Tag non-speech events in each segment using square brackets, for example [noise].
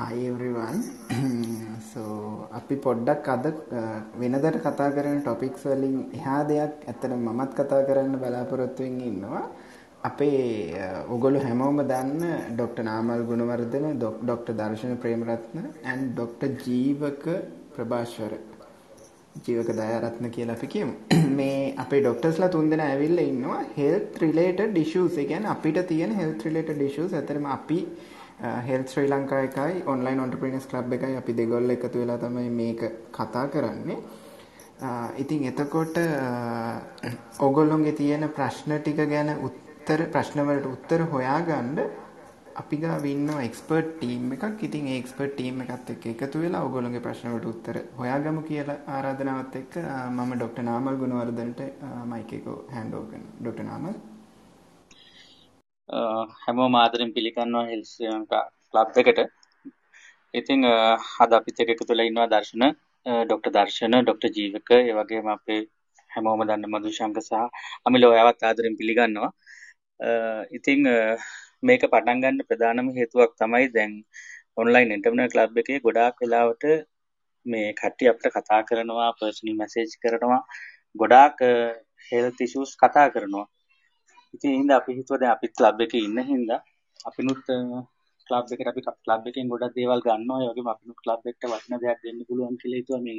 Hi everyone. [clears throat] so අපි පොඩ්ඩක් අද වෙනදට කතා කරන ටොපික්ස් වලින් එහා දෙයක් ඇත්තට මමත් කතා කරන්න බලාපොරොත්තු වෙමින් ඉන්නවා. අපේ ඔගොල්ලෝ හැමෝම දන්න doctor Namal Gunawardena doctor Darshana Premaratne and doctor Jeewaka Prabhaswara Jeewaka Dayaratne කියලා අපි කියමු. [clears throat] මේ අපේ ඩොක්ටර්ස්ලා තුන්දෙනා ඇවිල්ලා ඉන්නවා health related issues. ඒ කියන්නේ අපිට තියෙන health related issues. ඇත්තටම අපි හෙල්ත් ශ්‍රී ලංකා එකයි ඔන්ලයින් ඔන්ටර්ප්‍රීනර්ස් ක්ලබ් එකයි අපි දෙගොල්ල එකතු වෙලා තමයි මේක කතා කරන්නේ. Uh, ඉතින් එතකොට uh, ඔගොල්ලොන්ගේ තියෙන ප්‍රශ්න ටික ගැන උත්තර ප්‍රශ්න වලට උත්තර හොයාගන්න අපි ගාව ඉන්නවා එක්ස්පර්ට් ටීම් එකක්. ඉතින් ඒ එක්ස්පර්ට් ටීම් එකත් එක්ක එකතු වෙලා ඔයගොල්ලෝගේ ප්‍රශ්න වලට උත්තර හොයාගමු කියලා ආරාධනාවත් එක්ක uh, මම ඩොක්ටර් නාමල් ගුණවර්ධනට මයික් එක හෑන්ඩ් ඕවර් කරනවා. ඩොක්ටර් නාමල් හැමෝම ආදරෙන් පිළිගන්නවා හෙල්ස් ශ්‍රී ලංකා ක්ලබ් එකට. ඉතින් අද අපිත් එක්ක එකතු වෙලා ඉන්නවා දර්ශන ඩොක්ටර් දර්ශන ඩොක්ටර් ජීවක ඒ වගේම අපේ හැමෝම දන්න මధుශංක සහ අමිල ඔයාවත් ආදරෙන් පිළිගන්නවා. ඉතින් මේක පටන් ගන්න ප්‍රධානම හේතුවක් තමයි දැන් ඔන්ලයින් එන්ටර්ප්‍රෙනර් ක්ලබ් එකේ ගොඩාක් වෙලාවට මේ කට්ටිය අපිට කතා කරනවා පර්සනල් මැසේජ් කරනවා ගොඩාක් හෙල්ත් ඉෂුස් කතා කරනවා ඉතින් හින්දා අපි හිතුවා දැන් අපිත් ක්ලබ් එකේ ඉන්න හින්දා අපිනුත් ක්ලබ් එකට අපි ක්ලබ් එකෙන් ගොඩක් දේවල් ගන්නවා. ඒ වගේම අපිනුත් ක්ලබ් එකට වටින දෙයක් දෙන්න පුළුවන් කියලා හිතුවා. මේ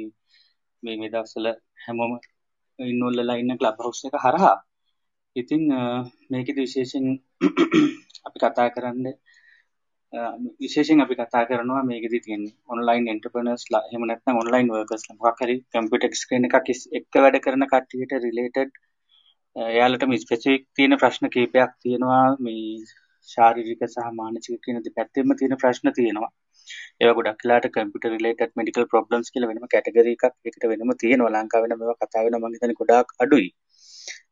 මේ මේ දවස්වල හැමෝම ඉන්නෝල්ලලා ඉන්න ක්ලබ් හවුස් එක හරහා. ඉතින් මේකෙදි විශේෂයෙන් [clears throat] අපි කතා කරන්නේ විශේෂයෙන් අපි කතා කරනවා මේකෙදි තියෙන්නේ ඔන්ලයින් එන්ටර්ප්‍රෙනර්ස්ලා එහෙම නැත්නම් ඔන්ලයින් වර්කර්ස්ලා මොකක් හරි කම්පියුටර් ස්ක්‍රීන් එකක් එක්ක වැඩ කරන කට්ටියට රිලේටඩ් එයාලටම ස්පෙසිෆික් තියෙන ප්‍රශ්න කීපයක් තියෙනවා මේ ශාරීරික සහ මානසික කියන දෙපැත්තෙම තියෙන ප්‍රශ්න තියෙනවා. ඒවා ගොඩක් වෙලාට කම්පියුටර් රිලේටඩ් මෙඩිකල් ප්‍රොබ්ලම්ස් කියලා වෙනම කැටගරි එකක් එකට වෙනම තියෙනවා. ලංකාවේ නම් මේවා කතා වෙනවා මම හිතන්නේ ගොඩාක් අඩුයි.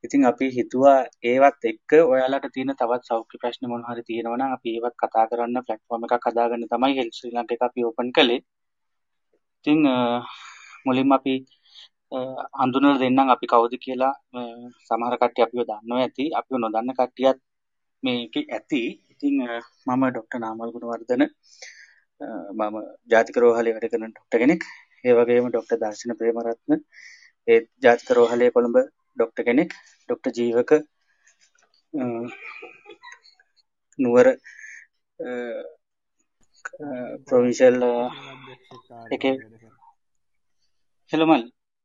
ඉතින් අපි හිතුවා ඒවත් එක්ක ඔයාලට තියෙන තවත් සෞඛ්‍ය ප්‍රශ්න මොන හරි තියෙනවා නම් අපි ඒවත් කතා කරන්න ප්ලැට්ෆෝම් එකක් හදාගන්න තමයි හෙල්ත් ශ්‍රී ලංකා එක අපි ඕපන් කළේ. ඉතින් මුලින්ම අපි හඳුනලා දෙන්නම් අපි කවුද කියලා සමහර කට්ටිය අපිව දන්නවා ඇති. අපිව නොදන්න කට්ටියත් මේකේ ඇති. ඉතින් මම ඩොක්ටර් නාමල් ගුණවර්ධන. මම ජාතික රෝහලේ වැඩ කරන ඩොක්ටර් කෙනෙක්. ඒ වගේම ඩොක්ටර් දර්ශන ප්‍රේමරත්න. ඒ ජාතික රෝහලේ කොළඹ ඩොක්ටර් කෙනෙක්. ඩොක්ටර් ජීවක නුවර ප්‍රොවින්ෂල් එකේ හෙලෝ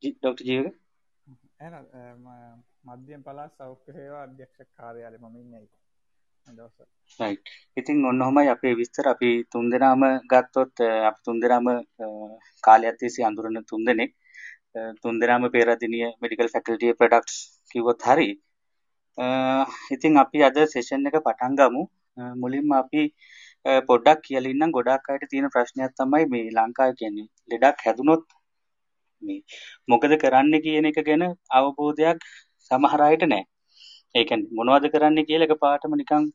මල් ඩොක්ටර් ජීවක මධ්‍යම පළාත් සෞඛ්‍ය සේවා අධ්‍යක්ෂ කාර්යාලය මම ඉන්නේ දවස රයිට් ඉතින් ඔන්න ඔහමයි අපේ විස්තර. අපි තුන්දෙනාම ගත්තොත් අපි තුන්දෙනාම කාලයක් තිස්සේ අඳුරන තුන්දෙනෙක් තුන්දෙනාම පේරාදෙණිය මෙඩිකල් ෆැකල්ටි ප්‍රොඩක්ට්ස් කිව්වොත් හරි. ඉතින් අපි අද සෙෂන් එක පටන් ගමු. මුලින්ම අපි පොඩ්ඩක් කියලා ඉන්නම්. ගොඩාක් අයට තියෙන ප්‍රශ්නයක් තමයි මේ ලංකාවේ කියන්නේ. ලෙඩක් හැදුනොත් මේ මොකද කරන්න කියන එක ගැන අවබෝධයක් සමහර අයට නැහැ. ඒ කියන්නේ මොනවද කරන්න කියලා එකපාරටම නිකන්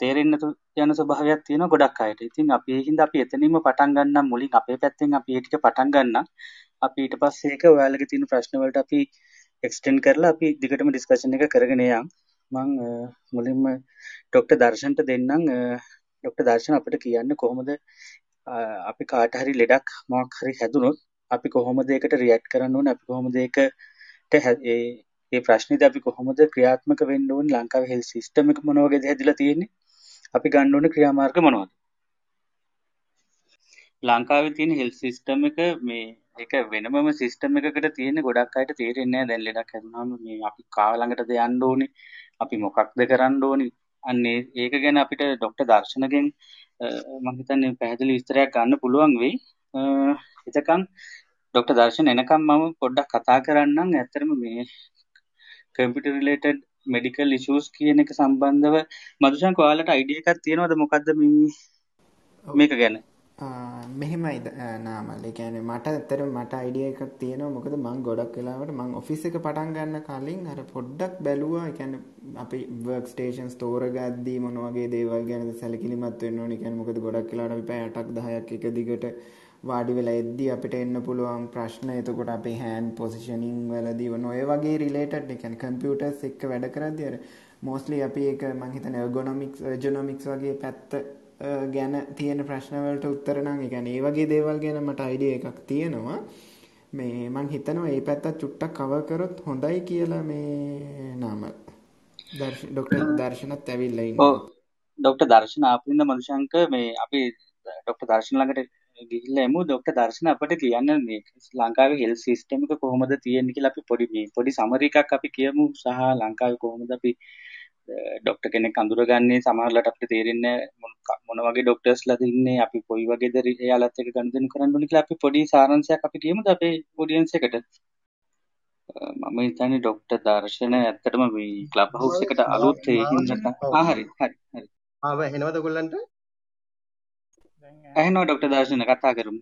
තේරෙන්න යන ස්වභාවයක් තියෙනවා ගොඩක් අයට. ඉතින් අපි ඒකින්ද අපි එතනින්ම පටන් ගන්නම් මුලින් අපේ පැත්තෙන් අපි ඒ ටික පටන් ගන්නම්. අපි ඊට පස්සේ ඒක ඔයාලගේ තියෙන ප්‍රශ්න වලට අපි එක්ස්ටෙන්ඩ් කරලා අපි දිගටම ඩිස්කෂන් එක කරගෙන යම්. මම මුලින්ම ඩොක්ටර් දර්ශන්ට දෙන්නම් ඩොක්ටර් දර්ශන අපිට කියන්න කොහොමද අපි කාට හරි ලෙඩක් මොකක් හරි හැදුනොත් අපි කොහොමද ඒකට රියැක්ට් කරන්න ඕන? අපි කොහොමද ඒකට ඒ ප්‍රශ්නද අපි කොහොමද ක්‍රියාත්මක වෙන්න ඕන්? ලංකාව හෙල් සිස්ටම එක මොනවගේ හැදිලා තියෙන්නේ? අපි ගන්න ඕන ක්‍රියාමාර්ග මොනවද? ලංකාව තියෙන හෙල් සිස්ටම එක මේ එක වෙනමම සිිස්ටම එකට තියෙන ගොඩක් අයට තේරෙන්නේ දැන් ලෙඩක් හැරුණාම මේ අපි කාලඟටද යන්න ඕනි. අපි මොකක්ද කරන්න ඕනි? අන්නේ ඒක ගැන අපිට ඩොක්ටර් දර්ශනගෙන් මම හිතන්නේ පැහැදිලි විස්තරයක් ගන්න පුළුවන් වෙයි. එතකන් ඩොක්ටර් දර්ශන එනකම් මම පොඩ්ඩක් කතා කරන්නම්. ඇත්තටම මේ කම්පියුටර් රිලේටඩ් මෙඩිකල් ඉෂුස් කියන එක සම්බන්ධව. මදුෂංක ඔයාලට අයිඩියා එකක් තියෙනවද? මොකද්ද මේ මේක ගැන? මෙහෙමයි නාමල්. කියන්නේ මට ඇත්තටම මට අයිඩියා එකක් තියෙනවා. මොකද මම ගොඩක් වෙලාවට මම ඔෆිස් එක පටන් ගන්න කලින් අර පොඩ්ඩක් බැලුවා. කියන්නේ අපි වර්ක් ස්ටේෂන්ස් තෝරගද්දී මොන වගේ දේවල් ගැනද සැලකිලිමත් වෙන්න ඕනේ. කියන්නේ මොකද ගොඩක් අපි පැය 8ක් 10ක් එක දිගට වාඩි වෙලා එද්දී අපිට එන්න පුළුවන් ප්‍රශ්න. එතකොට අපේ හෑන්ඩ් පොසිෂනින් වලදී ඔන්න ඔය වගේ රිලේටඩ් ඒ කියන්නේ කම්පියුටර්ස් එක්ක වැඩ කරද්දී අර මෝස්ට්ලි අපි ඒක මං හිතන්නේ ergonomics ergonomics වගේ පැත්ත ගැන තියෙන ප්‍රශ්න වලට උත්තර නම් ඒ කියන්නේ ඒ වගේ දේවල් ගැන මට අයිඩියා එකක් තියෙනවා. මේ මං හිතනවා ඒ පැත්තත් චුට්ටක් කවර් කරොත් හොඳයි කියලා මේ නාමල් ඩොක්ටර් දර්ශනත් ඇවිල්ලා ඉන්නවා. ඔව්. ඩොක්ටර් දර්ශන ආපින්ද මදුශංක මේ අපි ඩොක්ටර් දර්ශන ළඟට ගිහිල්ලා එමු ඩොක්ටර් දර්ශන අපිට කියන්න මේ ලංකාවේ හෙල්ත් සිස්ටම් එක කොහොමද තියෙන්නේ කියලා අපි පොඩි මේ පොඩි සමරි එකක් අපි කියමු සහ ලංකාවේ කොහොමද අපි ඩොක්ටර් කෙනෙක් අඳුරගන්නේ සමහරවිට අපිට තේරෙන්නේ මොන වගේ ඩොක්ටර්ස්ලාද ඉන්නේ අපි කොයි වගේද එයාලත් එක්ක ගනුදෙනු කරන්න ඕනේ කියලා අපි පොඩි සාරාංශයක් අපි කියමුද අපේ ඔඩියන්ස් එකට? මම හිතන්නේ ඩොක්ටර් දර්ශන ඇත්තටම මේ ක්ලබ් හවුස් එකට අලුත් ඒ හින්දා හරි හරි හරි. ආව එනවද ඔයගොල්ලන්ට ඇහෙනවා ඩොක්ටර් දර්ශන කතා කරමු.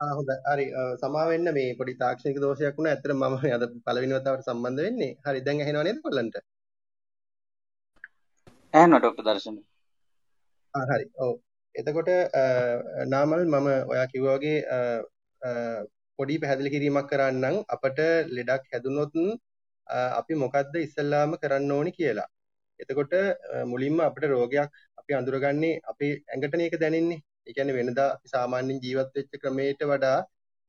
ආ හොඳයි. හරි. සමා වෙන්න මේ පොඩි තාක්ෂණික දෝෂයක් වුණා. ඇත්තට මම අද පළවෙනි වතාවට සම්බන්ධ වෙන්නේ. හරි දැන් ඇහෙනව නේද ඔයගොල්ලන්ට ඇහෙනවා ඩොක්ටර් දර්ශන. ආ හරි. ඔව්. එතකොට නාමල් මම ඔයා කිව්වා වගේ පොඩි පැහැදිලි කිරීමක් කරන්නම් අපට ලෙඩක් හැදුනොත් අපි මොකද්ද ඉස්සල්ලාම කරන්න ඕනි කියලා. එතකොට මුලින්ම අපිට රෝගයක් අපි අඳුරගන්නේ අපේ ඇඟටනේ ඒක දැනෙන්නේ. ඒ කියන්නේ වෙනදා අපි සාමාන්‍යයෙන් ජීවත් වෙච්ච ක්‍රමයට වඩා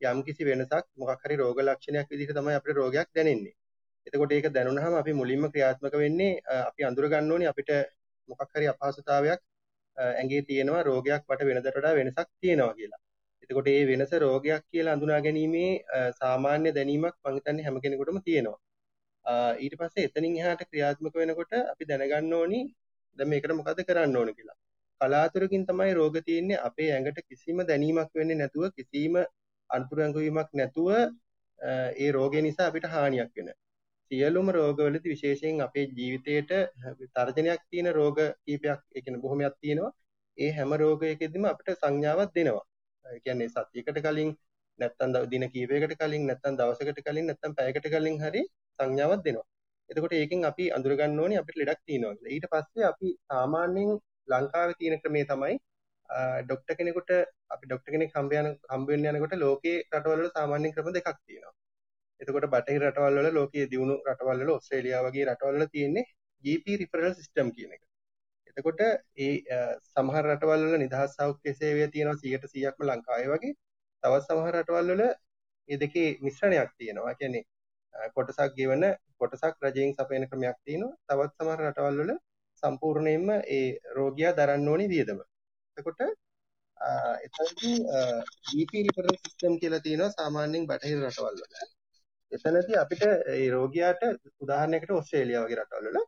යම්කිසි වෙනසක් මොකක් හරි රෝග ලක්ෂණයක් විදිහට තමයි අපිට රෝගයක් දැනෙන්නේ. එතකොට ඒක දැනුණාම අපි මුලින්ම ක්‍රියාත්මක වෙන්නේ අපි අඳුර ගන්න ඕනේ අපිට මොකක් හරි අපහසුතාවයක් ඇඟේ තියෙනවා රෝගයක් වට වෙනදට වඩා වෙනසක් තියෙනවා කියලා. එතකොට මේ වෙනස රෝගයක් කියලා අඳුනා ගැනීමේ සාමාන්‍ය දැනීමක් මම හිතන්නේ හැම කෙනෙකුටම තියෙනවා. ඊට පස්සේ එතනින් එහාට ක්‍රියාත්මක වෙනකොට අපි දැනගන්න ඕනි දැන් මේකට මොකද කරන්න ඕන කියලා. කලාතුරකින් තමයි රෝග තියෙන්නේ අපේ ඇඟට කිසිම දැනීමක් වෙන්නේ නැතුව කිසිම අන්තුරංගවීමක් නැතුව ඒ රෝගය නිසා අපිට හානියක් වෙන. සියලුම රෝගවලදී විශේෂයෙන් අපේ ජීවිතේට තර්ජනයක් තියෙන රෝග කීපයක් ඒ කියන්නේ බොහොමයක් තියෙනවා. ඒ හැම රෝගයකදීම අපිට සංඥාවක් දෙනවා. ඒ කියන්නේ සතියකට කලින් නැත්තම් දින කීපයකට කලින් නැත්තම් දවසකට කලින් නැත්තම් පැයකට කලින් හරි සංඥාවක් දෙනවා. එතකොට ඒකෙන් අපි අඳුර ගන්න ඕනේ අපිට ලෙඩක් තියෙනවා කියලා. ඊට පස්සේ අපි සාමාන්‍යයෙන් ලංකාවේ තියෙන ක්‍රමය තමයි ඩොක්ටර් කෙනෙකුට අපි ඩොක්ටර් කෙනෙක් හම්බ යන හම්බ වෙන්න යනකොට ලෝකේ රටවල් වල සාමාන්‍ය ක්‍රම දෙකක් තියෙනවා. එතකොට බටහිර රටවල් වල ලෝකයේ දියුණු රටවල් වල ඕස්ට්‍රේලියාව වගේ රටවල් වල තියෙන්නේ GP referral system කියන එක. එතකොට ඒ සමහර රටවල් වල නිදහස් සෞඛ්‍ය සේවය තියෙනවා 100%ක්ම ලංකාවේ වගේ. තවත් සමහර රටවල් වල මේ දෙකේ මිශ්‍රණයක් තියෙනවා. කියන්නේ කොටසක් ගෙවන කොටසක් රජයෙන් සපයන ක්‍රමයක් තියෙනවා. තවත් සමහර රටවල් වල සම්පූර්ණයෙන්ම ඒ රෝගියා දරන්න ඕනි වියදම. එතකොට එතනදී GP referral system කියලා තියෙනවා සාමාන්‍යයෙන් බටහිර රටවල් වල. එතනදී අපිට ඒ රෝගියාට උදාහරණයකට ඕස්ට්‍රේලියාව වගේ රටවල් වල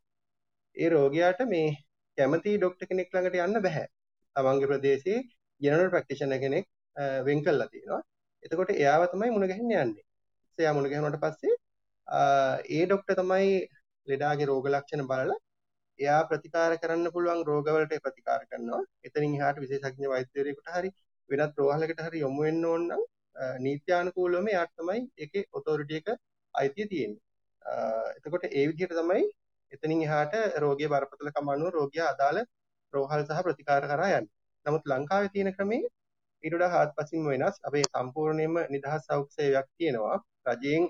ඒ රෝගියාට මේ කැමති ડોක්ටර් කෙනෙක් ළඟට යන්න බෑ. තමන්ගේ ප්‍රදේශයේ ජෙනරල් ප්‍රැක්ටිෂනර් කෙනෙක් වෙන් කළා තියෙනවා. එතකොට එයාව තමයි මුණ ගැහෙන්න යන්නේ. එයා මුණ ගැහුණාට පස්සේ ඒ ડોක්ටර් තමයි ලෙඩාගේ රෝග ලක්ෂණ බලලා එයා ප්‍රතිකාර කරන්න පුළුවන් රෝගවලට ප්‍රතිකාර කරනවා. එතනින් එහාට විශේෂඥ වෛද්‍යවරයෙකුට හරි වෙනත් රෝහලකට හරි යොමු වෙන්න ඕන නම් නීත්‍යානුකූලවම එයාට තමයි ඒකේ ඔතොරිටි එක අයිතිය තියෙන්නේ. එතකොට ඒ විදිහට තමයි එතනින් එහාට රෝගිය බරපතලකම අනුව රෝගියා අදාළ රෝහල් සහ ප්‍රතිකාර කරා යන්නේ. නමුත් ලංකාවේ තියෙන ක්‍රමේ ඊට වඩා හාත්පසින්ම වෙනස්. අපේ සම්පූර්ණයෙන්ම නිදහස් සෞඛ්‍ය සේවයක් තියෙනවා. රජයෙන්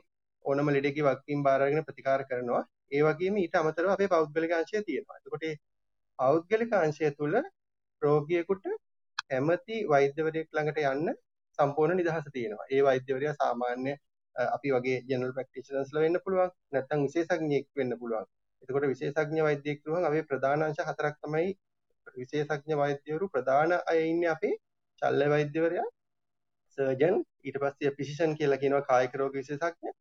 ඕනම ලෙඩේගේ වක්කීම් බාර අරගෙන ප්‍රතිකාර කරනවා. ඒ වගේම ඊට අමතරව අපේ පෞද්ගලික අංශය තියෙනවා. එතකොට මේ පෞද්ගලික අංශය තුල රෝගියෙකුට කැමති වෛද්‍යවරයෙක් ළඟට යන්න සම්පූර්ණ නිදහස තියෙනවා. ඒ වෛද්‍යවරයා සාමාන්‍ය අපි වගේ ජෙනරල් ප්‍රැක්ටිෂනර්ස්ලා වෙන්න පුළුවන්. නැත්නම් විශේෂඥයෙක් වෙන්න පුළුවන්. එතකොට විශේෂඥ වෛද්‍යයෙක් කියුවම අපේ ප්‍රධාන අංශ හතරක් තමයි විශේෂඥ වෛද්‍යවරු ප්‍රධාන අය ඉන්නේ අපේ ශල්‍ය වෛද්‍යවරයා සර්ජන් ඊට පස්සේ ෆිසිෂන් කියලා කියනවා කායික රෝග විශේෂඥ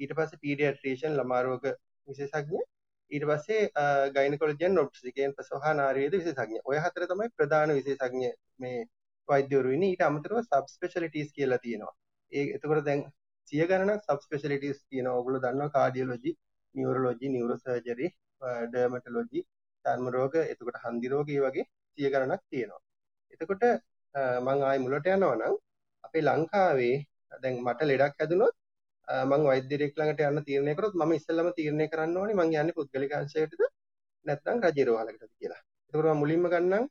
ඊට පස්සේ පීඩියාට්‍රිෂන් ළමා රෝග විශේෂඥ. ඊට පස්සේ ගයිනකොලොජියන් ඔබ්ස්ටිකේන් ප්‍රසවහා නාරවේද විශේෂඥ. ඔය හතර තමයි ප්‍රධාන විශේෂඥ මේ වෛද්‍යවරු ඉන්නේ. ඊට අමතරව සබ් ස්පෙෂලිටිස් කියලා තියෙනවා. ඒ එතකොට දැන් සිය ගණනක් සබ් ස්පෙෂලිටිස් තියෙනවා. ඔයගොල්ලෝ දන්නවා කාඩියොලොජි නියුරොලොජි නියුරෝසර්ජරි ඩර්මටොලොජි චර්ම රෝග එතකොට හන්දි රෝග ඒ වගේ සිය ගණනක් තියෙනවා. එතකොට මං ආයි මුලට යනවා නම් අපේ ලංකාවේ දැන් මට ලෙඩක් හැදුනොත් මං වෛද්‍යවරයෙක් ළඟට යන්න තීරණය කරොත් මම ඉස්සෙල්ලාම තීරණය කරන්න ඕනේ මං යන්නේ පුද්ගලික අංශයටද නැත්නම් රජයේ රෝහලකටද කියලා. එතකොට මම මුලින්ම ගන්නම්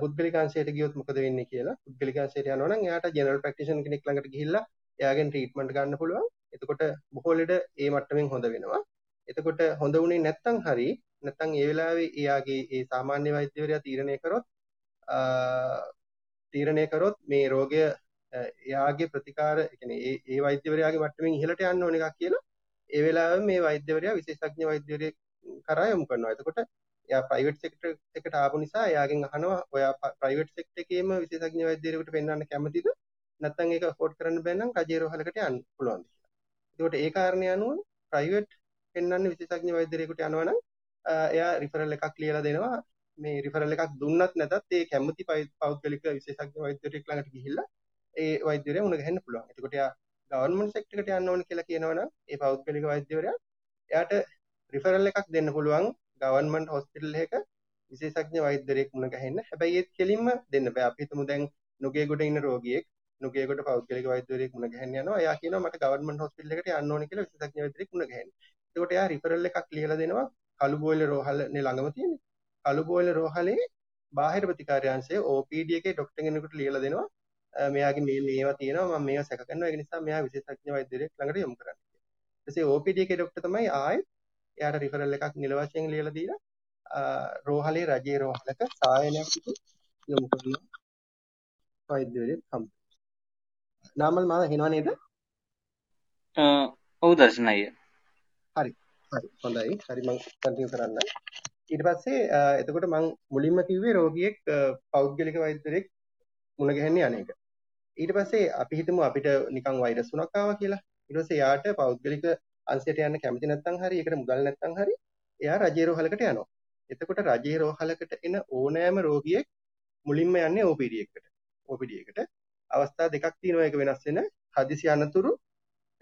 පුද්ගලික අංශයට ගියොත් මොකද වෙන්නේ කියලා. පුද්ගලික අංශයට යනවා නම් එයාට ජෙනරල් ප්‍රැක්ටිෂනර් කෙනෙක් ළඟට ගිහිල්ලා එයාගෙන් ට්‍රීට්මන්ට් ගන්න පුළුවන්. එතකොට බොහෝ ලෙඩ ඒ මට්ටමින් හොඳ වෙනවා. එතකොට හොඳ වුණේ නැත්නම් හරි නැත්නම් ඒ වෙලාවේ එයාගේ ඒ සාමාන්‍ය වෛද්‍යවරයා තීරණය කරොත් තීරණය කරොත් මේ රෝගය එයාගේ ප්‍රතිකාර කියන්නේ ඒ ඒ වෛද්‍යවරයාගේ මට්ටමින් ඉහළට යන්න ඕන එකක් කියලා ඒ වෙලාවෙම මේ වෛද්‍යවරයා විශේෂඥ වෛද්‍යවරයෙක් කරා යොමු කරනවා. එතකොට එයා ප්‍රයිවට් සෙක්ටර් එකට ආපු නිසා එයාගෙන් අහනවා ඔයා ප්‍රයිවට් සෙක්ටර් එකේම විශේෂඥ වෛද්‍යවරයෙකුට පෙන්වන්න කැමතිද? නැත්නම් ඒක අෆෝඩ් කරන්න බැහැ නම් රජයේ රෝහලකට යන්න පුළුවන්ද කියලා. එතකොට ඒ කාරණේ අනුව ප්‍රයිවට් පෙන්වන්න විශේෂඥ වෛද්‍යවරයෙකුට යනවා නම් එයා රිෆරල් එකක් ලියලා දෙනවා. මේ රිෆරල් එකක් දුන්නත් නැතත් ඒ කැමති පෞද්ගලික විශේෂඥ වෛද්‍යවරයෙක් ළඟට ගිහිල්ලා ඒ වෛද්‍යවරයා මුණ ගැහෙන්න පුළුවන්. එතකොට එයා ගවර්න්මන්ට් සෙක්ටර් එකට යන්න ඕන කියලා කියනවනම් ඒ පෞද්ගලික වෛද්‍යවරයා එයාට රිෆරල් එකක් දෙන්න පුළුවන් ගවර්න්මන්ට් හොස්පිටල් එකක විශේෂඥ වෛද්‍යවරයෙක් මුණ ගැහෙන්න. හැබැයි ඒත් කෙලින්ම දෙන්න බෑ. අපි හිතමු දැන් නුගේගොඩ ඉන්න රෝගියෙක් නුගේගොඩ පෞද්ගලික වෛද්‍යවරයෙක් මුණ ගැහෙන්න යනවා. එයා කියනවා මට ගවර්න්මන්ට් හොස්පිටල් එකට යන්න ඕනේ කියලා විශේෂඥ වෛද්‍යවරයෙක් මුණ ගැහෙන්න. එතකොට එයා රිෆරල් එකක් ලියලා දෙනවා කළුබෝයිල රෝහලනේ ළඟම තියෙන්නේ. කළුබෝයිල රෝහලේ බාහිර ප්‍රතිකාරයන්සේ OPD එකේ ડોක්ටර් කෙනෙකුට ලියලා දෙනවා. මෙයාගේ මේ මේවා තියෙනවා මම මේවා සැක කරනවා ඒක නිසා මෙයා විශේෂඥ වෛද්‍යවරයෙක් ළඟට යොමු කරන්න. ඊටසේ OPD එකේ ડોක්ටර් තමයි ආයෙත් එයාට රිෆරල් එකක් නිල වශයෙන් ලියලා දීලා රෝහලේ රජයේ රෝහලක සායනයක් පිටු යොමු කරන වෛද්‍යවරයෙක් හම්බ. නාමල් මාව හෙනව නේද? ඔව් දර්ශනය. හරි. හරි. හොඳයි. හරි මම කන්ටිනියු කරන්න. ඊට පස්සේ එතකොට මම මුලින්ම කිව්වේ රෝගියෙක් පෞද්ගලික වෛද්‍යවරයෙක් මුණ ගැහෙන්නේ අනේක. ඊට පස්සේ අපි හිතමු අපිට නිකන් වෛරස් තුනක් ආවා කියලා. ඊට පස්සේ යාට පෞද්ගලික අංශයට යන්න කැමති නැත්නම් හරි ඒකට මුදල් නැත්නම් හරි එයා රජයේ රෝහලකට යනවා. එතකොට රජයේ රෝහලකට එන ඕනෑම රෝගියෙක් මුලින්ම යන්නේ OPD එකට. OPD එකට. අවස්ථා දෙකක් තියෙනවා. ඒක වෙනස් වෙන හදිසි අනතුරු.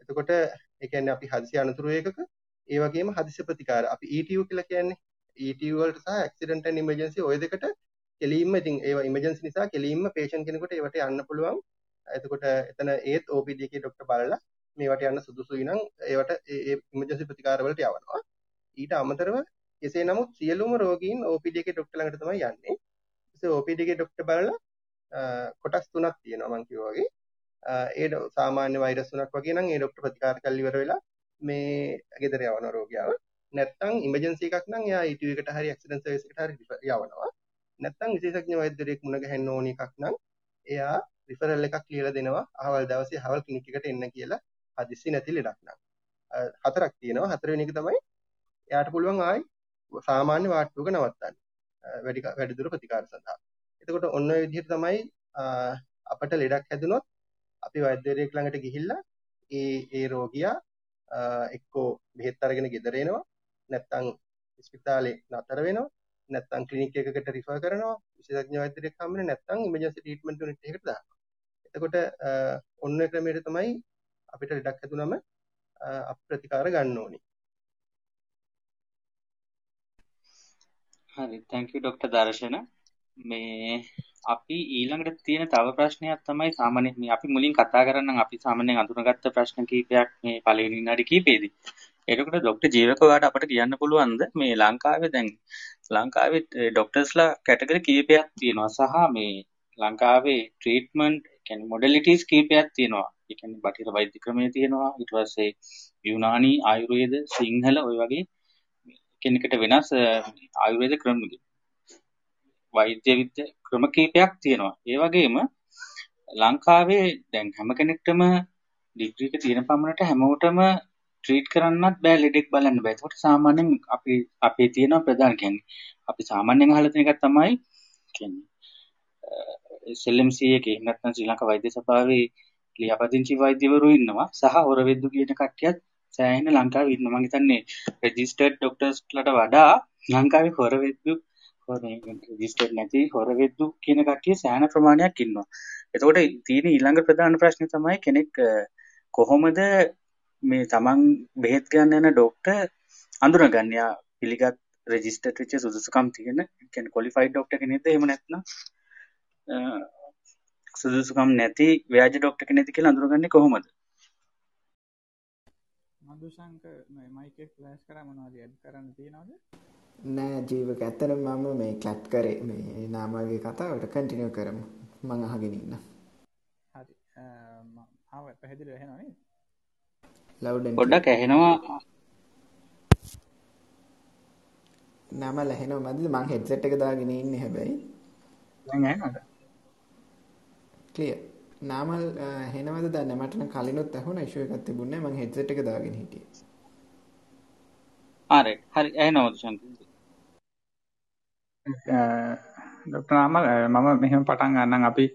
එතකොට ඒ කියන්නේ අපි හදිසි අනතුරු ඒකක. ඒ වගේම හදිසි ප්‍රතිකාර. අපි ETU කියලා කියන්නේ. ETU වලට සහ ඇක්සිඩන්ට් ඇන්ඩ් ඉමර්ජන්සි ওই දෙකට කෙලින්ම ඉතින් ඒවා ඉමර්ජන්සි නිසා කෙලින්ම පේෂන්ට් කෙනෙකුට ඒවට යන්න පුළුවන්. එතකොට එතන ඒත් OPD එකේ ડોක්ටර් බලලා මේවට යන්න සුදුසුයි නම් ඒවට ඒ ඉමර්ජන්සි ප්‍රතිකාර වලට යවනවා. ඊට අමතරව එසේ නමුත් සියලුම රෝගීන් OPD එකේ ડોක්ටර් ළඟට තමයි යන්නේ. ඒ OPD එකේ ડોක්ටර් බලලා කොටස් තුනක් තියෙනවා මම කිව්වා වගේ. ඒ සාමාන්‍ය වෛරස් තුනක් වගේ නම් ඒ ડોක්ටර් ප්‍රතිකාර කරලා ඉවර වෙලා මේ ගෙදර යවන රෝගියාව. නැත්තම් ඉමර්ජන්සි එකක් නම් එයා ETU එකට හරි ඇක්සිඩන්ට් සර්විස් එකට හරි යවනවා. නැත්තම් විශේෂඥ වෛද්‍යවරයෙක් මුණ ගැහෙන්න ඕන එකක් නම් එයා රිෆරල් එකක් ලියලා දෙනවා. අහවල් දවසේ අහවල් ක්ලිනික් එකට එන්න කියලා. හදිස්සි නැති ලෙඩක් නම්. හතරක් තියෙනවා. හතරවෙනි එක තමයි එයාට පුළුවන් ආයි සාමාන්‍ය වාට්ටුවක නවත්තන්න. වැඩි වැඩිදුර ප්‍රතිකාර සඳහා. එතකොට ඔන්න ඔය විදිහට තමයි අපට ලෙඩක් හැදුනොත් අපි වෛද්‍යවරයෙක් ළඟට ගිහිල්ලා ඒ ඒ රෝගියා එක්කෝ බෙහෙත් අරගෙන ගෙදර එනවා. නැත්නම් ස්පිතාලේ නතර වෙනවා. නැත්නම් ක්ලිනික් එකකට රිෆර් කරනවා. විශේෂඥ වෛද්‍යවරයෙක් හම්බෙන්නේ නැත්නම් ඉමර්ජන්සි ට්‍රීට්මන්ට් යුනිට් එකකට දානවා. එතකොට ඔන්න ක්‍රමයට තමයි අපිට ලෙඩක් හැදුනම අප්‍රතිකාර ගන්න ඕනේ. හරි thank you ડોક્ટર දර්ශන මේ අපි ඊළඟට තියෙන තව ප්‍රශ්නයක් තමයි සාමාන්‍ය මේ අපි මුලින් කතා කරන්නම් අපි සාමාන්‍යයෙන් අඳුනගත්ත ප්‍රශ්න කීපයක් මේ පළවෙනි විනාඩි කීපෙදී. එතකොට ડોක්ටර් ජීවකවාට අපිට කියන්න පුළුවන්ද මේ ලංකාවේ දැන් ලංකාවේ ડોක්ටර්ස්ලා කැටගරි කීපයක් තියෙනවා සහ මේ ලංකාවේ ට්‍රීට්මන්ට් කියන්නේ මොඩැලිටිස් කීපයක් තියෙනවා. ඒ කියන්නේ බටහිර වෛද්‍ය ක්‍රමය තියෙනවා. ඊට පස්සේ යුනානි ආයුර්වේද සිංහල ওই වගේ කෙනෙකුට වෙනස් ආයුර්වේද ක්‍රම වෛද්‍ය විද්‍ය ක්‍රම කීපයක් තියෙනවා. ඒ වගේම ලංකාවේ දැන් හැම කෙනෙක්ටම ඩිග්‍රී එක තියෙන පමණට හැමෝටම ට්‍රීට් කරන්නත් බෑ ලෙඩෙක් බලන්න බෑ. ඒකට සාමාන්‍යයෙන් අපි අපේ තියෙන ප්‍රධාන කියන්නේ අපි සාමාන්‍යයෙන් අහලා තියෙන එකක් තමයි කියන්නේ සෙල්ලම්සිය එක එහමත්න ශ්‍රී ලංක වෛද්‍ය සභාවේ ලියාපදිංචි වෛද්‍යවරු ඉන්නවා. සහ හොරවෙද්දු කියන කට්ටියත් සෑහෙන ලංකාව ඉන්න මං හිතන්නේ රෙජිස්ටර්ඩ් ඩොක්ටර්ස්ලට වඩා ලංකාවේ හොරවෙද්දු රෙජිස්ටර්ඩ් නැති හොරවෙද්දු කියන කට්ටිය සෑහෙන ප්‍රමාණයක් ඉන්නවා. එතකොට තියෙන ඊළඟ ප්‍රධාන ප්‍රශ්නේ තමයි කෙනෙක් කොහොමද මේ තමන් බෙහෙත් ගන්න යන ඩොක්ටර් අඳුරගන්නයා පිළිගත් රෙජිස්ටර් වෙච්ච සුදුසුකම් තියෙන කියන්නේ ක්වොලිෆයිඩ් ඩොක්ටර් කෙනෙක්ද? එහෙම නැත්නම් සුදුසුකම් නැති ව්‍යාජ ඩොක්ටර් කෙනෙක්ද කියලා අඳුරගන්නේ කොහොමද? මදුශංක මයික් එක ෆ්ලෑෂ් කරා මොනවද ඇඩ් කරන්න තියෙනවද? නෑ ජීවක ඇත්තටම මම මේ ක්ලැප් කරේ මේ නාමල්ගේ කතාවට කන්ටිනියු කරමු. මම අහගෙන ඉන්න. හරි. ආව පැහැදිලිව ඇහෙනව නේද? ලවුඩ් පොඩ්ඩක් ඇහෙනවා නම ලැහෙනව මදිද මං හෙඩ්සෙට් එක දාගෙන ඉන්නේ හැබැයි දැන් ක්ලියර් නාමල් හෙනවද දන්නේ? මට නම් කලිනුත් ඇහුණා ඉෂුව එකක් තිබුණේ මං හෙඩ්සෙට් එක දාගෙන හිටියේ. ආ රයිට්. හරි ඇහෙනවද ඩොක්ටර් නාමල් මම මෙහෙම පටන් ගන්නම්. අපි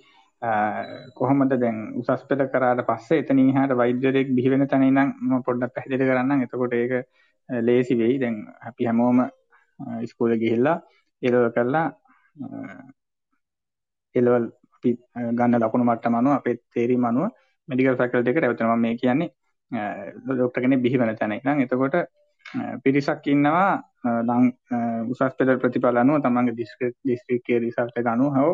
කොහොමද දැන් උසස් පෙළ කරාට පස්සේ එතනින් එහාට වෛද්‍යවරයෙක් බිහි වෙන තැන මම පොඩ්ඩක් පැහැදිලි කරන්නම්. එතකොට ඒක ලේසි වෙයි. දැන් අපි හැමෝම ඉස්කෝලේ ගිහිල්ලා එලවල් කරලා එලවල් අපි ගන්න ලකුණු මට්ටම අනුව අපේ තේරීම අනුව මෙඩිකල් ෆැකල්ටි එකට රැවටෙනවා. මම මේ කියන්නේ ඩොක්ටර් කෙනෙක් බිහි වෙන තැන ඉඳන්. එතකොට පිරිසක් ඉන්නවා උසස් පෙළ ප්‍රතිඵල අනුව තමන්ගේ දිස්ත්‍රික්කයේ රිසල්ට් එක අනුව හෝ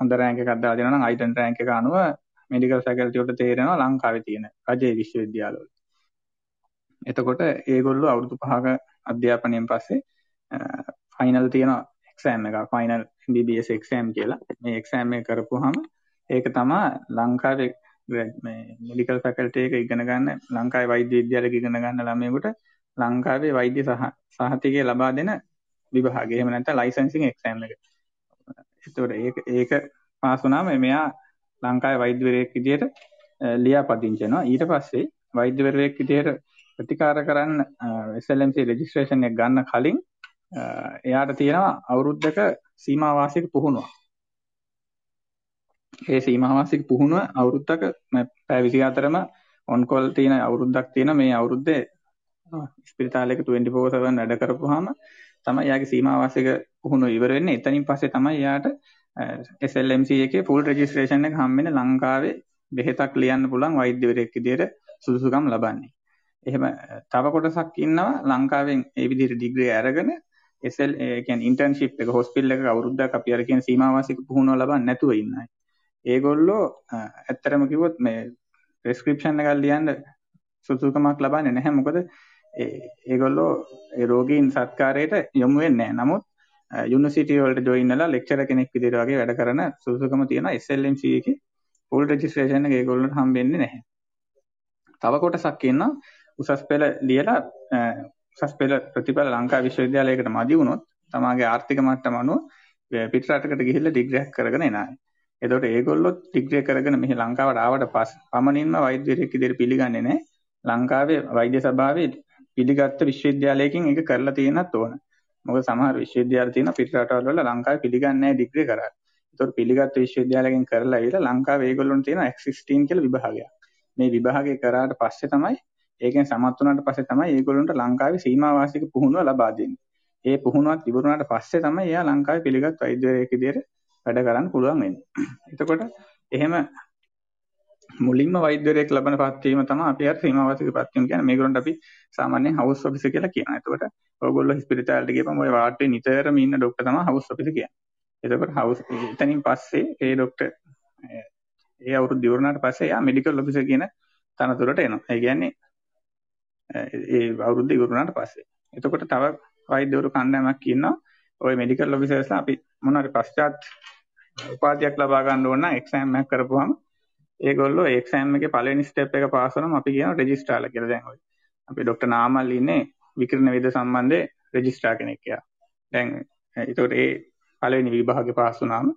හොඳ රෑන්ක් එකක් දාලා දෙනවා නම් අයිටන් රෑන්ක් එක අනුව මෙඩිකල් ෆැකල්ටි වලට තේරෙනවා ලංකාවේ තියෙන රජයේ විශ්වවිද්‍යාලවල. එතකොට ඒගොල්ලෝ අවුරුදු 5ක අධ්‍යාපනයෙන් පස්සේ ෆයිනල් තියෙන එක්සෑම් එකක් ෆයිනල් MBBS එක්සෑම් කියලා. මේ එක්සෑම් එක කරපුවාම ඒක තමයි ලංකාවේ මේ මෙඩිකල් ෆැකල්ටි එක ඉගෙන ගන්න ලංකාවේ වෛද්‍ය විද්‍යාලයක ඉගෙන ගන්න ළමයෙකුට ලංකාවේ වෛද්‍ය සහ සහතිකය ලබා දෙන විභාගය. එහෙම නැත්නම් ලයිසන්සින් එක්සෑම් එක. එතකොට ඒක ඒක පාස් වුණාම මෙයා ලංකාවේ වෛද්‍යවරයෙක් විදියට ලියාපදිංචි වෙනවා. ඊට පස්සේ වෛද්‍යවරයෙක් විදියට ප්‍රතිකාර කරන්න SLMC රෙජිස්ට්‍රේෂන් එක ගන්න කලින් එයාට තියෙනවා අවුරුද්දක සීමා වාසික පුහුණුවක්. ඒ සීමා වාසික පුහුණුව අවුරුද්දක පැය 24ම ඔන් කෝල් තියෙන අවුරුද්දක් තියෙන මේ අවුරුද්දේ ස්පිරිතාලයක 24/7 වැඩ කරපුවාම තමයි යාගේ සීමා වාසික පුහුණුව ඉවර වෙන්නේ. එතනින් පස්සේ තමයි යාට SLMC එකේ ෆුල් රෙජිස්ට්‍රේෂන් එක හම්බෙන්නේ ලංකාවේ බෙහෙතක් ලියන්න පුළුවන් වෛද්‍යවරයෙක් විදියට සුදුසුකම් ලබන්නේ. එහෙම තව කොටසක් ඉන්නවා ලංකාවෙන් ඒ විදිහට ඩිග්‍රී අරගෙන SL ඒ කියන්නේ ඉන්ටර්න්ෂිප් එක හොස්පිටල් එකක අවුරුද්දක් අපි අර කියන සීමාවාසික පුහුණුව ලබන්නේ නැතුව ඉන්නයි. ඒගොල්ලෝ ඇත්තටම කිව්වොත් මේ ප්‍රෙස්ක්‍රිප්ෂන් එකක් ලියන්න සුදුසුකමක් ලබන්නේ නැහැ. මොකද ඒගොල්ලෝ ඒ රෝගීන් සත්කාරයට යොමු වෙන්නේ නැහැ. නමුත් යුනිවර්සිටි වලට ජොයින් වෙලා ලෙක්චරර් කෙනෙක් විදිහට වගේ වැඩ කරන සුදුසුකම තියෙන SLMC එකේ ෆුල් රෙජිස්ට්‍රේෂන් එක ඒගොල්ලන්ට හම්බෙන්නේ නැහැ. තව කොටසක් ඉන්නවා උසස් පෙළ ලියලා උසස් පෙළ ප්‍රතිඵල ලංකා විශ්වවිද්‍යාලයකට මදි වුණොත් තමාගේ ආර්ථික මට්ටම අනුව පිට රටකට ගිහිල්ලා ඩිග්‍රියක් කරගෙන එනවා. එතකොට ඒගොල්ලොත් ඩිග්‍රිය කරගෙන මෙහි ලංකාවට ආවට පස්සේ පමණින්ම වෛද්‍යවරයෙක් විදිහට පිළිගන්නේ නැහැ. ලංකාවේ වෛද්‍ය සභාවේ පිළිගත්ත විශ්වවිද්‍යාලයකින් ඒක කරලා තියෙනත් ඕන. මොකද සමහර විශ්වවිද්‍යාල තියෙන පිට රටවල් වල ලංකාවේ පිළිගන්නේ නැහැ ඩිග්‍රී කරා. ඒතකොට පිළිගත් විශ්වවිද්‍යාලයකින් කරලා ඇවිල්ලා ලංකාවේ ඒගොල්ලොන්ට තියෙන X16 කියලා විභාගයක්. මේ විභාගය කරාට පස්සේ තමයි ඒකෙන් සමත් වුණාට පස්සේ තමයි ඒගොල්ලොන්ට ලංකාවේ සීමා වාසික පුහුණුව ලබා දෙන්නේ. ඒ පුහුණුවත් ඉවරුණාට පස්සේ තමයි එයා ලංකාවේ පිළිගත් වෛද්‍යවරයෙක් විදිහට වැඩ කරන්න පුළුවන් වෙන්නේ. එතකොට එහෙම මුලින්ම වෛද්‍යවරයෙක් ලබන පත්වීම තමයි අපි අර සීමාවාසික පත්වීම කියන්නේ මේගොල්ලන්ට අපි සාමාන්‍යයෙන් හවුස් ඔෆිස් කියලා කියනවා. එතකොට ඔයගොල්ලෝ ස්පිරිතාලට ගියපම ඔය වාර්ඩ්වේ නිතරම ඉන්න ડોක්ටර් තමයි හවුස් ඔෆිස් කියන්නේ. එතකොට හවුස් එතනින් පස්සේ ඒ ડોක්ටර් ඒ අවුරුදු ඉවරනාට පස්සේ එයා මෙඩිකල් ඔෆිසර් කියන තනතුරට එනවා. ඒ කියන්නේ ඒ අවුරුද්ද ඉවර වුණාට පස්සේ. එතකොට තව වෛද්‍යවරු කණ්ඩායමක් ඉන්නවා. ওই මෙඩිකල් ඔෆිසර්ස්ලා අපි මොන හරි පශ්චාත් උපාධියක් ලබා ගන්න ඕන නම් එක්සෑම් එකක් කරපුවාම ඒගොල්ලෝ එක්සෑම් එකේ පළවෙනි ස්ටෙප් එක පාස් වුණාම අපි කියන රෙජිස්ට්‍රාර්ලා කියලා දැන් ඔය. අපි ડોක්ටර් නාමල් ඉන්නේ විකිරණ වේද සම්බන්ධයේ රෙජිස්ට්‍රාර් කෙනෙක් කියලා. දැන් ඒතකොට ඒ පළවෙනි විභාගේ පාස් වුණාම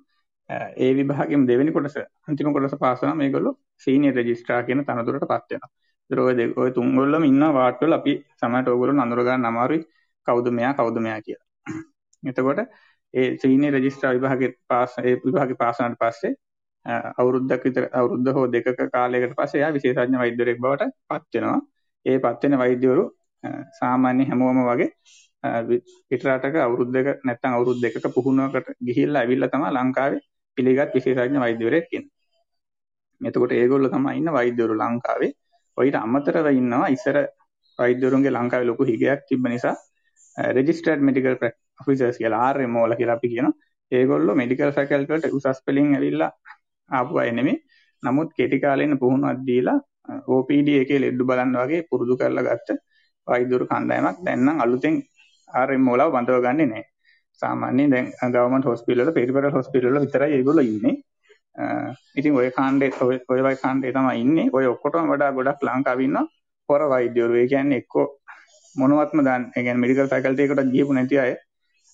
ඒ විභාගෙම දෙවෙනි කොටස අන්තිම කොටස පාස් වුණාම මේගොල්ලෝ සීනියර් රෙජිස්ට්‍රාර් කියන තනතුරටපත් වෙනවා. ඒතර ඔය ඔය තුන්ගොල්ලම ඉන්නවා වාට් වල අපි සමහරට ඕගොල්ලෝ නඳුර ගන්න අමාරුයි කවුද මෙයා කවුද මෙයා කියලා. [clears throat] එතකොට ඒ සීනියර් රෙජිස්ට්‍රාර් විභාගේ පාස් ඒ විභාගේ පාස් වුණාට පස්සේ අවුරුද්දක් විතර අවුරුද්ද හෝ දෙකක කාලයකට පස්සේ එයා විශේෂඥ වෛද්‍යවරයෙක් බවට පත් වෙනවා. ඒ පත් වෙන වෛද්‍යවරු සාමාන්‍ය හැමෝම වගේ පිට රටක අවුරුද්දක නැත්නම් අවුරුදු දෙකක පුහුණුවකට ගිහිල්ලා ඇවිල්ලා තමයි ලංකාවේ පිළිගත් විශේෂඥ වෛද්‍යවරයෙක් ඉන්නේ. එතකොට ඒගොල්ලෝ තමයි ඉන්න වෛද්‍යවරු ලංකාවේ. ඔයිට අමතරව ඉන්නවා ඉස්සර වෛද්‍යවරුන්ගේ ලංකාවේ ලොකු හිගයක් තිබ්බ නිසා රෙජිස්ටර්ඩ් මෙඩිකල් ඔෆිසර්ස් කියලා RMO ලා කියලා අපි කියනවා. ඒගොල්ලෝ මෙඩිකල් ෆැකල්ටි වලට උසස් පෙළින් ඇවිල්ලා ආපු අය නෙමෙයි. නමුත් කෙටි කාලෙන්න පුහුණුවක් දීලා OPD එකේ ලෙඩ්ඩු බලන්න වගේ පුරුදු කරලා ගත්ත වෛද්‍යවරු කණ්ඩායමක් දැන් නම් අලුතෙන් RMO ලා බඳව ගන්නෙ නැහැ. සාමාන්‍යයෙන් දැන් ගවර්න්මන්ට් හොස්පිටල් වල පෙරිෆරල් හොස්පිටල් වල විතරයි ඒගොල්ලෝ ඉන්නේ. ඉතින් ඔය කාණ්ඩේ ඔය ඔය වගේ කාණ්ඩේ තමයි ඉන්නේ. ඔය ඔක්කොටම වඩා ගොඩක් ලංකාවේ ඉන්නවා හොර වෛද්‍යවරු. ඒ කියන්නේ එක්කෝ මොනවත්ම දන්නේ. ඒ කියන්නේ මෙඩිකල් ෆැකල්ටි එකට ගියපු නැති අය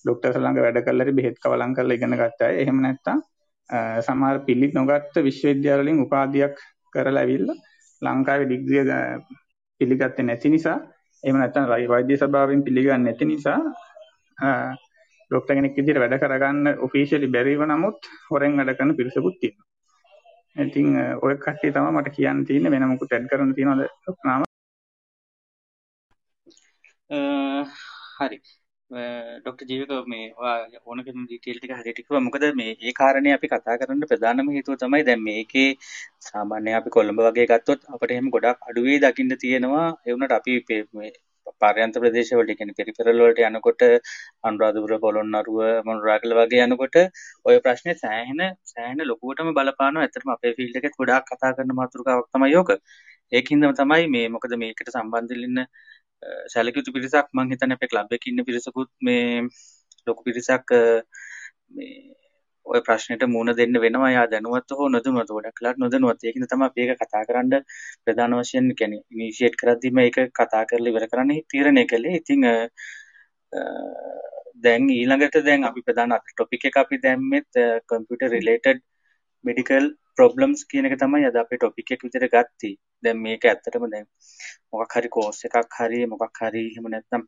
ડોක්ටර්ස් ළඟ වැඩ කරලා හරි බෙහෙත් කවලම් කරලා ඉගෙන ගත්ත අය. එහෙම නැත්නම් සමහර පිළි නොගත්ත විශ්වවිද්‍යාල වලින් උපාධියක් කරලා ඇවිල්ලා ලංකාවේ ඩිග්‍රිය පිළිගත්තේ නැති නිසා එහෙම නැත්නම් වෛද්‍ය සභාවෙන් පිළිගන්නේ නැති නිසා ડોක්ටර් කෙනෙක් විදිහට වැඩ කරගන්න ඔෆිෂියලි බැරිව නමුත් හොරෙන් වැඩ කරන පිරිසකුත් තියෙනවා. ඉතින් ඔය කට්ටිය තමයි මට කියන්න තියෙන්නේ වෙන මොකුත් ඇඩ් කරන්න තියෙනවද නාම? හරි. ඩොක්ටර් ජීවික මේ ඕන කෙන ඩීටේල් ටික හරියට කිව්වා. මොකද මේ ඒ කාරණේ අපි කතා කරන්න ප්‍රධානම හේතුව තමයි දැන් මේකේ සාමාන්‍ය අපි කොළඹ වගේ ගත්තොත් අපිට එහෙම ගොඩක් අඩුවේ දකින්න තියෙනවා. ඒ වුණාට අපි මේ පාරයන්ත ප්‍රදේශවලට කියන්නේ පෙරිෆෙරල් වලට යනකොට අනුරාධපුර පොළොන්නරුව මොනරාගල වගේ යනකොට ඔය ප්‍රශ්නේ සෑහෙන සෑහෙන ලොකුවටම බලපානවා. ඇත්තටම අපේ ෆීල්ඩ් එකෙත් ගොඩාක් කතා කරන මාතෘකාවක් තමයි ඕක. ඒකින්දම තමයි මේ මොකද මේකට සම්බන්ධ වෙන්න සැලකියුතු පිරිසක් මං හිතන්නේ අපේ ක්ලබ් එකේ ඉන්න පිරිසකුත් මේ ලොකු පිරිසක් මේ ඔය ප්‍රශ්නෙට මුහුණ දෙන්න වෙනවා. යා දැනුවත් හෝ නොදැනුවත් ගොඩක් වෙලාවට නොදැනුවත්. ඒකින්ද තමයි අපි ඒක කතා කරන්න ප්‍රධාන වශයෙන් කියන්නේ. ඉනිෂියේට් කරද්දිම ඒක කතා කරලා ඉවර කරන්න තීරණය කළේ. ඉතින් දැන් ඊළඟට දැන් අපි ප්‍රධාන ටොපික් එක අපි දැම්මෙත් කම්පියුටර් රිලේටඩ් මෙඩිකල් ප්‍රොබ්ලම්ස් කියන එක තමයි අද අපේ ටොපික් එක විදිහට ගත්තේ. දැන් මේක ඇත්තටම දැන් මොකක් හරි කෝස් එකක් හරි මොකක් හරි එහෙම නැත්නම්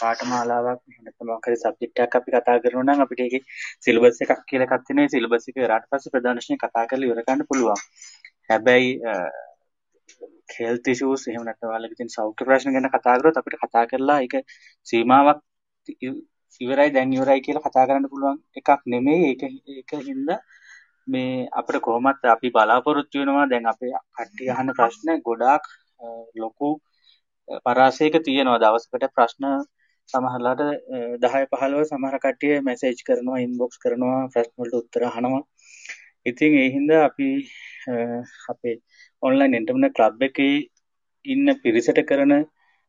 පාඨමාලාවක් එහෙම නැත්නම් මොකක් හරි සබ්ජෙක්ට් එකක් අපි කතා කරනවා නම් අපිට ඒකේ සිලබස් එකක් කියලා එකක් තියෙනවා. ඒ සිලබස් එක ඉවරාට පස්සේ ප්‍රධාන වශයෙන් කතා කරලා ඉවර ගන්න පුළුවන්. හැබැයි හෙල්ත් ඉෂුස් එහෙම නැත්නම් ඔයාලගේ තියෙන සෞඛ්‍ය ප්‍රශ්න ගැන කතා කරොත් අපිට කතා කරලා ඒක සීමාවක් ඉවරයි දැන් ඉවරයි කියලා කතා කරන්න පුළුවන් එකක් නෙමෙයි ඒක ඒක හින්දා මේ අපිට කොහොමත් අපි බලාපොරොත්තු වෙනවා. දැන් අපේ කට්ටිය අහන ප්‍රශ්න ගොඩාක් ලොකු පරාසයක තියෙනවා. දවසකට ප්‍රශ්න සමහරලාට 10 15 සමහර කට්ටිය මැසේජ් කරනවා ඉන්බොක්ස් කරනවා ප්‍රශ්න වලට උත්තර අහනවා. ඉතින් ඒ හින්දා අපි අපේ ඔන්ලයින් ඉන්ටර්නෙට් ක්ලබ් එකේ ඉන්න පිරිසට කරන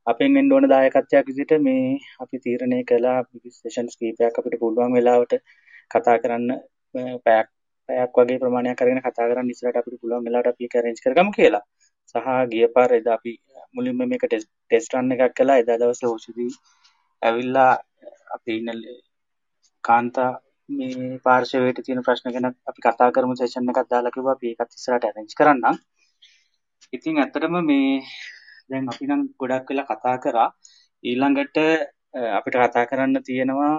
අපෙන් එන්න ඕන දායකත්වයක් විදිහට මේ අපි තීරණය කළා. සෙෂන්ස් කීපයක් අපිට පුළුවන් වෙලාවට කතා කරන්න පැයක් පැයක් වගේ ප්‍රමාණයක් අරගෙන කතා කරන්න ඉස්සරහට අපිට පුළුවන් වෙලාවට අපි ඒක arrange කරගමු කියලා. සහ ගිය පාර එදා අපි මුලින්ම මේක ටෙස්ට් රන් එකක් කළා. එදා දවසේ ඕෂධි ඇවිල්ලා අපි ඉන්න කාන්තා මේ පාර්ශවයට තියෙන ප්‍රශ්න ගැන අපි කතා කරමු සෙෂන් එකක් දාලා කිව්වා අපි ඒකත් ඉස්සරහට arrange කරන්නම්. ඉතින් ඇත්තටම මේ දැන් අපි නම් ගොඩක් වෙලා කතා කරා ඊළඟට අපිට කතා කරන්න තියෙනවා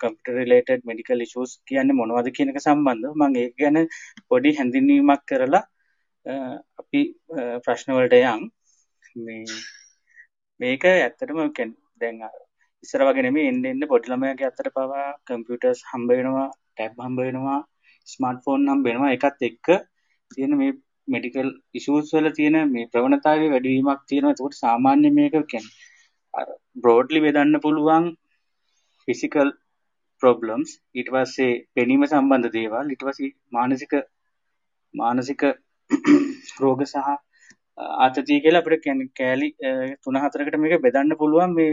කම්පියුටර් රිලේටඩ් මෙඩිකල් ඉෂුස් කියන්නේ මොනවද කියන එක සම්බන්ධව. මම ඒක ගැන පොඩි හැඳින්වීමක් කරලා අපි ප්‍රශ්න වලට යන්. මේ මේක ඇත්තටම දැන් ඉස්සර වගේ නෙමෙයි එන්න එන්න පොඩි ළමයාගේ අතට පවා කම්පියුටර්ස් හම්බ වෙනවා ටැබ් හම්බ වෙනවා ස්මාර්ට්ෆෝන් හම්බ වෙනවා. ඒකත් එක්ක තියෙන මේ මෙඩිකල් ඉෂුස් වල තියෙන මේ ප්‍රවණතාවයේ වැඩිවීමක් තියෙනවා. ඒකට සාමාන්‍ය මේක කියන්නේ බ්‍රෝඩ්ලි බෙදන්න පුළුවන් ෆිසිකල් ප්‍රොබ්ලම්ස් ඊට පස්සේ පෙනීම සම්බන්ධ දේවල් ඊට පස්සේ මානසික මානසික [clears throat] රෝග සහ ආතතිය කියලා අපිට කෑලි තුන හතරකට මේක බෙදන්න පුළුවන් මේ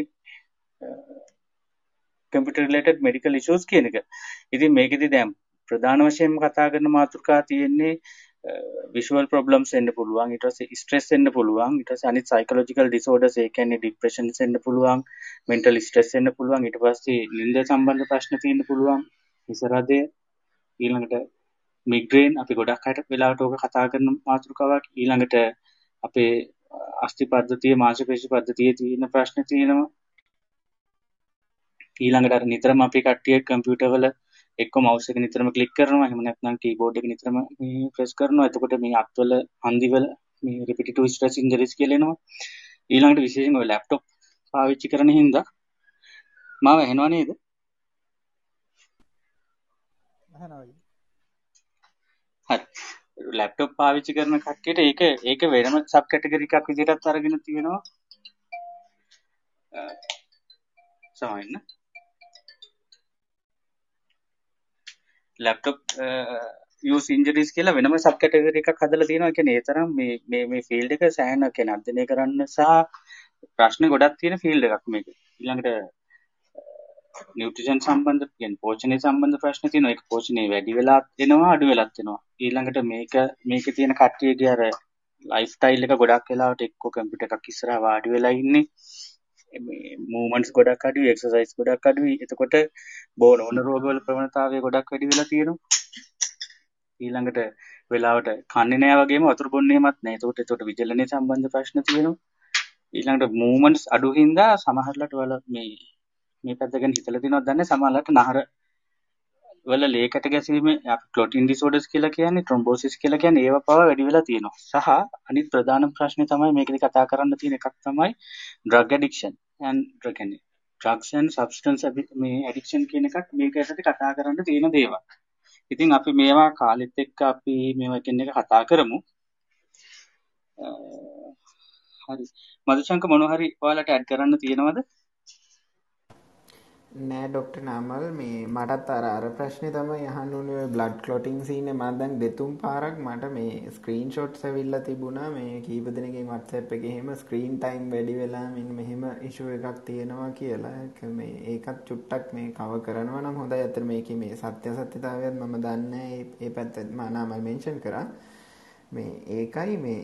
කම්පියුටර් රිලේටඩ් මෙඩිකල් ඉෂුස් කියන එක. ඉතින් මේකෙදි දැන් ප්‍රධාන වශයෙන්ම කතා කරන මාතෘකා තියෙන්නේ විශුවල් ප්‍රොබ්ලම්ස් එන්න පුළුවන් ඊට පස්සේ ස්ට්‍රෙස් එන්න පුළුවන් ඊට පස්සේ අනිත් සයිකොලොජිකල් ඩිසෝඩර්ස් ඒ කියන්නේ ડિප්‍රෙෂන්ස් එන්න පුළුවන් මෙන්ටල් ස්ට්‍රෙස් එන්න පුළුවන් ඊට පස්සේ නින්ද සම්බන්ධ ප්‍රශ්න තියෙන්න පුළුවන් හිසරදය ඊළඟට මිග්‍රේන් අපි ගොඩක් අයට වෙලාවට ඕක කතා කරන මාතෘකාවක් ඊළඟට අපේ අස්ථි පද්ධතිය මාංශපේශි පද්ධතියේ තියෙන ප්‍රශ්න තියෙනවා. ඊළඟට අර නිතරම අපි කට්ටිය කම්පියුටර් වල එක්ක මවුස් එක නිතරම ක්ලික් කරනවා. එහෙම නැත්නම් කීබෝඩ් එක නිතරම මේ ප්‍රෙස් කරනවා. එතකොට මේ අත්වල හන්දිවල මේ රිපිටිටිව් ස්ට්‍රෙස් ඉන්ජරිස් කියලා එනවා. ඊළඟට විශේෂයෙන් ඔය ලැප්ටොප් පාවිච්චි කරන හින්දා මාව ඇහෙනව නේද? හරි. ලැප්ටොප් පාවිච්චි කරන කට්ටියට ඒක ඒක වෙනම සබ් කැටගරි එකක් විදිහටත් අරගෙන තියෙනවා. සමහරවිට ලැප්ටොප් යස් ඉන්ජරිස් කියලා වෙනම සබ් කැටගරි එකක් හදලා තියෙනවා. ඒ කියන්නේ ඒ තරම් මේ මේ මේ ෆීල්ඩ් එක සෑහෙන කියන්නේ අධ්‍යයනය කරන්න සහ ප්‍රශ්න ගොඩක් තියෙන ෆීල්ඩ් එකක් මේක. ඊළඟට uh, නිව්ට්‍රිෂන් සම්බන්ධ කියන්නේ පෝෂණය සම්බන්ධ ප්‍රශ්න තියෙනවා. ඒක පෝෂණය වැඩි වෙලා එනවා අඩු වෙලත් එනවා. ඊළඟට මේක මේකේ තියෙන කට්ටියගේ අර ලයිෆ් ස්ටයිල් එක ගොඩක් වෙලාවට එක්ක කම්පියුටර් එකක් ඉස්සරහා වාඩි වෙලා ඉන්නේ. මූමන්ට්ස් ගොඩක් අඩුයි එක්සර්සයිස් ගොඩක් අඩුයි. එතකොට බෝන ඕන රෝගවල ප්‍රවණතාවය ගොඩක් වැඩි වෙලා තියෙනවා. ඊළඟට වෙලාවට කන්නේ නෑ වගේම වතුර බොන්නේමත් නෑ. ඒකට ඒකට විජලනයේ සම්බන්ධ ප්‍රශ්න තියෙනවා. ඊළඟට මූමන්ට්ස් අඩු හින්දා සමහරලාට වල මේ මේ පැත්ත ගැන හිතලා තියෙනවද දන්නේ සමහරලාට නහර වල ලේකට ගැසීම ක්ලොටින් ඩිසෝඩර්ස් කියලා කියන්නේ ට්‍රොම්බෝසිස් කියලා කියන්නේ ඒව පවා වැඩි වෙලා තියෙනවා. සහ අනිත් ප්‍රධාන ප්‍රශ්නේ තමයි මේකෙදි කතා කරන්න තියෙන එකක් තමයි drug addiction. And drug and drugs and substance මේ addiction කියන එකත් මේක ඇතුළත කතා කරන්න තියෙන දේවල්. ඉතින් අපි මේවා කාලෙත් එක්ක අපි මේවා කියන එක කතා කරමු. හරි. මදුශංක මොනවා හරි ඔයාලට ඇඩ් කරන්න තියෙනවද? නෑ ඩොක්ටර් නාමල්. මේ මටත් අර අර ප්‍රශ්නේ තමයි අහන්න උනේ ඔය බ්ලඩ් ක්ලොටින් සීන් එක මම දැන් දෙතුන් පාරක් මට මේ ස්ක්‍රීන් ෂොට්ස් ඇවිල්ලා තිබුණා. මේ කීප දෙනෙක්ගේ WhatsApp එකේ එහෙම ස්ක්‍රීන් ටයිම් වැඩි වෙලා මෙන්න මෙහෙම ඉෂුව එකක් තියෙනවා කියලා. මේ ඒකත් චුට්ටක් මේ කව කරනවා නම් හොඳයි. අතර මේකේ මේ සත්‍ය සත්‍යතාවයත් මම දන්නේ ඒ පැත්ත මම නාමල් මෙන්ෂන් කරා. මේ ඒකයි මේ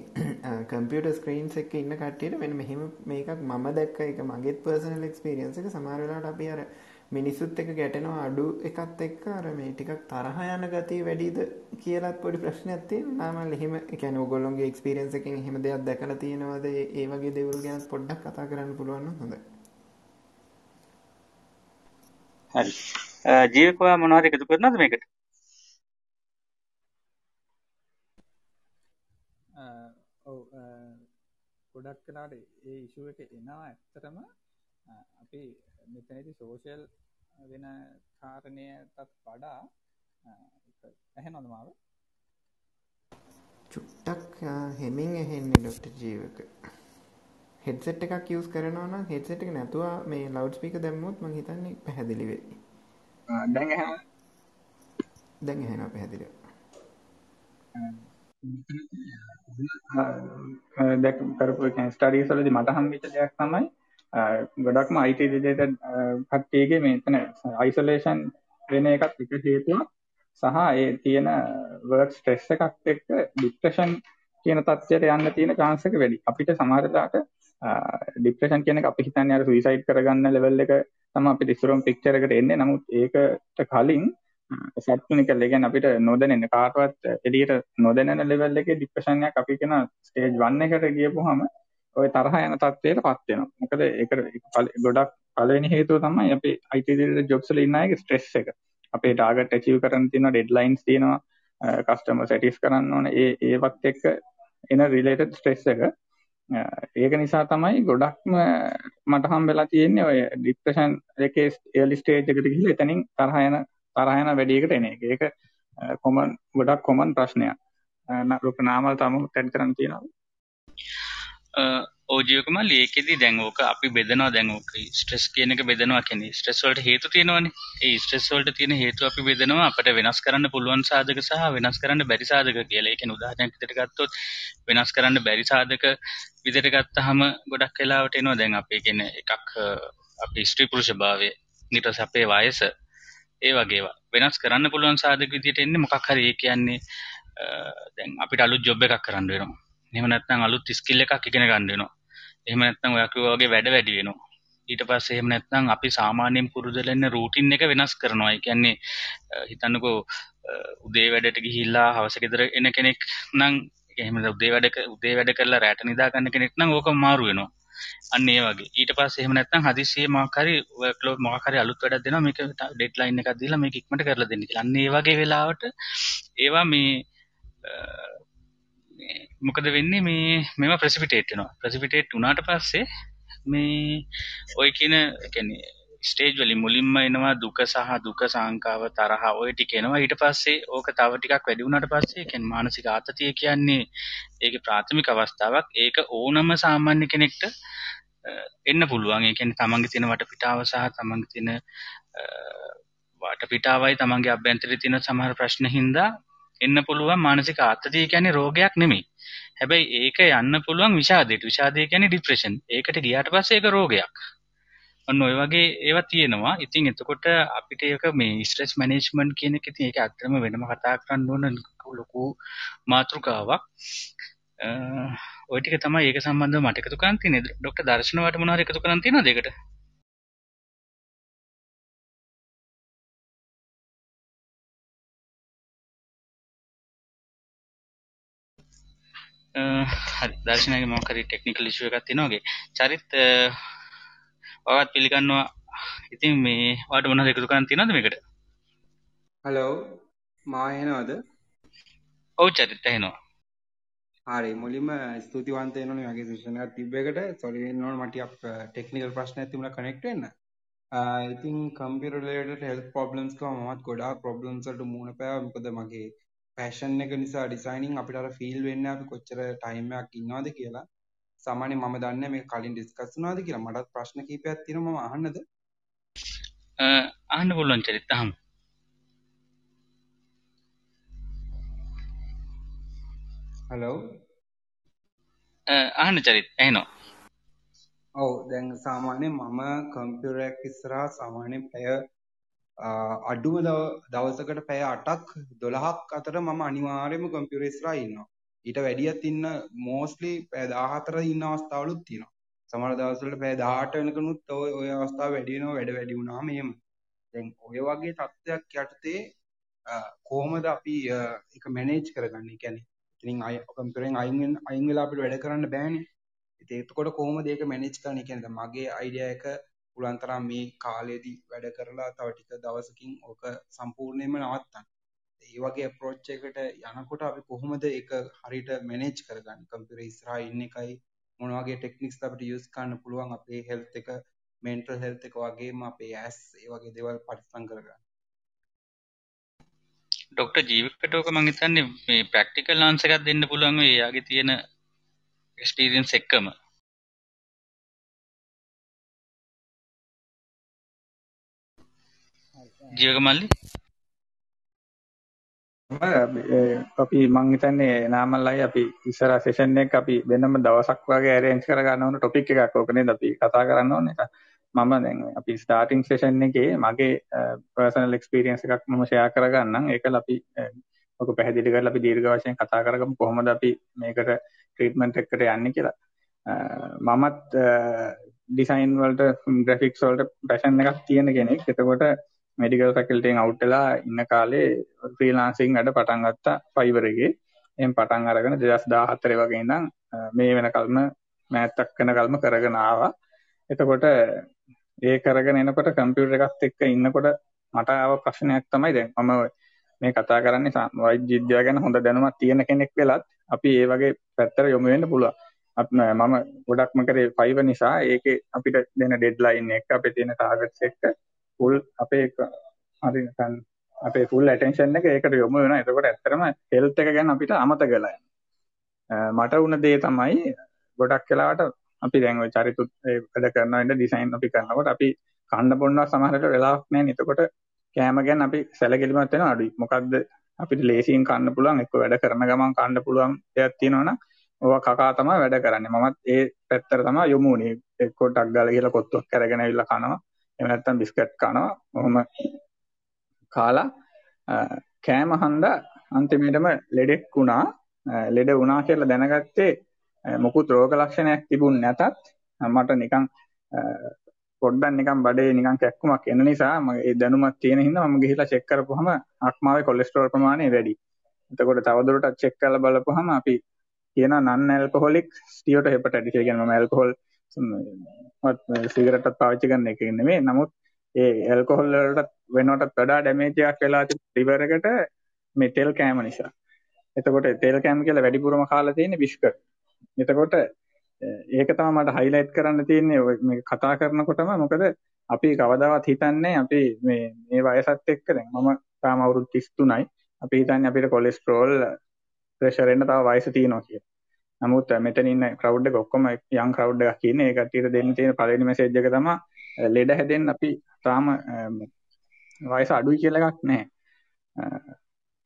කම්පියුටර් ස්ක්‍රීන්ස් එකක ඉන්න කට්ටියට මෙන්න මෙහෙම මේකක් මම දැක්ක එක මගේත් පර්සනල් එක්ස්පීරියන්ස් එක. සමහර වෙලාවට අපි අර මිනිස්සුත් එක්ක ගැටෙනවා අඩු එකත් එක්ක අර මේ ටිකක් තරහ යන ගතිය වැඩිද කියලාත් පොඩි ප්‍රශ්නයක් තියෙනවා. මම එහෙම ඒ කියන්නේ ඕගොල්ලෝගේ එක්ස්පීරියන්ස් එකෙන් එහෙම දෙයක් දැකලා තියෙනවද? ඒ වගේ දේවල් ගැන පොඩ්ඩක් කතා කරන්න පුළුවන් නම් හොඳයි. හරි. ජීවක ඔයා මොනවද එකතු කරනවද මේකට? ඔව් ගොඩක් කලාට ඒ ඉෂුව එක එනවා ඇත්තටම අපි මෙතනදි සෝෂල් වෙන කාරණයටත් වඩා ඇහෙනවද මාව චුට්ටක් හෙමින් ඇහෙන්නේ ඩොක්ටර් ජීවක හෙඩ්සෙට් එකක් යූස් කරනවා නම් හෙඩ්සෙට් එක නැතුව මේ ලවුඩ් ස්පීකර් දැම්මොත් මම හිතන්නේ පැහැදිලි වෙයි. දැන් ඇහෙනවද? දැන් ඇහෙනවා පැහැදිලිව. දැක් කරපු ස්ටඩීස් වලදී මට හම්බෙච්ච දෙයක් තමයි ගොඩක්ම IT රිලේටඩ් කට්ටියගේ මෙතන අයිසොලේෂන් වෙන එකත් එක හේතුවක් සහ ඒ තියෙන වර්ක් ස්ට්‍රෙස් එකක් එක්ක ડિප්‍රෙෂන් කියන තත්ත්වයට යන්න තියෙන chance එක වැඩි. අපිට සමහර වෙලාවට ડિප්‍රෙෂන් කියන එක අපි හිතන්නේ අර සුයිසයිඩ් කරගන්න ලෙවල් එක තමයි අපිට ඉස්සරහම පික්චර් එකට එන්නේ. නමුත් ඒකට කලින් සත්තුනි කියලා කියන්නේ අපිට නොදැනෙන කාටවත් එළියට නොදැනෙන ලෙවල් එකේ ડિප්‍රෙෂන් එකක් අපි කියන ස්ටේජ් 1 එකට ගියපුවාම ওই තරහ යන තත්ත්වයටපත් වෙනවා. මොකද ඒකට ගොඩක් පළවෙනි හේතුව තමයි අපි IT related jobs වල ඉන්න අයගේ stress එක. අපේ ටාගට් achieve කරන්න තියෙනවා, deadlines තියෙනවා, customer satis කරන්න ඕන. ඒ ඒවත් එක්ක එන related stress එක. ඒක නිසා තමයි ගොඩක්ම මට හම්බෙලා තියෙන්නේ ඔය ડિප්‍රෙෂන් එකේ early stage එකට ගිහිල්ලා එතනින් තරහ යන තරහ යන වැඩියකට එන එක. ඒක කොමන් ගොඩක් කොමන් ප්‍රශ්නයක්. රුක නාමල් තම තැන් කරන්න තියෙනවා. ඕජයකම ලේකෙදි දැංගෝක අපි බෙදනවා දැංගෝක ස්ට්‍රෙස් කියනක බෙදනවා කෙනෙ ස්ට්‍රෙස්වලට හේතු තියෙනවන ඒ ස්ට්‍රෙස්වලට තියෙන හේතු අපි බෙදනවා අපට වෙනස් කරන්න පුළුවන් සාධක සහ වෙනස් කරන්න බැරි සාධක කියලා එක උදාහනයක්තට ගත්තොත් වෙනස් කරන්න බැරි සාධක විදිට ගත්තහම ගොඩක් කලාවට එනවා දැන් අපේ ගෙන එකක් අපි ස්ත්‍රී පුරුෂ භාවය නිට සපේ වයස ඒ වගේවා වෙනස් කරන්න පුළුවන් සාධක විදිට එන්නේ මොකක් හරි ඒ කියන්නේ දැන් අපිට අලුත් ජොබ් එකක් කරන්න වෙනවා එහෙම නැත්නම් අලුත් ස්කිල් එකක් ඉගෙන ගන්න වෙනවා. එහෙම නැත්නම් ඔයා කිව්වා වගේ වැඩ වැඩි වෙනවා. ඊට පස්සේ එහෙම නැත්නම් අපි සාමාන්‍යයෙන් පුරුදුලා ඉන්න රූටින් එක වෙනස් කරනවා. ඒ කියන්නේ හිතන්නකෝ උදේ වැඩට ගිහිල්ලා හවස ගෙදර එන කෙනෙක් නම් එහෙම උදේ වැඩ උදේ වැඩ කරලා රැට නිදා ගන්න කෙනෙක් නම් ඕක මාරු වෙනවා. අන්න ඒ වගේ. ඊට පස්සේ එහෙම නැත්නම් හදිස්සියේ මොකක් හරි වර්ක්ලෝඩ් මොකක් හරි අලුත් වැඩක් දෙනවා මේක ඩෙඩ්ලයින් එකක් දීලා මේක ඉක්මනට කරලා දෙන්න කියලා. අන්න ඒ වගේ වෙලාවට ඒවා මේ මොකද වෙන්නේ මේ මෙම ප්‍රසිපිටේට් වෙනවා ප්‍රසිපිටේට් වුණාට පස්සේ මේ ඔය කියන කැන්නේ ස්ටේජ් වලින් මුලින්ම එනවා දුක සහ දුක සංකාව තරහ ඔය ටික එනවා ඊට පස්සේ ඕක තව ටිකක් වැඩි වුණාට පස්සේ කියන්නේ මානසික ආතතිය කියන්නේ ඒකේ ප්‍රාථමික අවස්ථාවක් ඒක ඕනම සාමාන්‍ය කෙනෙක්ට එන්න පුළුවන් ඒ කියන්නේ තමන්ගේ තියෙන වටපිටාව සහ තමන්ගේ තියෙන වටපිටාවයි තමන්ගේ අභ්‍යන්තරයේ තියෙන සමහර ප්‍රශ්න හින්දා එන්න පුළුවන් මානසික ආතතිය කියන්නේ රෝගයක් නෙමෙයි. හැබැයි ඒක යන්න පුළුවන් විෂාදයට. විෂාදය කියන්නේ ડિප්‍රෙෂන්. ඒකට ගියාට පස්සේ ඒක රෝගයක්. ඔන්න ඔය වගේ ඒවා තියෙනවා. ඉතින් එතකොට අපිට ඒක මේ ස්ට්‍රෙස් මැනේජ්මන්ට් කියන එක ඉතින් ඒක ඇත්තටම වෙනම කතා කරන්න ඕන ලොකු මාතෘකාවක්. ඔය ටික තමයි ඒක සම්බන්ධව මට එකතු කරන්න තියෙන්නේ. ඩොක්ටර් දර්ශන වට මොනවාරි එකතු කරන්න තියෙනවද ඒකට? හරි දර්ශනයගේ මොකක් හරි ටෙක්නිකල් ඉෂුව එකක් තියෙනවා වගේ. චරිත් ඔයත් පිළිගන්නවා. ඉතින් මේ වාට මොනවද එකතු කරන්න තියෙනවද මේකට? හලෝ මා ඇහෙනවද? ඔව් චරිත් ඇහෙනවා. හරි මුලින්ම ස්තුතිවන්ත වෙනවනේ මගේ සෙෂන් එකක් තිබ්බ එකට. සෝරි ඕන මට ටෙක්නිකල් ප්‍රශ්නයක් තිබුණා කනෙක්ට් වෙන්න. ඉතින් කම්පියුටර් රිලේටඩ් හෙල්ත් ප්‍රොබ්ලම්ස් කව මමත් ගොඩාක් ප්‍රොබ්ලම්ස් වලට මුහුණ පෑවා. මොකද මගේ පැෂන් එක නිසා ඩිසයිනින් අපිට අර ෆීල් වෙන්නේ අපි කොච්චර ටයිම් එකක් ඉන්නවද කියලා. සාමාන්‍යයෙන් මම දන්නේ මේක කලින් ඩිස්කස් වුණාද කියලා. මටත් ප්‍රශ්න කීපයක් තියෙනවා මම අහන්නද? අහන්න පුළුවන් චරිත අහමු. හලෝ අහන්න චරිත ඇහෙනවා. ඔව් දැන් සාමාන්‍යයෙන් මම කම්පියුටර් එකක් ඉස්සරහා සාමාන්‍යයෙන් පැය අඩුම දවසකට පැය 8ක් 12ක් අතර මම අනිවාර්යයෙන්ම කම්පියුටර් ඉස්සරහා ඉන්නවා. ඊට වැඩියත් ඉන්න මෝස්ට්ලි පැය 14 ඉන්න අවස්ථාවලුත් තියෙනවා. සමහර දවස්වල පැය 18 වෙනකනුත් ඔය ඔය අවස්ථාව වැඩි වෙනවා වැඩ වැඩි වුණාම එහෙම. දැන් ඔය වගේ තත්ත්වයක් යටතේ කොහොමද අපි ඒක මැනේජ් කරගන්නේ? කියන්නේ ඉතින් අය කම්පියුටරෙන් අයින් අයින් වෙලා අපිට වැඩ කරන්න බෑනේ. ඉතින් එතකොට කොහොමද ඒක මැනේජ් කරන්නේ? කියන්නේ දැන් මගේ අයිඩියා එක පුළුවන් තරම් මේ කාලෙදී වැඩ කරලා තව ටික දවසකින් ඕක සම්පූර්ණයෙන්ම නවත්තන්න. ඒ වගේ අප්‍රෝච් එකකට යනකොට අපි කොහොමද ඒක හරියට මැනේජ් කරගන්නේ? කම්පියුටර් ඉස්සරහා ඉන්න එකයි මොන වගේ ටෙක්නික්ස් අපිට යූස් කරන්න පුළුවන් අපේ හෙල්ත් එක මෙන්ටල් හෙල්ත් එක වගේම අපේ ඇස් ඒ වගේ දේවල් පරිස්සම් කරගන්න. ඩොක්ටර් ජීවිකට ඕක මං හිතන්නේ මේ ප්‍රැක්ටිකල් ආන්සර් එකක් දෙන්න පුළුවන් වෙයි යාගේ තියෙන එක්ස්පීරියන්ස් එක්කම. ජීවක මල්ලි අපි මං හිතන්නේ නාමල්ලයි අපි ඉස්සර සෙෂන් එක අපි වෙනම දවසක් වගේ ඇරේන්ජ් කරගන්න ඕන ටොපික් එකක්. ඕක නේද අපි කතා කරන්න ඕනේ ඒක මම දැන් අපි ස්ටාර්ටින් සෙෂන් එකේ මගේ පර්සනල් එක්ස්පීරියන්ස් එකක් මම ෂෙයා කරගන්නම්. ඒකල අපි ඔක පැහැදිලි කරලා අපි දීර්ඝ වශයෙන් කතා කරගමු. කොහොමද අපි මේකට ට්‍රීට්මන්ට් එකකට යන්නේ කියලා. මමත් ඩිසයින් වලට ග්‍රැෆික්ස් වලට පැෂන් එකක් තියෙන කෙනෙක්. එතකොට මෙඩිකල් ෆැකල්ටියෙන් අවුට් වෙලා ඉන්න කාලේ ෆ්‍රීලාන්සින් වැඩ පටන් ගත්තා ෆයිබර් එකේ. එහෙන් පටන් අරගෙන 2014 වගේ ඉඳන් මේ වෙනකල්ම මෑතක් වෙනකල්ම කරගෙන ආවා. එතකොට ඒ කරගෙන එනකොට කම්පියුටර් එකත් එක්ක ඉන්නකොට මට ආව ප්‍රශ්නයක් තමයි දැන් මම මේ කතා කරන්නේ වෛද්‍ය විද්‍යාව ගැන හොඳ දැනුමක් තියෙන කෙනෙක් වෙලත් අපි ඒ වගේ පැත්තට යොමු වෙන්න පුළුවන්. මම ගොඩක්ම කරේ ෆයිබර් නිසා ඒකේ අපිට දෙන ඩෙඩ්ලයින් එක අපේ තියෙන ටාගට්ස් එක්ක ෆුල් අපේ හරි නිකන් අපේ ෆුල් ඇටෙන්ෂන් එක ඒකට යොමු වෙනවා. එතකොට ඇත්තටම හෙල්ත් එක ගැන අපිට අමතක වෙලා මට වුණ දේ තමයි ගොඩක් වෙලාවට අපි දැන් ওই චරිතුත් වැඩ කරනවා ඉන්න ඩිසයින් අපි කරනකොට අපි කන්න බොන්නවා සමහරට වෙලාවක් නැහැ. එතකොට කෑම ගැන අපි සැලකිලිමත් වෙනවා අඩුයි. මොකද්ද අපිට ලේසියෙන් කන්න පුළුවන් එක්ක වැඩ කරන ගමන් කන්න පුළුවන් දෙයක් තියෙනවනම් ඕවා කකා තමයි වැඩ කරන්නේ. මමත් ඒ පැත්තට තමයි යොමු වුනේ. එක්ක ටක් ගාලා ගිහලා කොත්තුවක් අරගෙන ඇවිල්ලා කනවා. එහෙම නැත්නම් බිස්කට් කනවා. ඔහොම කාලා කෑම හන්දා අන්තිමේටම ලෙඩෙක් වුණා. ලෙඩ වුණා කියලා දැනගත්තේ මොකුත් රෝග ලක්ෂණයක් තිබුණ නැතත් මට නිකන් පොඩ්ඩක් නිකන් බඩේ නිකන් කැක්කුමක් එන නිසා මම ඒ දැනුමක් තියෙන හින්දා මම ගිහිල්ලා චෙක් කරපුවහම ආත්මාවේ කොලෙස්ටරෝල් ප්‍රමාණය වැඩි. එතකොට තවදුරටත් චෙක් කරලා බලපුවහම අපි කියන නන් ඇල්කොහොලික් ස්ටියෝට හෙපටයිටිස් ඒ කියන්නේ මම ඇල්කොහොල් සිගරටත් පාවිච්චි කරන එක නෙමෙයි. නමුත් ඒ ඇල්කොහොල් වලට වෙනවටත් වඩා ඩැමේජ් එකක් වෙලා තිබුණ ලිවර් එකට මේ තෙල් කෑම නිසා. එතකොට තෙල් කෑම කියලා වැඩිපුරම කාලා තියෙන්නේ බිස්කට්. එතකොට ඒක තමයි මට හයිලයිට් කරන්න තියෙන්නේ මේ කතා කරනකොටම මොකද අපි කවදාවත් හිතන්නේ අපි මේ මේ වයසත් එක්ක දැන් මම තාම අවුරුදු 33යි. අපි හිතන්නේ අපිට කොලෙස්ටරෝල් ප්‍රෙෂර් එන්න තව වයස තියෙනවා කියලා. නමුත් මෙතන ඉන්න ක්‍රවුඩ් එක ඔක්කොම යං ක්‍රවුඩ් එකක් ඉන්නේ. ඒ කට්ටියට දෙන්න තියෙන පළවෙනි මෙසේජ් එක තමයි ලෙඩ හැදෙන්න අපි තාම වයස අඩුයි කියලා එකක් නැහැ.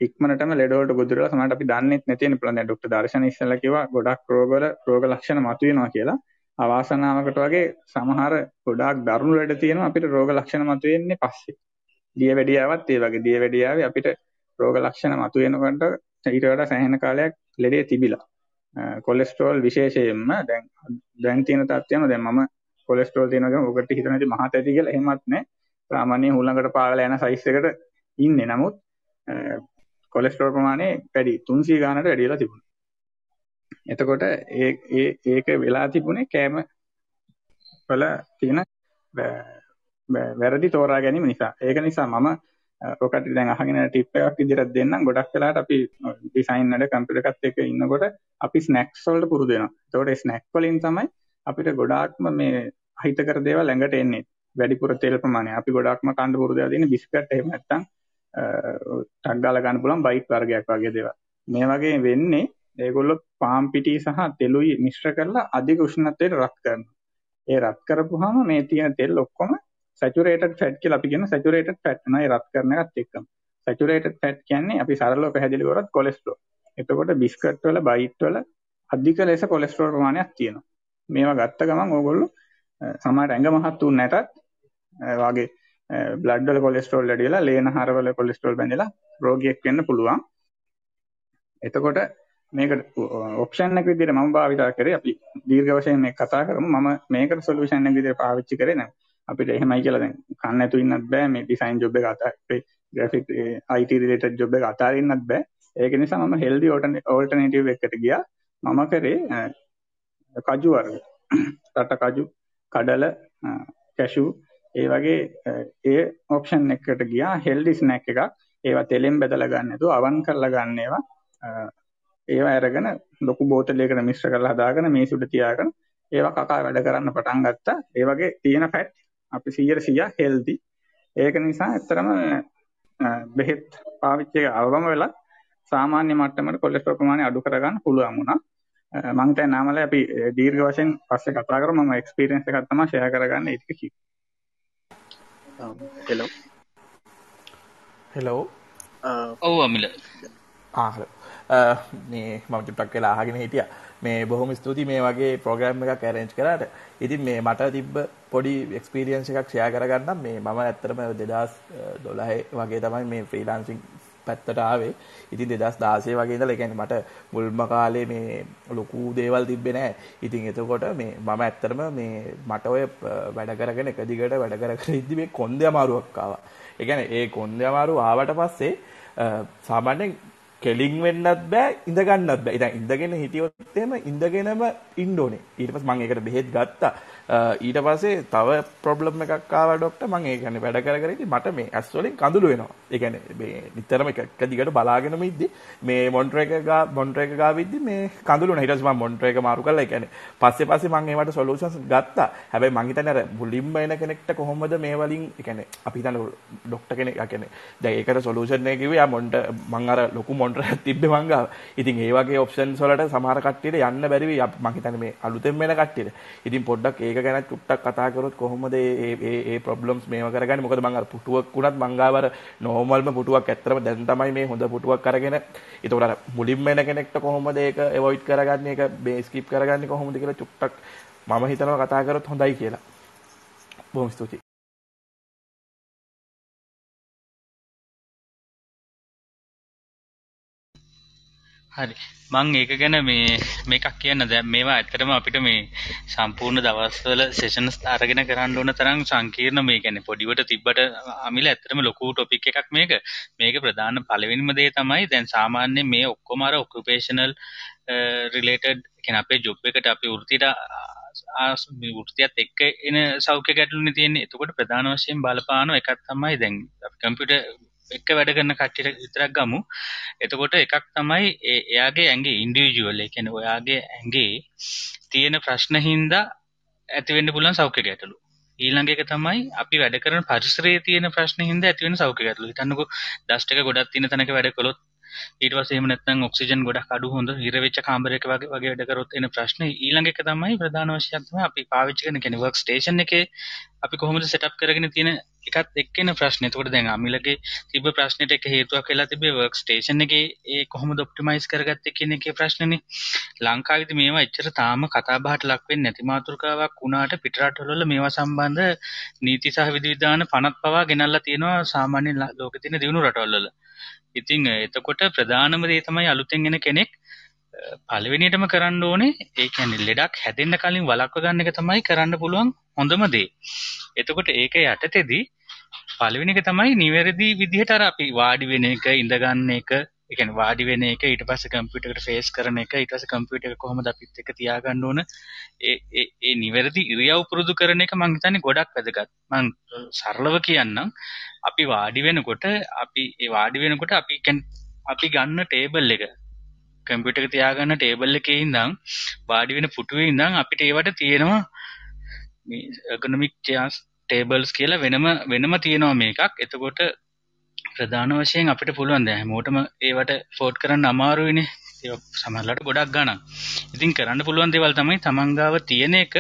ඉක්මනටම ලෙඩ වලට ගොදුරු වෙලා සමහරට අපි දන්නෙත් නැති වෙන පුළුවන්. දැන් ડોක්ටර් දර්ශන ඉස්සෙල්ලා කිව්වා ගොඩක් රෝගවල රෝග ලක්ෂණ මතුවෙනවා කියලා. අවාසනාවකට වගේ සමහර ගොඩාක් දරුණු ලෙඩ තියෙනවා අපිට රෝග ලක්ෂණ මතුවෙන්නේ පස්සේ. දියවැඩියාවත් ඒ වගේ දියවැඩියාවේ අපිට රෝග ලක්ෂණ මතුවෙනකොට ඊට වඩා සෑහෙන කාලයක් ලෙඩේ තිබිලා. කොලෙස්ටරෝල් විශේෂයෙන්ම දැන් දැන් තියෙන තත්ත්වයම දැන් මම කොලෙස්ටරෝල් තියෙනවා ඔකට හිතන ඇති මහත ඇති කියලා එහෙමත් නැහැ. සාමාන්‍ය හුලඟට පාගලා යන සයිස් එකට ඉන්නේ. නමුත් කොලෙස්ටරෝල් ප්‍රමාණය වැඩි 300 ගානට වැඩි වෙලා තිබුණා. එතකොට ඒ ඒ ඒක වෙලා තිබුණේ කෑම වල තියෙන වැරදි තෝරා ගැනීම නිසා. ඒක නිසා මම ඔකට දැන් අහගෙන ටිප් එකක් විදිහට දෙන්නම්. ගොඩක් වෙලාවට අපි ඩිසයින් වල කම්පියුටර් එකත් එක්ක ඉන්නකොට අපි ස්නැක්ස් වලට පුරුදු වෙනවා. එතකොට ඒ ස්නැක් වලින් තමයි අපිට ගොඩාක්ම මේ අහිතකර දේවල් ළඟට එන්නේ. වැඩිපුර තෙල් ප්‍රමාණය. අපි ගොඩාක්ම කන්න පුරුදු වෙලා තියෙන බිස්කට් එහෙම නැත්නම් ටක් ගාලා ගන්න පුළුවන් බයිට් වර්ගයක් වගේ දේවල්. මේ වගේ වෙන්නේ ඒගොල්ලෝ පාම් පිටි සහ තෙලුයි මිශ්‍ර කරලා අධික උෂ්ණත්වයට රත් කරනවා. ඒ රත් කරපුවාම මේ තියෙන තෙල් ඔක්කොම සැචුරේටඩ් ෆැට් කියලා අපි කියන සැචුරේටඩ් ෆැට් වෙනවා ඒ රත් කරන එකත් එක්කම. සැචුරේටඩ් ෆැට් කියන්නේ අපි සරලව පැහැදිලි කරොත් කොලෙස්ටරෝල්. එතකොට බිස්කට් වල බයිට් වල අධික ලෙස කොලෙස්ටරෝල් ප්‍රමාණයක් තියෙනවා. මේවා ගත්ත ගමන් ඕගොල්ලෝ සමහර ඇඟ මහත් වුන් නැතත් වාගේ බ්ලඩ් වල කොලෙස්ටරෝල් වැඩි වෙලා ලේන හරවල කොලෙස්ටරෝල් බැඳලා රෝගියෙක් වෙන්න පුළුවන්. එතකොට මේකට ඔප්ෂන් එක විදිහට මම භාවිතා කරේ අපි දීර්ඝ වශයෙන් මේක කතා කරමු මම මේකට සොලියුෂන් එක විදිහට පාවිච්චි කරේ නෑ අපිට එහෙමයි කියලා දැන් කන්න නැතු ඉන්නත් බෑ. මේ ඩිසයින් ජොබ් එක අතේ ග්‍රැෆික් IT රිලේටඩ් ජොබ් එක අතාරින්නත් බෑ. ඒක නිසා මම හෙල්දි ඕල්ටර්නේටිව් එකකට ගියා. මම කරේ කජු වර්ග රට කජු කඩල කැෂු ඒ වගේ ඒ ඔප්ෂන් එකකට ගියා. හෙල්දි ස්නැක් එකක්. ඒවා තෙලෙන් බෙදලා ගන්න නැතුව අවන් කරලා ගන්න ඒවා. ඒවා අරගෙන ලොකු බෝතලයකට මිශ්‍ර කරලා හදාගෙන මේසුඩ තියාගෙන ඒවා කකා වැඩ කරන්න පටන් ගත්තා. ඒ වගේ තියෙන ෆැට් අපි 100 හෙල්දි. ඒක නිසා ඇත්තටම බෙහෙත් පාවිච්චි අවම වෙලා සාමාන්‍ය මට්ටමට කොලෙස්ටරෝල් ප්‍රමාණය අඩු කරගන්න පුළුවන් වුණා. මම හිතන්නේ නාමලේ අපි දීර්ඝ වශයෙන් පස්සේ කතා කරමු මම එක්ස්පීරියන්ස් එකක් තමයි ෂෙයා කරගන්න ඒක කිව්වේ. හෙලෝ හෙලෝ ඔව් අමිල ආ හලෝ මේ මම චුට්ටක් වෙලා අහගෙන හිටියා. මේ බොහොම ස්තුතියි මේ වගේ ප්‍රෝග්‍රෑම් එකක් ඇරේන්ජ් කරාට. ඉතින් මේ මට තිබ්බ පොඩි එක්ස්පීරියන්ස් එකක් ෂෙයා කරගන්නම්. මේ මම ඇත්තටම 2012 වගේ තමයි මේ ෆ්‍රීලාන්සින් පැත්තට ආවේ. ඉතින් 2016 වගේ ඉඳලා ඒ කියන්නේ මට මුල්ම කාලේ මේ ලොකු දේවල් තිබ්බේ නැහැ. ඉතින් එතකොට මේ මම ඇත්තටම මේ මට ඔය වැඩ කරගෙන එක දිගට වැඩ කර කර ඉද්දි මේ කොන්දේ අමාරුවක් ආවා. ඒ කියන්නේ ඒ කොන්දේ අමාරුව ආවට පස්සේ සාමාන්‍යයෙන් කෙලින් වෙන්නත් බෑ ඉඳ ගන්නත් බෑ. ඉතින් ඉඳගෙන හිටියොත් එහෙම ඉඳගෙනම ඉන්න ඕනේ. ඊට පස්සේ මම ඒකට බෙහෙත් ගත්තා. ඊට පස්සේ තව ප්‍රොබ්ලම් එකක් ආවා ડોක්ටර් මම ඒ කියන්නේ වැඩ කර කර ඉතින් මට මේ ඇස් වලින් කඳුළු එනවා. ඒ කියන්නේ මේ නිතරම එක එක දිගට බලාගෙනම ඉද්දි මේ මොන්ටර් එක ගා මොන්ටර් එක ගාවිද්දි මේ කඳුළු එනවා. ඊට පස්සේ මම මොන්ටර් එක මාරු කරලා ඒ කියන්නේ පස්සේ පස්සේ මම ඒවට සොලියුෂන්ස් ගත්තා. හැබැයි මං හිතන්නේ අර මුලින්ම එන කෙනෙක්ට කොහොමද මේ වලින් ඒ කියන්නේ අපි හිතන්නේ ડોක්ටර් කෙනෙක් ඒ කියන්නේ දැන් ඒකට සොලියුෂන් එක කිව්වේ ආ මොන්ටර් මං අර ලොකු මොන්ටර් එකක් තිබ්බේ මං ගාව. ඉතින් ඒ වගේ ඔප්ෂන්ස් වලට සමහර කට්ටියට යන්න බැරි වෙයි. මං හිතන්නේ මේ අලුතෙන් වෙන කට්ටියට. ඉතින් පොඩ්ඩක් ඒක ගැන චුට්ටක් කතා කරොත් කොහොමද මේ මේ මේ ප්‍රොබ්ලම්ස් මේව කරගන්නේ? මොකද මං අර පුටුවක් උනත් මං ගාව අර නෝමල්ම පුටුවක් ඇත්තටම දැන් තමයි මේ හොඳ පුටුවක් අරගෙන ඒතකොට අර මුලින්ම එන කෙනෙක්ට කොහොමද ඒක අවොයිඩ් කරගන්නේ? ඒක මේ ස්කිප් කරගන්නේ කොහොමද කියලා චුට්ටක් මම හිතනවා කතා කරොත් හොඳයි කියලා. බොහොම ස්තුතියි. හරි. මං ඒක ගැන මේ මේකක් කියන්න දැන් මේවා ඇත්තටම අපිට මේ සම්පූර්ණ දවස්වල සෙෂන්ස් අරගෙන කරන්න ඕන තරම් සංකීර්ණ මේ කියන්නේ පොඩිවට තිබ්බට අමිල ඇත්තටම ලොකු ටොපික් එකක් මේක. මේක ප්‍රධාන පළවෙනිම දේ තමයි දැන් සාමාන්‍යයෙන් මේ ඔක්කොම අර ඔකියුපේෂනල් රිලේටඩ් කියන්නේ අපේ ජොබ් එකට අපි වෘත්තියට වෘත්තියත් එක්ක එන සෞඛ්‍ය ගැටලුනේ තියෙන්නේ. එතකොට ප්‍රධාන වශයෙන් බලපාන එකක් තමයි දැන් අපි කම්පියුටර් එක වැඩ කරන කට්ටියට විතරක් ගමු. එතකොට එකක් තමයි එයාගේ ඇඟේ ඉන්ඩිවිජුවල් ඒ කියන්නේ ඔයාගේ ඇඟේ තියෙන ප්‍රශ්න හින්දා ඇති වෙන්න පුළුවන් සෞඛ්‍ය ගැටලු. ඊළඟ එක තමයි අපි වැඩ කරන පරිසරයේ තියෙන ප්‍රශ්න හින්දා ඇති වෙන සෞඛ්‍ය ගැටලු. හිතන්නකෝ ඩස්ට් එක ගොඩක් තියෙන තැනක වැඩ කළොත් ඊට පස්සේ එහෙම නැත්නම් ඔක්සිජන් ගොඩක් අඩු හොඳ හිර වෙච්ච කාමරයක වගේ වගේ වැඩ කරොත් එන ප්‍රශ්නේ ඊළඟ එක තමයි ප්‍රධාන වශයෙන් තමයි අපි පාවිච්චි කරන කියන්නේ වර්ක් ස්ටේෂන් එකේ අපි කොහොමද සෙටප් කරගෙන තියෙන එකත් එක්කෙන ප්‍රශ්නේ. එතකොට දැන් අමිලගේ තිබ්බ ප්‍රශ්නෙට එක හේතුවක් වෙලා තිබේ වර්ක් ස්ටේෂන් එකේ ඒ කොහොමද ඔප්ටිමයිස් කරගත්තේ කියන එකේ ප්‍රශ්නනේ. ලංකාවේදී මේවා එච්චර තාම කතා බහට ලක් වෙන්නේ නැති මාතෘකාවක් වුණාට පිටරටවල මේවා සම්බන්ධ නීති සහ විධිවිධාන පනත් පවා ගෙනල්ලා තියෙනවා සාමාන්‍ය ලෝකෙ තියෙන දියුණු රටවල් වල. ඉතින් එතකොට ප්‍රධානම දේ තමයි අලුතෙන් එන කෙනෙක් පළවෙනියටම කරන්න ඕනේ ඒ කියන්නේ ලෙඩක් හැදෙන්න කලින් වළක්ව ගන්න එක තමයි කරන්න පුළුවන් හොඳම දේ. එතකොට ඒක යටතේදී පළවෙනි එක තමයි නිවැරදි විදිහට අර අපි වාඩි වෙන එක ඉඳ ගන්න එක ඒ කියන්නේ වාඩි වෙන එක ඊට පස්සේ කම්පියුටර් එකට ෆේස් කරන එක ඊට පස්සේ කම්පියුටර් එක කොහොමද අපිත් එක්ක තියාගන්න ඕන? ඒ ඒ ඒ නිවැරදි ඉරියව් පුරුදු කරන එක මං හිතන්නේ ගොඩක් වැදගත්. මං සරලව කියන්නම්. අපි වාඩි වෙනකොට අපි ඒ වාඩි වෙනකොට අපි අපි ගන්න ටේබල් එක කම්පියුටර් එක තියාගන්න ටේබල් එකේ ඉඳන් වාඩි වෙන පුටුවේ ඉඳන් අපිට ඒවට තියෙනවා මේ ergonomic chairs tables කියලා වෙනම වෙනම තියෙනවා මේකක්. එතකොට ප්‍රධාන වශයෙන් අපිට පුළුවන් දැන් හැමෝටම ඒවට ෆෝට් කරන්න අමාරුයිනේ. ඒක සමහරවිට ගොඩක් ගණන්. ඉතින් කරන්න පුළුවන් දේවල් තමයි තමන් ගාව තියෙන එක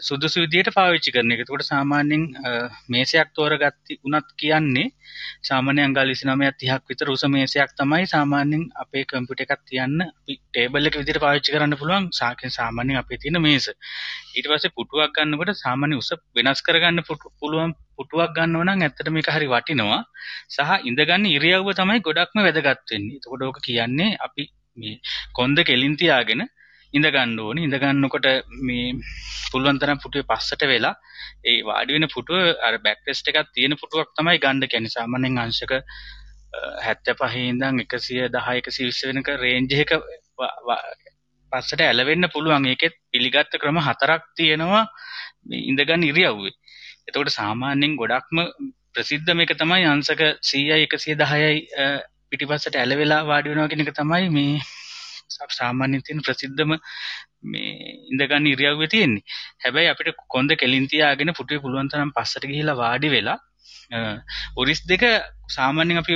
සුදුසු විදියට පාවිච්චි කරන එක. එතකොට සාමාන්‍යයෙන් මේසයක් තෝරගත්ති උනත් කියන්නේ සාමාන්‍ය අංගල් 29ක් 30ක් විතර උස මේසයක් තමයි සාමාන්‍යයෙන් අපේ කම්පියුටර් එකක් තියන්න අපි ටේබල් එක විදියට පාවිච්චි කරන්න පුළුවන් සාමාන්‍යයෙන් අපේ තියෙන මේස. ඊට පස්සේ පුටුවක් ගන්නකොට සාමාන්‍ය උස වෙනස් කරගන්න පුළුවන් පුටුවක් ගන්නව නම් ඇත්තට මේක හරි වටිනවා. සහ ඉඳගන්න ඉරියව්ව තමයි ගොඩක්ම වැදගත් වෙන්නේ. එතකොට ඕක කියන්නේ අපි මේ කොන්ද කෙලින් තියාගෙන ඉඳ ගන්න ඕනේ. ඉඳ ගන්නකොට මේ පුළුවන් තරම් පුටුවේ පස්සට වෙලා ඒ වාඩි වෙන පුටුව අර බෑක් රෙස්ට් එකක් තියෙන පුටුවක් තමයි ගන්න කියන්නේ. සාමාන්‍යයෙන් අංශක 75 ඉඳන් 110 120 වෙනක රේන්ජ් එක පස්සට ඇලවෙන්න පුළුවන්. ඒකෙත් පිළිගත්ත ක්‍රම හතරක් තියෙනවා මේ ඉඳගන්න ඉරියව්වේ. එතකොට සාමාන්‍යයෙන් ගොඩක්ම ප්‍රසිද්ධ මේක තමයි අංශක 100යි 110යි පිටිපස්සට ඇලවෙලා වාඩි වෙනවා කියන එක තමයි මේ සාමාන්‍යයෙන් තියෙන ප්‍රසිද්ධම මේ ඉඳගන්න ඉරියව්වේ තියෙන්නේ. හැබැයි අපිට කොන්ද කෙලින් තියාගෙන පුටුවේ පුළුවන් තරම් පස්සට ගිහිලා වාඩි වෙලා උරිස් දෙක සාමාන්‍යයෙන් අපි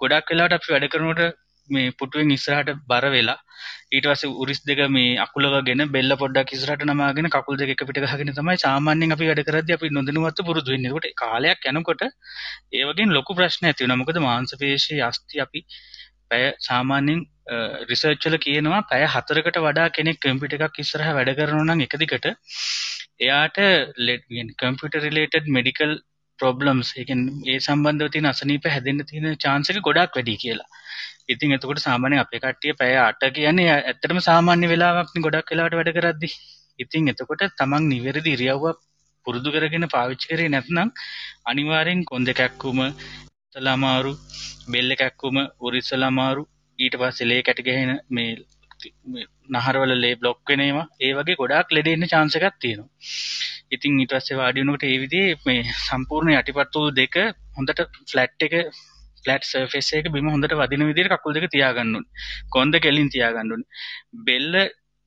ගොඩක් වෙලාවට අපි වැඩ කරනකොට මේ පුටුවෙන් ඉස්සරහට බර වෙලා ඊට පස්සේ උරිස් දෙක මේ අකුලවගෙන බෙල්ල පොඩ්ඩක් ඉස්සරහට නමාගෙන කකුල් දෙක එක පිට ගහගෙන තමයි සාමාන්‍යයෙන් අපි වැඩ කරද්දී අපි නොදැනුවත්ව පුරුදු වෙන්නේ. ඒකට කාලයක් යනකොට ඒ වගේම ලොකු ප්‍රශ්න ඇති වෙනවා. මොකද මාංශ පේශී අස්ථි අපි පැය සාමාන්‍යයෙන් රිසර්ච් වල කියනවා පැය 4කට වඩා කෙනෙක් කම්පියුටර් එකක් ඉස්සරහා වැඩ කරනවා නම් එක දිගට එයාට කම්පියුටර් රිලේටඩ් මෙඩිකල් ප්‍රොබ්ලම්ස් ඒ කියන්නේ ඒ සම්බන්ධව තියෙන අසනීප හැදෙන්න තියෙන chance එක ගොඩාක් වැඩි කියලා. ඉතින් එතකොට සාමාන්‍යයෙන් අපේ කට්ටිය පැය 8 කියන්නේ ඇත්තටම සාමාන්‍ය වෙලාවක් නේ ගොඩක් වෙලාවට වැඩ කරද්දි. ඉතින් එතකොට තමන් නිවැරදි ඉරියව්වක් පුරුදු කරගෙන පාවිච්චි කරේ නැත්නම් අනිවාර්යෙන් කොන් දෙකක් වුම තලාමාරු බෙල්ල එකක් වුම උරිස්සලාමාරු ඊට පස්සේ ලේ කැට ගැහෙන මේ නහරවල ලේ බ්ලොක් වෙනවා ඒ වගේ ගොඩාක් ලෙඩ එන්න chance එකක් තියෙනවා. ඉතින් ඊට පස්සේ වාඩි වෙනකොට ඒ විදිහේ මේ සම්පූර්ණ යටිපතුල් දෙක හොඳට ෆ්ලැට් එක ෆ්ලැට් සර්ෆේස් එක බිම හොඳට වදින විදිහට කකුල් දෙක තියාගන්න ඕනේ. කොන්ද කෙලින් තියාගන්න ඕනේ. බෙල්ල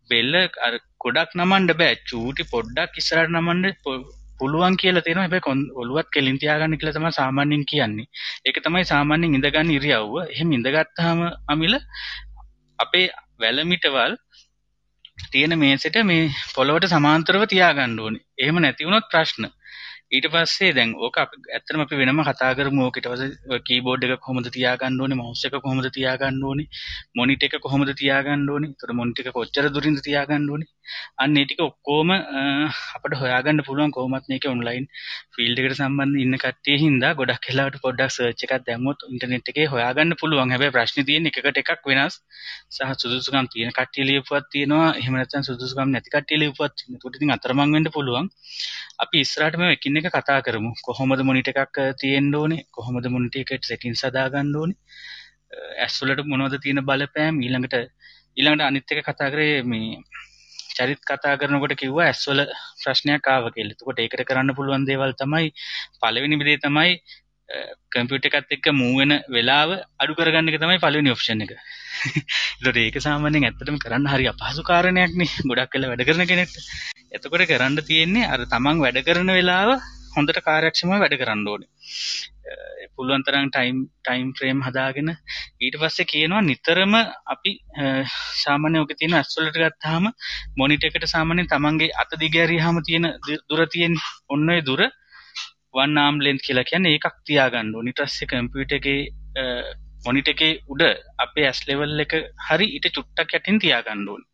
බෙල්ල අර ගොඩක් නමන්න බෑ. චූටි පොඩ්ඩක් ඉස්සරහට නමන්න පුළුවන් කියලා තියෙනවා හැබැයි ඔළුවත් කෙලින් තියාගන්න කියලා තමයි සාමාන්‍යයෙන් කියන්නේ. ඒක තමයි සාමාන්‍යයෙන් ඉඳගන්න ඉරියව්ව. එහෙම ඉඳගත්තාම අමිල අපේ වැලමිටවල් තියෙන මේසෙට මේ පොළවට සමාන්තරව තියාගන්න ඕනේ. එහෙම නැති වුණොත් ප්‍රශ්න. ඊට පස්සේ දැන් ඕක ඇත්තටම අපි වෙනම කතා කරමු. ඕක ඊට පස්සේ කීබෝඩ් එක කොහොමද තියාගන්න ඕනේ මවුස් එක කොහොමද තියාගන්න ඕනේ මොනිටර් එක කොහොමද තියාගන්න ඕනේ? ඒතර මොනිටර් එක කොච්චර දුරින්ද තියාගන්න ඕනේ? අන්න ඒ ටික ඔක්කොම අපිට හොයාගන්න පුළුවන් කොහොමත් මේක ඔන්ලයින් ෆීල්ඩ් එකට සම්බන්ධ ඉන්න කට්ටිය හින්දා ගොඩක් වෙලාවට පොඩ්ඩක් සර්ච් එකක් දැම්මොත් ඉන්ටර්නෙට් එකේ හොයාගන්න පුළුවන්. හැබැයි ප්‍රශ්නේ තියෙන්නේ එකකට එකක් වෙනස්. සහ සුදුසුකම් තියෙන කට්ටිය ලියපුවක් තියෙනවා. එහෙම නැත්නම් සුදුසුකම් නැති කට්ටිය ලියපුවක් තියෙනවා. ඒකට ඉතින් අතරමං වෙන්න පුළුවන්. අපි ඉස්සරහට මේ එකින් එක කතා කරමු කොහොමද මොනිට එකක් තියෙන්න්න ඕනේ කොහොමද මොනිට එකට සැටින් සදාගන්න ඕනේ ඇස්වලට මොනවද තියෙන බලපෑම් ඊළඟට ඊළඟට අනිත් එක කතා කරේ මේ චරිත් කතා කරනකොට කිව්වා ඇස්වල ප්‍රශ්නයක් ආව කියලා. එතකොට ඒකට කරන්න පුළුවන් දේවල් තමයි පළවෙනි දේ තමයි කම්පියුටර් එකත් එක්ක මූව් වෙන වෙලාව අඩු කරගන්න එක තමයි පළවෙනි ඔප්ෂන් එක. [laughs] ඒතකොට ඒක සාමාන්‍යයෙන් ඇත්තටම කරන්න හරි අපහසු කාරණයක් නේ. ගොඩක් වෙලා වැඩ කරන කෙනෙක්ට. එතකොට කරන්න තියෙන්නේ අර තමන් වැඩ කරන වෙලාව හොඳට කාර්යක්ෂමව වැඩ කරන්න ඕනේ. පුළුවන් තරම් ටයිම් ටයිම් ෆ්‍රේම් හදාගෙන ඊට පස්සේ කියනවා නිතරම අපි සාමාන්‍ය ඔක තියෙන ඇස්වලට ගත්තාම මොනිටර් එකට සාමාන්‍යයෙන් තමන්ගේ අත දිග ඇරියාම තියෙන දුර තියෙන ඔන්න ඔය දුර වන් ආම් ලෙන්ත් කියලා කියන්නේ ඒකක් තියාගන්න ඕනේ. ඊට පස්සේ කම්පියුටර් එකේ මොනිටර් එකේ උඩ අපේ ඇස් ලෙවල් එක හරි ඊට චුට්ටක් යටින් තියාගන්න ඕනේ.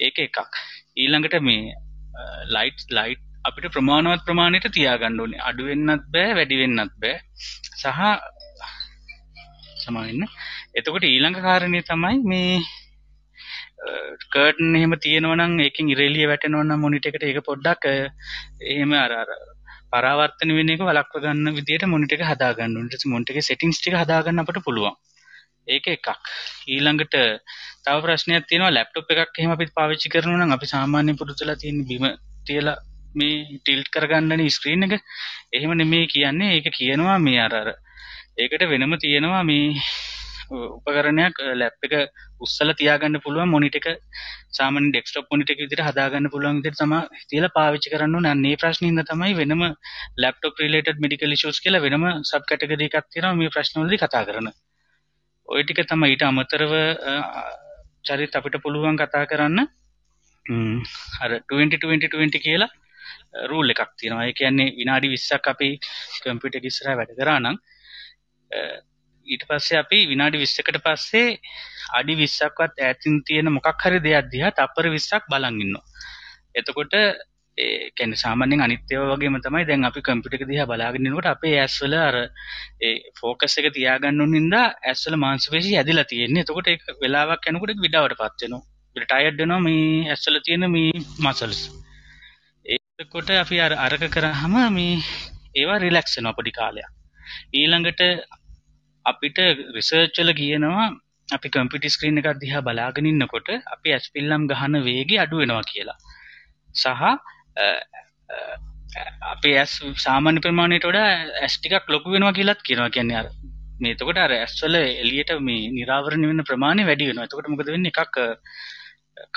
ඒක එකක්. ඊළඟට මේ ලයිට් ලයිට් අපිට ප්‍රමාණවත් ප්‍රමාණයට තියාගන්න ඕනේ. අඩු වෙන්නත් බෑ, වැඩි වෙන්නත් බෑ. සහ සමාවෙන්න. එතකොට ඊළඟ කාරණේ තමයි මේ කර්ටන් එහෙම තියෙනවා නම් ඒකෙන් ඉරෙලිය වැටෙනවා නම් මොනිටර් එකට ඒක පොඩ්ඩක් එහෙම අර අර පරාවර්තන වෙන එක වළක්ව ගන්න විදිහට මොනිටර් එක හදා ගන්න ඕනේ. ඊට පස්සේ මොනිටර් එකේ සෙටින්ග්ස් ටික හදා ගන්න අපිට පුළුවන්. ඒක එකක්. ඊළඟට තව ප්‍රශ්නයක් තියෙනවා ලැප්ටොප් එකක් එහෙම අපි පාවිච්චි කරනවා නම් අපි සාමාන්‍ය පුරුදුලා තියෙන බිම තියලා මේ ටිල්ට් කරගන්නනේ ස්ක්‍රීන් එක. එහෙම නෙමෙයි කියන්නේ. ඒක කියනවා මේ අර අර ඒකට වෙනම තියෙනවා මේ උපකරණයක් ලැප් එක උස්සල තියාගන්න පුළුවන් මොනිට එක සාමාන්‍ය ඩෙස්ක්ටොප් මොනිටර් එක විදිහට හදාගන්න පුළුවන් විදිහට තමයි තියලා පාවිච්චි කරන්න ඕනේ. අන්න ඒ ප්‍රශ්නේ ඉඳ තමයි වෙනම ලැප්ටොප් රිලේටඩ් මෙඩිකල් ඉෂුස් කියලා වෙනම සබ් කැටගරි එකක් තියෙනවා මේ ප්‍රශ්න වලදී කතා කරන. ওই ටික තමයි ඊට අමතරව චරිත අපිට පුළුවන් කතා කරන්න අර 20 20 20 කියලා රූල් එකක් තියෙනවා. ඒ කියන්නේ විනාඩි 20ක් අපි කම්පියුටර් එක ඉස්සරහා වැඩ කරා නම් ඊට පස්සේ අපි විනාඩි 20කට පස්සේ අඩි 20ක්වත් ඈතින් තියෙන මොකක් හරි දෙයක් දිහා තප්පර 20ක් බලන් ඉන්නවා. එතකොට ඒ කියන්නේ සාමාන්‍යයෙන් අනිත් ඒවා වගේම තමයි දැන් අපි කම්පියුටර් එක දිහා බලාගෙන ඉන්නකොට අපේ ඇස්වල අර ඒ ફોකස් එක තියාගන්න ඕන හින්දා ඇස්වල මාංශපේශි ඇදිලා තියෙන්නේ. එතකොට ඒක වෙලාවක් යනකොට ඒක විඩාවටපත් වෙනවා. අපිට ටයර්ඩ් වෙනවා මේ ඇස්වල තියෙන මේ මසල්ස්. එතකොට අපි අර අරක කරාම මේ ඒවා රිලැක්ස් වෙනවා පොඩි කාලයක්. ඊළඟට අපිට රිසර්ච් වල කියනවා අපි කම්පියුටර් ස්ක්‍රීන් එකක් දිහා බලාගෙන ඉන්නකොට අපි ඇස් පිල්ලම් ගහන වේගය අඩු වෙනවා කියලා. සහ අපේ ඇස් සාමාන්‍ය ප්‍රමාණයට වඩා ඇස් ටිකක් ලොකු වෙනවා කියලාත් කියනවා කියන්නේ අර මේ එතකොට අර ඇස් වල එළියට මේ නිරාවරණය වෙන ප්‍රමාණය වැඩි වෙනවා. එතකොට මොකද වෙන්නේ එකක්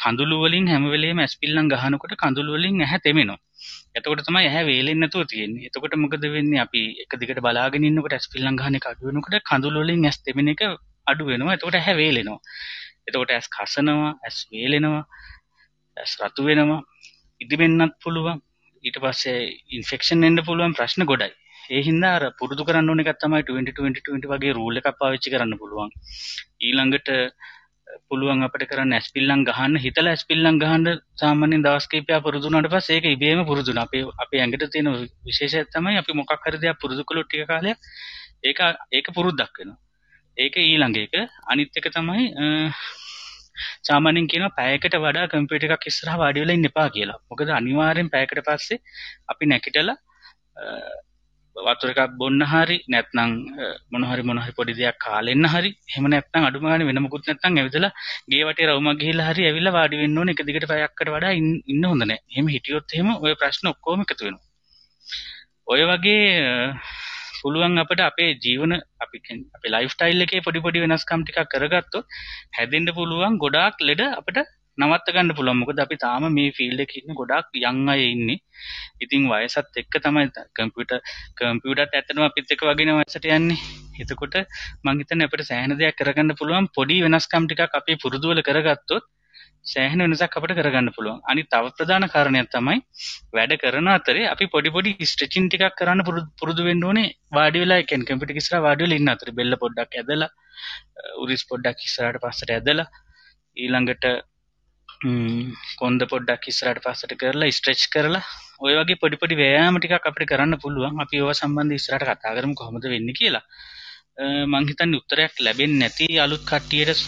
කඳුළු වලින් හැම වෙලේම ඇස් පිල්ලම් ගහනකොට කඳුළු වලින් ඇහැ තෙමෙනවා. එතකොට තමයි ඇහැ වේලෙන්නේ නැතුව තියෙන්නේ. එතකොට මොකද වෙන්නේ අපි එක දිගට බලාගෙන ඉන්නකොට ඇස් පිල්ලම් ගහන එක අඩු වෙනකොට කඳුළු වලින් ඇස් තෙමෙන එක අඩු වෙනවා. එතකොට ඇහැ වේලෙනවා. එතකොට ඇස් කසනවා, ඇස් වේලෙනවා, ඇස් රතු වෙනවා, ඉදිමෙන්නත් පුළුවන්. ඊට පස්සේ ඉන්ෆෙක්ෂන් එන්න පුළුවන් ප්‍රශ්න ගොඩයි. ඒ හින්දා අර පුරුදු කරන්න ඕන එකක් තමයි 20 20 20 වගේ රූල් එකක් පාවිච්චි කරන්න පුළුවන්. ඊළඟට පුළුවන් අපිට කරන්න ඇස්පිල්ලම් ගහන්න හිතලා ඇස්පිල්ලම් ගහන්න සාමාන්‍යයෙන් දවස් කිහිපයක් පුරුදු වුණාට පස්සේ ඒක ඉබේම පුරුදු වෙනවා. අපේ අපේ ඇඟට තියෙන විශේෂය තමයි අපි මොකක් හරි දෙයක් පුරුදු කළොත් ටික කාලයක් ඒක ඒක පුරුද්දක් වෙනවා. ඒක ඊළඟ එක. අනිත් එක තමයි සාමාන්‍යයෙන් කියනවා පැයකට වඩා කම්පියුටර් එකක් ඉස්සරහා වාඩි වෙලා ඉන්න එපා කියලා. මොකද අනිවාර්යෙන් පැයකට පස්සේ අපි නැගිටලා වතුර එකක් බොන්න හරි නැත්නම් මොන හරි මොන හරි පොඩි දෙයක් කාලෙන්න හරි එහෙම නැත්නම් අඩුම ගානේ වෙන මොකුත් නැත්නම් ඇවිදලා ගේ වටේ රවුමක් ගිහිල්ලා හරි ඇවිල්ලා වාඩි වෙන්න ඕනේ එක දිගට පැයකට වඩා ඉන්න හොඳ නැහැ. එහෙම හිටියොත් එහෙම ওই ප්‍රශ්න ඔක්කොම එකතු වෙනවා. ඔය වගේ පුළුවන් අපිට අපේ ජීවන අපි අපේ ලයිෆ් ස්ටයිල් එකේ පොඩි පොඩි වෙනස්කම් ටිකක් කරගත්තොත් හැදෙන්න පුළුවන් ගොඩාක් ලෙඩ අපිට නවත්ත ගන්න පුළුවන් මොකද අපි තාම මේ ෆීල්ඩ් එකේ ඉන්න ගොඩාක් යං අය ඉන්නේ. ඉතින් වයසත් එක්ක තමයි කම්පියුටර් කම්පියුටරත් ඇත්තටම අපිත් එක්ක වගේ වයසට යන්නේ. එතකොට මං හිතන්නේ අපිට සෑහෙන දෙයක් කරගන්න පුළුවන් පොඩි වෙනස්කම් ටිකක් අපි පුරුදුවල කරගත්තොත් සෑහෙන වෙනසක් අපිට කරගන්න පුළුවන්. අනිත් තව ප්‍රධාන කාරණයක් තමයි වැඩ කරන අතරේ අපි පොඩි පොඩි ස්ට්‍රෙචින් ටිකක් කරන්න පුරුදු වෙන්න ඕනේ. වාඩි වෙලා කියන්නේ කම්පියුටර් ඉස්සරහා වාඩි වෙලා ඉන්න අතරේ බෙල්ල පොඩ්ඩක් ඇදලා උරිස් පොඩ්ඩක් ඉස්සරහට පස්සට ඇදලා ඊළඟට කොන්ද පොඩ්ඩක් ඉස්සරහට පස්සට කරලා ස්ට්‍රෙච් කරලා ඔය වගේ පොඩි පොඩි ව්‍යායාම ටිකක් අපිට කරන්න පුළුවන්. අපි ඒවා සම්බන්ධව ඉස්සරහට කතා කරමු කොහොමද වෙන්නේ කියලා. මං හිතන්නේ උත්තරයක් ලැබෙන්නේ නැති අලුත් කට්ටියට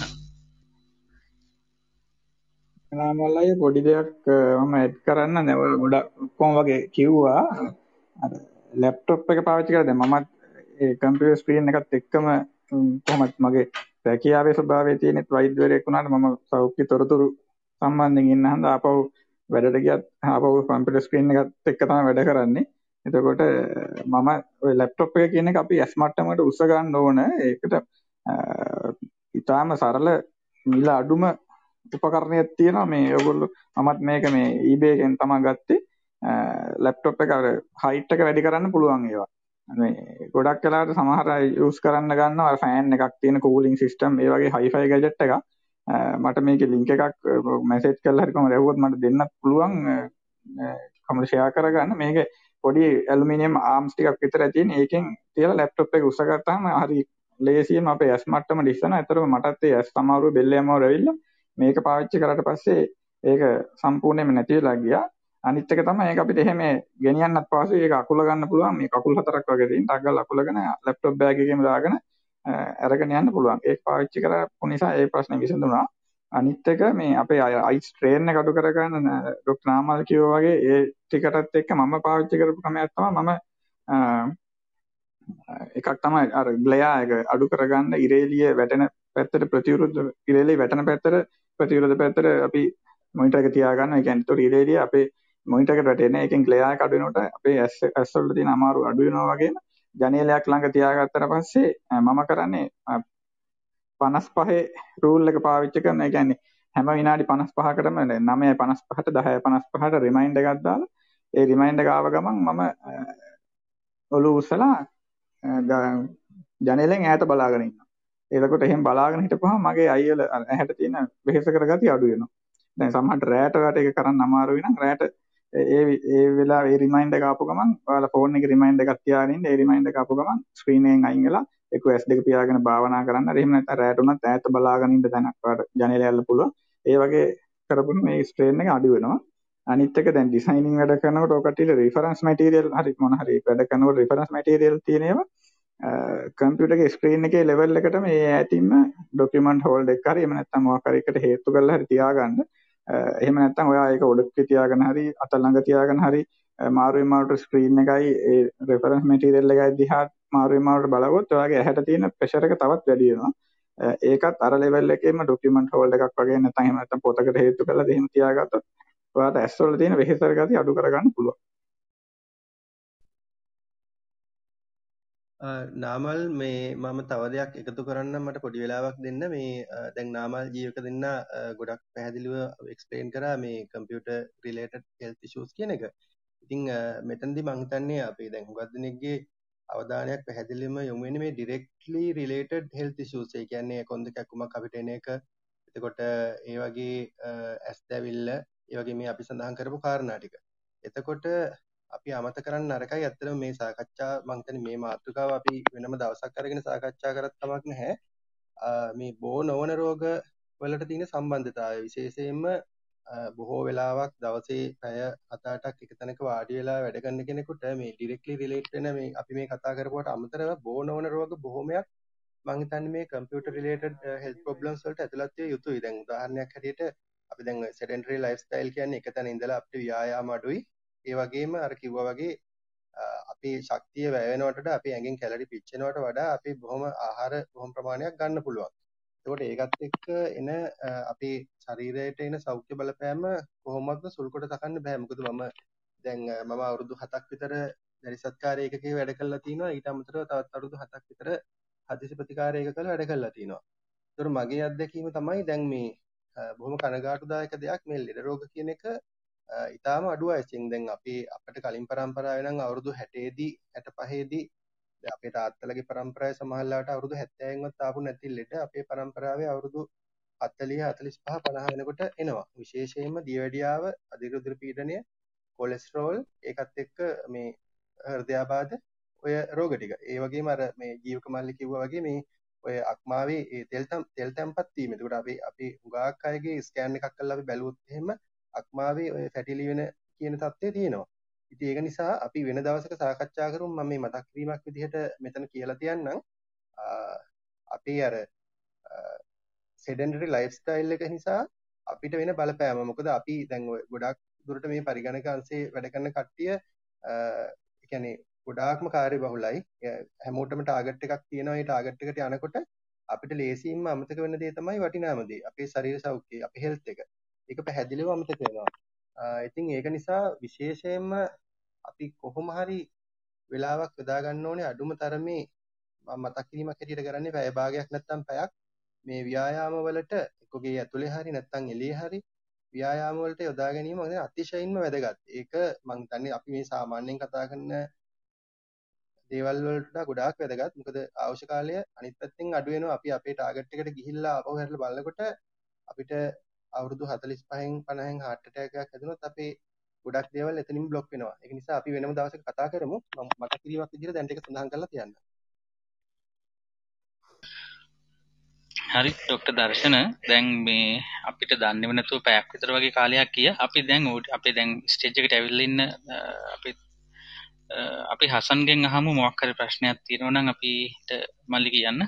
නාමල්ලයි පොඩි දෙයක් මම ඇඩ් කරන්න නැව ගොඩක් ඔක්කොම වගේ කිව්වා අර ලැප්ටොප් එක පාවිච්චි කරලා දැන් මමත් ඒ කම්පියුටර් ස්ක්‍රීන් එකත් එක්කම කොහොමද මගේ රැකියාවේ ස්වභාවය තියෙනෙත් වෛද්‍යවරයෙක් වුණාට මම සෞඛ්‍ය තොරතුරු සම්බන්ධයෙන් ඉන්න හන්ද ආපහු වැඩට ගියත් ආපහු කම්පියුටර් ස්ක්‍රීන් එකත් එක්ක තමයි වැඩ කරන්නේ. එතකොට මම ඔය ලැප්ටොප් එක කියන එක අපි ඇස් මට්ටමකට උස්ස ගන්න ඕන. ඒකට ඊටාම සරල මිල අඩුම උපකරණයක් තියෙනවා මේ ඔයගොල්ලෝ මමත් මේක මේ eBay එකෙන් තමයි ගත්තේ. ලැප්ටොප් එක අර හයිට් එක වැඩි කරන්න පුළුවන් ඒවා. මේ ගොඩක් වෙලාවට සමහර අය යූස් කරන්න ගන්නවා ෆෑන් එකක් තියෙන කූලින් සිස්ටම් ඒ වගේ හයිෆයි ගැජට් එකක් මට මේක ලිංක එකක් මැසේජ් කරලා හරි කොහමද ඇහුවොත් මට දෙන්නත් පුළුවන් කමල ෂෙයා කරගන්න මේක පොඩි ඇලුමිනියම් ආම්ස් ටිකක් විතර තියෙන ඒකෙන් තියලා ලැප්ටොප් එක උස්සගත්තාම හරි ලේසියෙන් අපේ ඇස් මට්ටම දිස්සනවා. ඒතරම මටත් ඒ ඇස් සමහරව බෙල්ල යමව රැවිලා මේක පාවිච්චි කරාට පස්සේ ඒක සම්පූර්ණයෙන්ම නැති වෙලා ගියා. අනිත් එක තමයි ඒක අපිට එහෙම ගෙනියන්නත් පස්සේ ඒක අකුල ගන්න පුළුවන්. මේ කකුල් හතරක් වගේ තියෙන ටග්ගල් අකුලගෙන ලැප්ටොප් බෑග් එකේම දාගෙන අරගෙන යන්න පුළුවන්. ඒක පාවිච්චි කරපු නිසා ඒ ප්‍රශ්නේ විසඳුණා. අනිත් එක මේ අපේ අයිස් ට්‍රේන් එක අඩු කරගන්න ඩොක්ටර් නාමල් කිව්වා වගේ ඒ ටිකටත් එක්ක මම පාවිච්චි කරපු ක්‍රමයක් තමයි මම එකක් තමයි අර ග්ලයා එක අඩු කරගන්න ඉරේලිය වැටෙන පැත්තට ප්‍රතිවිරුද්ධ ඉරේලිය වැටෙන පැත්තට ප්‍රතිවිරුද්ධ පැත්තට අපි මොනිටර් එක තියාගන්න. ඒ කියන්නේ ඒතකොට ඉරේලිය අපේ මොනිටර් එකට වැටෙන එකෙන් ග්ලයා එක අඩු වෙනකොට අපේ ඇස් ඇස් වල තියෙන අමාරු අඩු වෙනවා වගේම ජනේලයක් ළඟ තියාගත්තට පස්සේ මම කරන්නේ 55 රූල් එක පාවිච්චි කරන. ඒ කියන්නේ හැම විනාඩි 55කටම 9:55ට 10:55ට රිමයින්ඩර් එකක් දාලා ඒ රිමයින්ඩර් එක ආව ගමන් මම ඔළුව උස්සලා ජනේලෙන් ඈත බලාගෙන ඉන්නවා. එතකොට එහෙම බලාගෙන හිටපුවහම මගේ අයියල ඇහැට තියෙන වෙහෙස කරගතිය අඩු වෙනවා. දැන් සමහරට රැට වට ඒක කරන්න අමාරු වෙනම් රැට ඒ ඒ වෙලාවේ ඒ රිමයින්ඩර් එක ආපු ගමන් ඔයාලා ෆෝන් එකේ රිමයින්ඩර් එකක් තියාගෙන ඉන්න ඒ රිමයින්ඩර් එක ආපු ගමන් ස්ක්‍රීන් එකෙන් අයින් වෙලා එක්ක S2 පියාගෙන භාවනා කරන්න. එහෙම නැත්නම් රැට උනත් ඈත බලාගෙන ඉන්න තැනක් ඔයාලට ජනේලය ඇල්ල පුළුවන්. ඒ වගේ කරපුවම මේ ස්ට්‍රේන් එක අඩු වෙනවා. අනිත් එක දැන් ඩිසයිනින් වැඩ කරනකොට ඔය කට්ටියට රිෆරන්ස් මැටීරියල් හරි මොන හරි වැඩ කරනකොට රිෆරන්ස් මැටීරියල් තියෙන ඒවා කම්පියුටර් එකේ ස්ක්‍රීන් එකේ ලෙවල් එකට මේ ඈතින්ම ඩොකියුමන්ට් හෝල්ඩර් එක හරි එහෙම නැත්නම් මොකක් හරි එකට හේතු කරලා හරි තියාගන්න. එහෙම නැත්නම් ඔයා ඒක ඔඩොක්කේ තියාගෙන හරි අත ළඟ තියාගෙන හරි මාරුවෙන් මාරුවට ස්ක්‍රීන් එකයි ඒ රෙෆරන්ස් මැටීරියල් එකයි දිහා මාරුවෙන් මාරුවට බලවොත් ඔයාගේ ඇහැට තියෙන ප්‍රෙෂර් එක තවත් වැඩි වෙනවා. ඒකත් අර ලෙවල් එකේම ඩොකියුමන්ට් හෝල්ඩර් එකක් වගේ නැත්නම් එහෙම නැත්නම් පොතකට හේතු කරලා එහෙම තියාගත්තොත් ඔයාලට ඇස්වල තියෙන වෙහෙසර ගතිය අඩු කරගන්න පුළුවන්. නාමල් මේ මම තව දෙයක් එකතු කරන්න මට පොඩි වෙලාවක් දෙන්න මේ දැන් නාමල් ජීවක දෙන්න ගොඩක් පැහැදිලිව එක්ස්පලේන් කරා මේ කම්පියුටර් රිලේටඩ් හෙල්ත් ඉෂුස් කියන එක. ඉතින් මෙතනදී මම හිතන්නේ අපි දැන් හුඟක් දෙනෙක්ගේ අවධානයක් පැහැදිලිවම යොමු වෙන්නේ මේ ඩිරෙක්ට්ලි රිලේටඩ් හෙල්ත් ඉෂුස්. ඒ කියන්නේ කොන්ද කැක්කුමක් අපිට එන එක. එතකොට ඒ වගේ ඇස් දැවිල්ල, ඒ වගේ මේ අපි සඳහන් කරපු කාරණා ටික. එතකොට අපි අමත කරන්න නරකයි. ඇත්තටම මේ සාකච්ඡා මං හිතන්නේ මේ මාතෘකාව අපි වෙනම දවසක් අරගෙන සාකච්ඡා කරත් කමක් නැහැ. මේ බෝ නොවන රෝග වලට තියෙන සම්බන්ධතාවය විශේෂයෙන්ම බොහෝ වෙලාවක් දවසේ පැය හත අටක් එක තැනක වාඩි වෙලා වැඩ කරන කෙනෙකුට මේ ඩිරෙක්ට්ලි රිලේට් වෙන මේ අපි මේ කතා කරපුවට අමතරව බෝ නොවන රෝග බොහොමයක් මං හිතන්නේ මේ කම්පියුටර් රිලේටඩ් හෙල්ත් ප්‍රොබ්ලම්ස් වලට ඇතුළත් විය යුතුයි. දැන් උදාහරණයක් හැටියට අපි දැන් සෙඩෙන්ටරි ලයිෆ් ස්ටයිල් කියන්නේ එක තැන ඉඳලා අපිට ව්‍යායාම අඩුයි. ඒ වගේම අර කිව්වා වගේ අපේ ශක්තිය වැය වෙනවට වඩා අපේ ඇඟෙන් කැලරි පිච්චෙනවට වඩා අපි බොහොම ආහාර බොහොම ප්‍රමාණයක් ගන්න පුළුවන්. එතකොට ඒකත් එක්ක එන අපේ ශරීරයට එන සෞඛ්‍ය බලපෑම කොහොමත්ම සුළුකොට තකන්න බෑ. මොකද මම දැන් මම අවුරුදු 7ක් විතර දැරිසත්කාර ඒකකේ වැඩ කරලා තිනවා. ඊට අමතරව තවත් අවුරුදු 7ක් විතර හදිසි ප්‍රතිකාර ඒකකවල වැඩ කරලා තිනවා. ඒතර මගේ අත්දැකීම තමයි දැන් මේ බොහොම කනගාටුදායක දෙයක් මේ ලෙඩ රෝග කියන එක ඉතාම අඩු වයසින් දැන් අපි අපිට කලින් පරම්පරාවේ නම් අවුරුදු 60 දී 65 දී අපේ තාත්තලගේ පරම්පරාවේ සමහරලාට අවුරුදු 70න් වත් ආපු නැති ලෙඩ අපේ පරම්පරාවේ අවුරුදු 40 45 50 වෙනකොට එනවා. විශේෂයෙන්ම දියවැඩියාව අධිරුධිර පීඩනය කොලෙස්ටරෝල් ඒකත් එක්ක මේ හෘදයාබාධ ඔය රෝග ටික. ඒ වගේම අර මේ ජීවක මල්ලි කිව්වා වගේ මේ ඔය අක්මාවේ ඒ තෙල් තෙල් තැම්පත් වීම. ඒකට අපි අපි හුඟක් අයගේ ස්කෑන් එකක් කරලා අපි බැලුවොත් එහෙම අක්මාවේ ඔය ෆැටි ලිවන කියන තත්ත්වය තියෙනවා. ඉතින් ඒක නිසා අපි වෙන දවසක සාකච්ඡා කරමු මම මේ මතක් කිරීමක් විදිහට මෙතන කියලා තියන්නම්. අපි අර සෙඩෙන්ටරි ලයිෆ් ස්ටයිල් එක නිසා අපිට වෙන බලපෑම. මොකද අපි දැන් ගොඩක් දුරට මේ පරිගණක අංශේ වැඩ කරන කට්ටිය කියන්නේ ගොඩාක්ම කාර්ය බහුලයි. හැමෝටම ටාගට් එකක් තියෙනවා. ඒ ටාගට් එකට යනකොට අපිට ලේසියෙන්ම අමතක වෙන දේ තමයි වටිනාම දේ. අපේ ශරීර සෞඛ්‍යය අපේ හෙල්ත් එක. ඒක පැහැදිලිව අමතක වෙනවා. ඉතින් ඒක නිසා විශේෂයෙන්ම අපි කොහොම හරි වෙලාවක් යොදා ගන්න ඕනේ අඩුම තරමේ මම මතක් කිරීමක් හැටියට කරන්නේ පැය භාගයක් නැත්නම් පැයක් මේ ව්‍යායාම වලට එක්කගේ ඇතුලේ හරි නැත්නම් එළියේ හරි ව්‍යායාම වලට යොදා ගැනීම අතිශයින්ම වැදගත්. ඒක මම හිතන්නේ අපි මේ සාමාන්‍යයෙන් කතා කරන දේවල් වලට ගොඩාක් වැදගත්. මොකද අවශ්‍ය කාලය අනිත් පැත්තෙන් අඩු වෙනවා. අපි අපේ ටාගට් එකට ගිහිල්ලා ආපහු හැරලා බලනකොට අපිට අවුරුදු 45න් 50න් heart attack එකක් හැදුනොත් අපේ ගොඩක් දේවල් එතනින් block වෙනවා. ඒක නිසා අපි වෙනම දවසක කතා කරමු. මම මතක් කිරීමක් විදිහට දැන් ටික සඳහන් කරලා තියන්න. හරි ડોක්ටර් දර්ශන දැන් මේ අපිට දන්නේම නැතුව පැයක් විතර වගේ කාලයක් ගියා. අපි දැන් අපේ දැන් ස්ටේජ් එකට ඇවිල්ලා ඉන්න අපි අපි හසන්ගෙන් අහමු මොකක් හරි ප්‍රශ්නයක් තියෙනවා නම් අපිට මල්ලි කියන්න.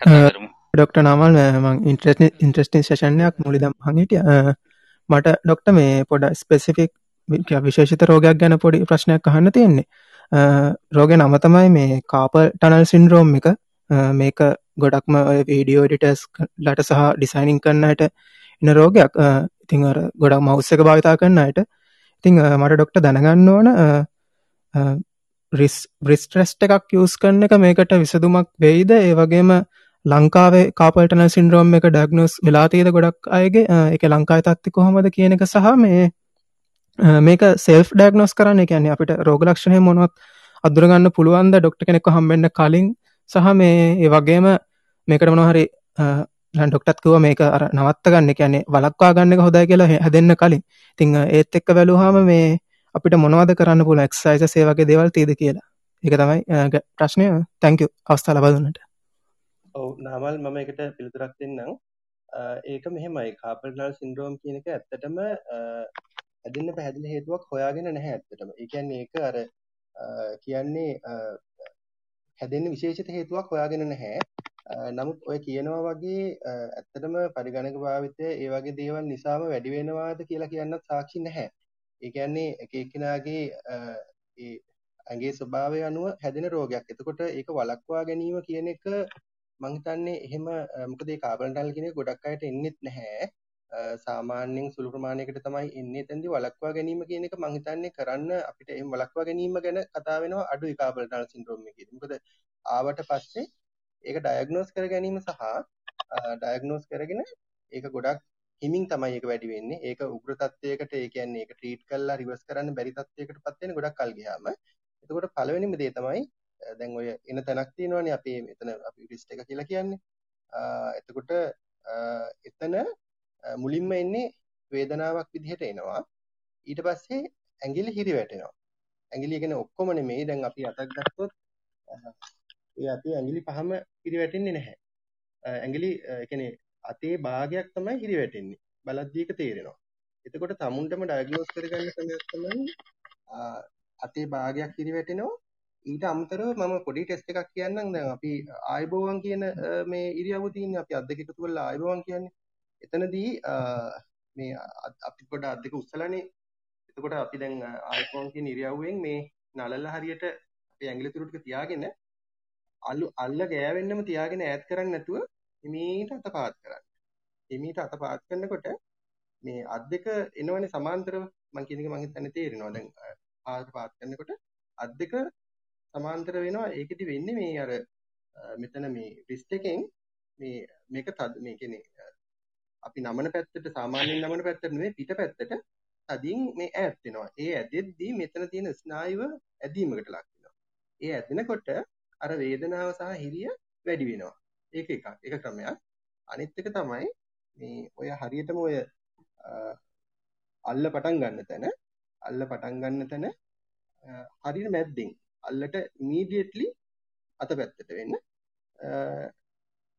කතා කරමු. ඩොක්ටර් නාමල් මං ඉන්ට්‍රස්ටින් සේෂන්යක් මුලිදම් හඟිටිය මට ඩොක්ට මේ පොඩ ස්පෙසිෆික් විශේෂිත රෝගයක් ගැන පොඩි ප්‍රශ්නයක් අහන්න තියෙන්නේ. රෝග නම තමයි මේ කාපල් ටනල් සින්රෝම් එක. මේක ගොඩක්ම වීඩියෝ ඩිටස් ලට සහ ඩිසයිනිං කරන්නට එන රෝගයක්. ඉතිං අර ගොඩක් මෞස්සක භාවිතා කරන්නට ඉතිං මට ඩොක්ට දැනගන්න ඕන රිස් බ්‍රිස්ට්‍රෙස්ට එකක් යස් කරන එක මේකට විසදුමක් වෙයිද? ඒ වගේම ලංකාවේ කාපල්ටන සින්ද්‍රෝම් එක ඩක්නස් වෙලාතියද ගොඩක් අයගේ? එක ලංකායි තත්ති කොහොමද කියන එක සහ මේ මේක සෙල්ෆ් ඩක්නොස් කරන්න කියන්නේ අපිට රෝගලක්ෂණය මොනොත් අදුරගන්න පුළුවන්ද? ඩොක්ට කෙනෙක් හම්බෙන්න්න කලින් සහ මේ ඒ වගේම මේකට මොනහරි ඩොක්ටත්කුව මේක අර නවත්ත ගන්න කියන්නේ වලක්වා ගන්න හොදයි කියලා හැදෙන්න්න කලින්. තිං ඒත් එක්ක වැලුහාම මේ අපිට මොනවද කරන්න පුල එක්සයිස සේවගේ දෙවල් තියද කියලා. එක තමයි ප්‍රශ්නය. තැංක අවස්ථා ලබදුන්නට ඔව් නාමල් මම එකට පිළිතුරක් දෙන්නම් ඒක මෙහෙමයි කාපල්නල් සින්ඩ්‍රෝම් කියන එක ඇත්තටම හැදෙන්න පැහැදිලි හේතුවක් හොයාගෙන නැහැ ඇත්තටම. ඒ කියන්නේ ඒක අර කියන්නේ හැදෙන්න විශේෂිත හේතුවක් හොයාගෙන නැහැ. නමුත් ඔය කියනවා වගේ ඇත්තටම පරිගණක භාවිතය ඒ වගේ දේවල් නිසාම වැඩි වෙනවාද කියලා කියන්නත් සාක්ෂි නැහැ. ඒ කියන්නේ එක එක්කෙනාගේ ඒ ඇගේ ස්වභාවය අනුව හැදෙන රෝගයක්. එතකොට ඒක වළක්වා ගැනීම කියන එක මං හිතන්නේ එහෙම මොකද මේ කාබන් ටනල් කියන එක ගොඩක් අයට එන්නෙත් නැහැ. සාමාන්‍යයෙන් සුළු ප්‍රමාණයකට තමයි එන්නේ. එතෙන්දී වළක්වා ගැනීම කියන එක මං හිතන්නේ කරන්න අපිට එහෙම වළක්වා ගැනීම ගැන කතා වෙනවා අඩුයි කාබන් ටනල් සින්ඩ්‍රෝම් එකේදී. මොකද ආවට පස්සේ ඒක ඩයග්නෝස් කර ගැනීම සහ ඩයග්නෝස් කරගෙන ඒක ගොඩක් හිමින් තමයි ඒක වැඩි වෙන්නේ. ඒක උග්‍ර තත්ත්වයකට ඒ කියන්නේ ඒක ට්‍රීට් කරලා රිවර්ස් කරන්න බැරි තත්ත්වයකට පත් වෙන ගොඩක් කල් ගියාම. එතකොට පළවෙනිම දේ තමයි දැන් ඔය එන තැනක් තියෙනවානේ අපේ මෙතන අපි රිස්ට් එක කියලා කියන්නේ. එතකොට එතන මුලින්ම එන්නේ වේදනාවක් විදිහට එනවා. ඊට පස්සේ ඇඟිලි හිරි වැටෙනවා. ඇඟිලි කියන්නේ ඔක්කොම නෙමෙයි. දැන් අපි අතක් ගත්තොත් ඒ අතේ ඇඟිලි පහම හිරි වැටෙන්නේ නැහැ. ඇඟිලි ඒ කියන්නේ අතේ භාගයක් තමයි හිරි වැටෙන්නේ. බලද්දී ඒක තේරෙනවා. එතකොට තමුන්ටම ඩයග්නෝස් කරගන්න ක්‍රමයක් තමයි අතේ භාගයක් හිරි වැටෙනවා ඊට අමතරව මම පොඩි ටෙස්ට් එකක් කියන්නම්. දැන් අපි ආයිබෝවන් කියන මේ ඉරියව්ව තියෙන්නේ අපි අත් දෙක එකතු කරලා ආයිබෝවන් කියන්නේ. එතනදී මේ අපි පොඩ අත් දෙක උස්සලානේ. එතකොට අපි දැන් ආයිබෝවන් කියන ඉරියව්වෙන් මේ නලල හරියට අපේ ඇඟිලි තුරු ටික තියාගෙන අල්ල අල්ල ගෑවෙන්නම තියාගෙන ඈත් කරන්නේ නැතුව හිමීට අතපාත් කරන්න. හිමීට අතපාත් කරනකොට මේ අත් දෙක එනවනේ සමාන්තරව. මම කියන එක මම හිතන්නේ තේරෙනවා. දැන් පාත් පාත් කරනකොට අත් දෙක සමාන්තර වෙනවා ඒකෙදි වෙන්නේ මේ අර මෙතන මේ රිස්ට් එකෙන් මේ මේක තද මේ කියන්නේ අපි නමන පැත්තට සාමාන්‍යයෙන් නමන පැත්තට නෙමෙයි පිට පැත්තට තදින් මේ ඈත් වෙනවා. ඒ ඇදෙද්දී මෙතන තියෙන ස්නායුව ඇදීමකට ලක් වෙනවා. ඒ ඇදෙනකොට අර වේදනාව සහ හිරිය වැඩි වෙනවා. ඒක එකක්. ඒක ක්‍රමයක්. අනිත් එක තමයි මේ ඔය හරියටම ඔය අල්ල පටන් ගන්න තැන අල්ල පටන් ගන්න තැන හරියට මැද්දෙන් අල්ලට ඉමීඩියට්ලි අත පැත්තට වෙන්න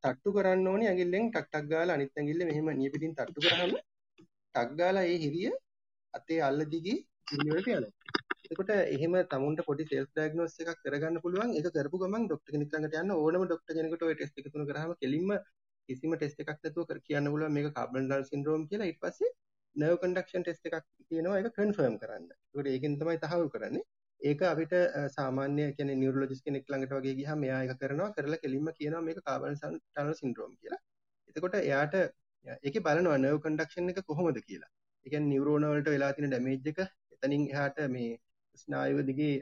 තට්ටු කරන්න ඕනේ ඇඟිල්ලෙන් ටක් ටක් ගාලා අනිත් ඇඟිල්ල මෙහෙම නියපිටින් තට්ටු කරාම ටක් ගාලා ඒ හිරිය අතේ අල්ල දිගේ ඉන්නවට යනවා. එතකොට එහෙම තමුන්ට පොඩි self diagnosis එකක් කරගන්න පුළුවන්. ඒක කරපු ගමන් ડોක්ටර් කෙනෙක් ළඟට යන්න ඕනම ડોක්ටර් කෙනෙකුට ওই ටෙස්ට් එක තුන කරාම කෙලින්ම කිසිම ටෙස්ට් එකක් නැතුව කර කියන්න පුළුවන් මේක කාබන් ඩල් සින්ඩ්‍රෝම් කියලා. ඊට පස්සේ nerve conduction test එකක් තියෙනවා ඒක confirm කරන්න. ඒකට ඒකෙන් තමයි තහවුරු කරන්නේ. ඒක අපිට සාමාන්‍ය කියන්නේ නියුරොලොජිස්ට් කෙනෙක් ළඟට වගේ ගියාම එයා ඒක කරනවා කරලා කෙලින්ම කියනවා මේක කාබන් ටනල් සින්ඩ්‍රෝම් කියලා. එතකොට එයාට ඒකේ බලනවා නර්ව් කන්ඩක්ෂන් එක කොහොමද කියලා. ඒ කියන්නේ නියුරෝන වලට වෙලා තියෙන ඩැමේජ් එක එතනින් එහාට මේ ස්නායුව දිගේ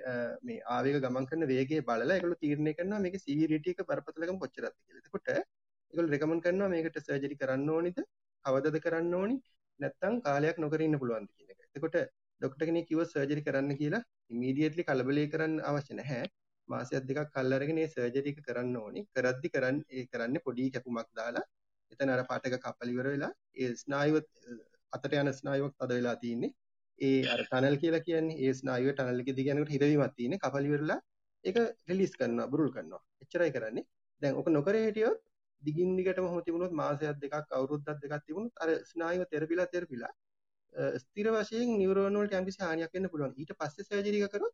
මේ ආවේග ගමන් කරන වේගය බලලා ඒගොල්ලෝ තීරණය කරනවා මේකේ සීවිරිටි එක බරපතලකම කොච්චරද කියලා. එතකොට ඒගොල්ලෝ රෙකමන්ඩ් කරනවා මේකට සර්ජරි කරන්න ඕනිද? කවදද කරන්න ඕනි? නැත්නම් කාලයක් නොකර ඉන්න පුළුවන්ද කියන එක. එතකොට ඩොක්ටර් කෙනෙක් කිව්ව සර්ජරි කරන්න කියලා ඉමීඩියට්ලි කලබලේ කරන්න අවශ්‍ය නැහැ. මාසයක් දෙකක් කල් අරගෙන ඒ සර්ජරි එක කරන්න ඕනි. කරද්දි කරන්න ඒ කරන්නේ පොඩි කැපුමක් දාලා එතන අර පාට එක කපල ඉවර වෙලා ඒ ස්නායුව අතට යන ස්නායුවක් තද වෙලා තියෙන්නේ. ඒ අර ටනල් කියලා කියන්නේ ඒ ස්නායුව ටනල් එකේ දිග යනකොට හිරවීමක් තියෙන්නේ. කපල ඉවරලා ඒක රිලීස් කරනවා, බුරුල් කරනවා. එච්චරයි කරන්නේ. දැන් ඔක නොකර හිටියොත් දිගින් දිගටම හොම තිබුණොත් මාසයක් දෙකක් අවුරුද්දක් දෙකක් තිබුණොත් අර ස්නායුව තෙරපිලා තෙරපිලා ස්ථිර වශයෙන් නියුරෝන් වලට යම්කිසි හානියක් වෙන්න පුළුවන්. ඊට පස්සේ සර්ජරි එක කරොත්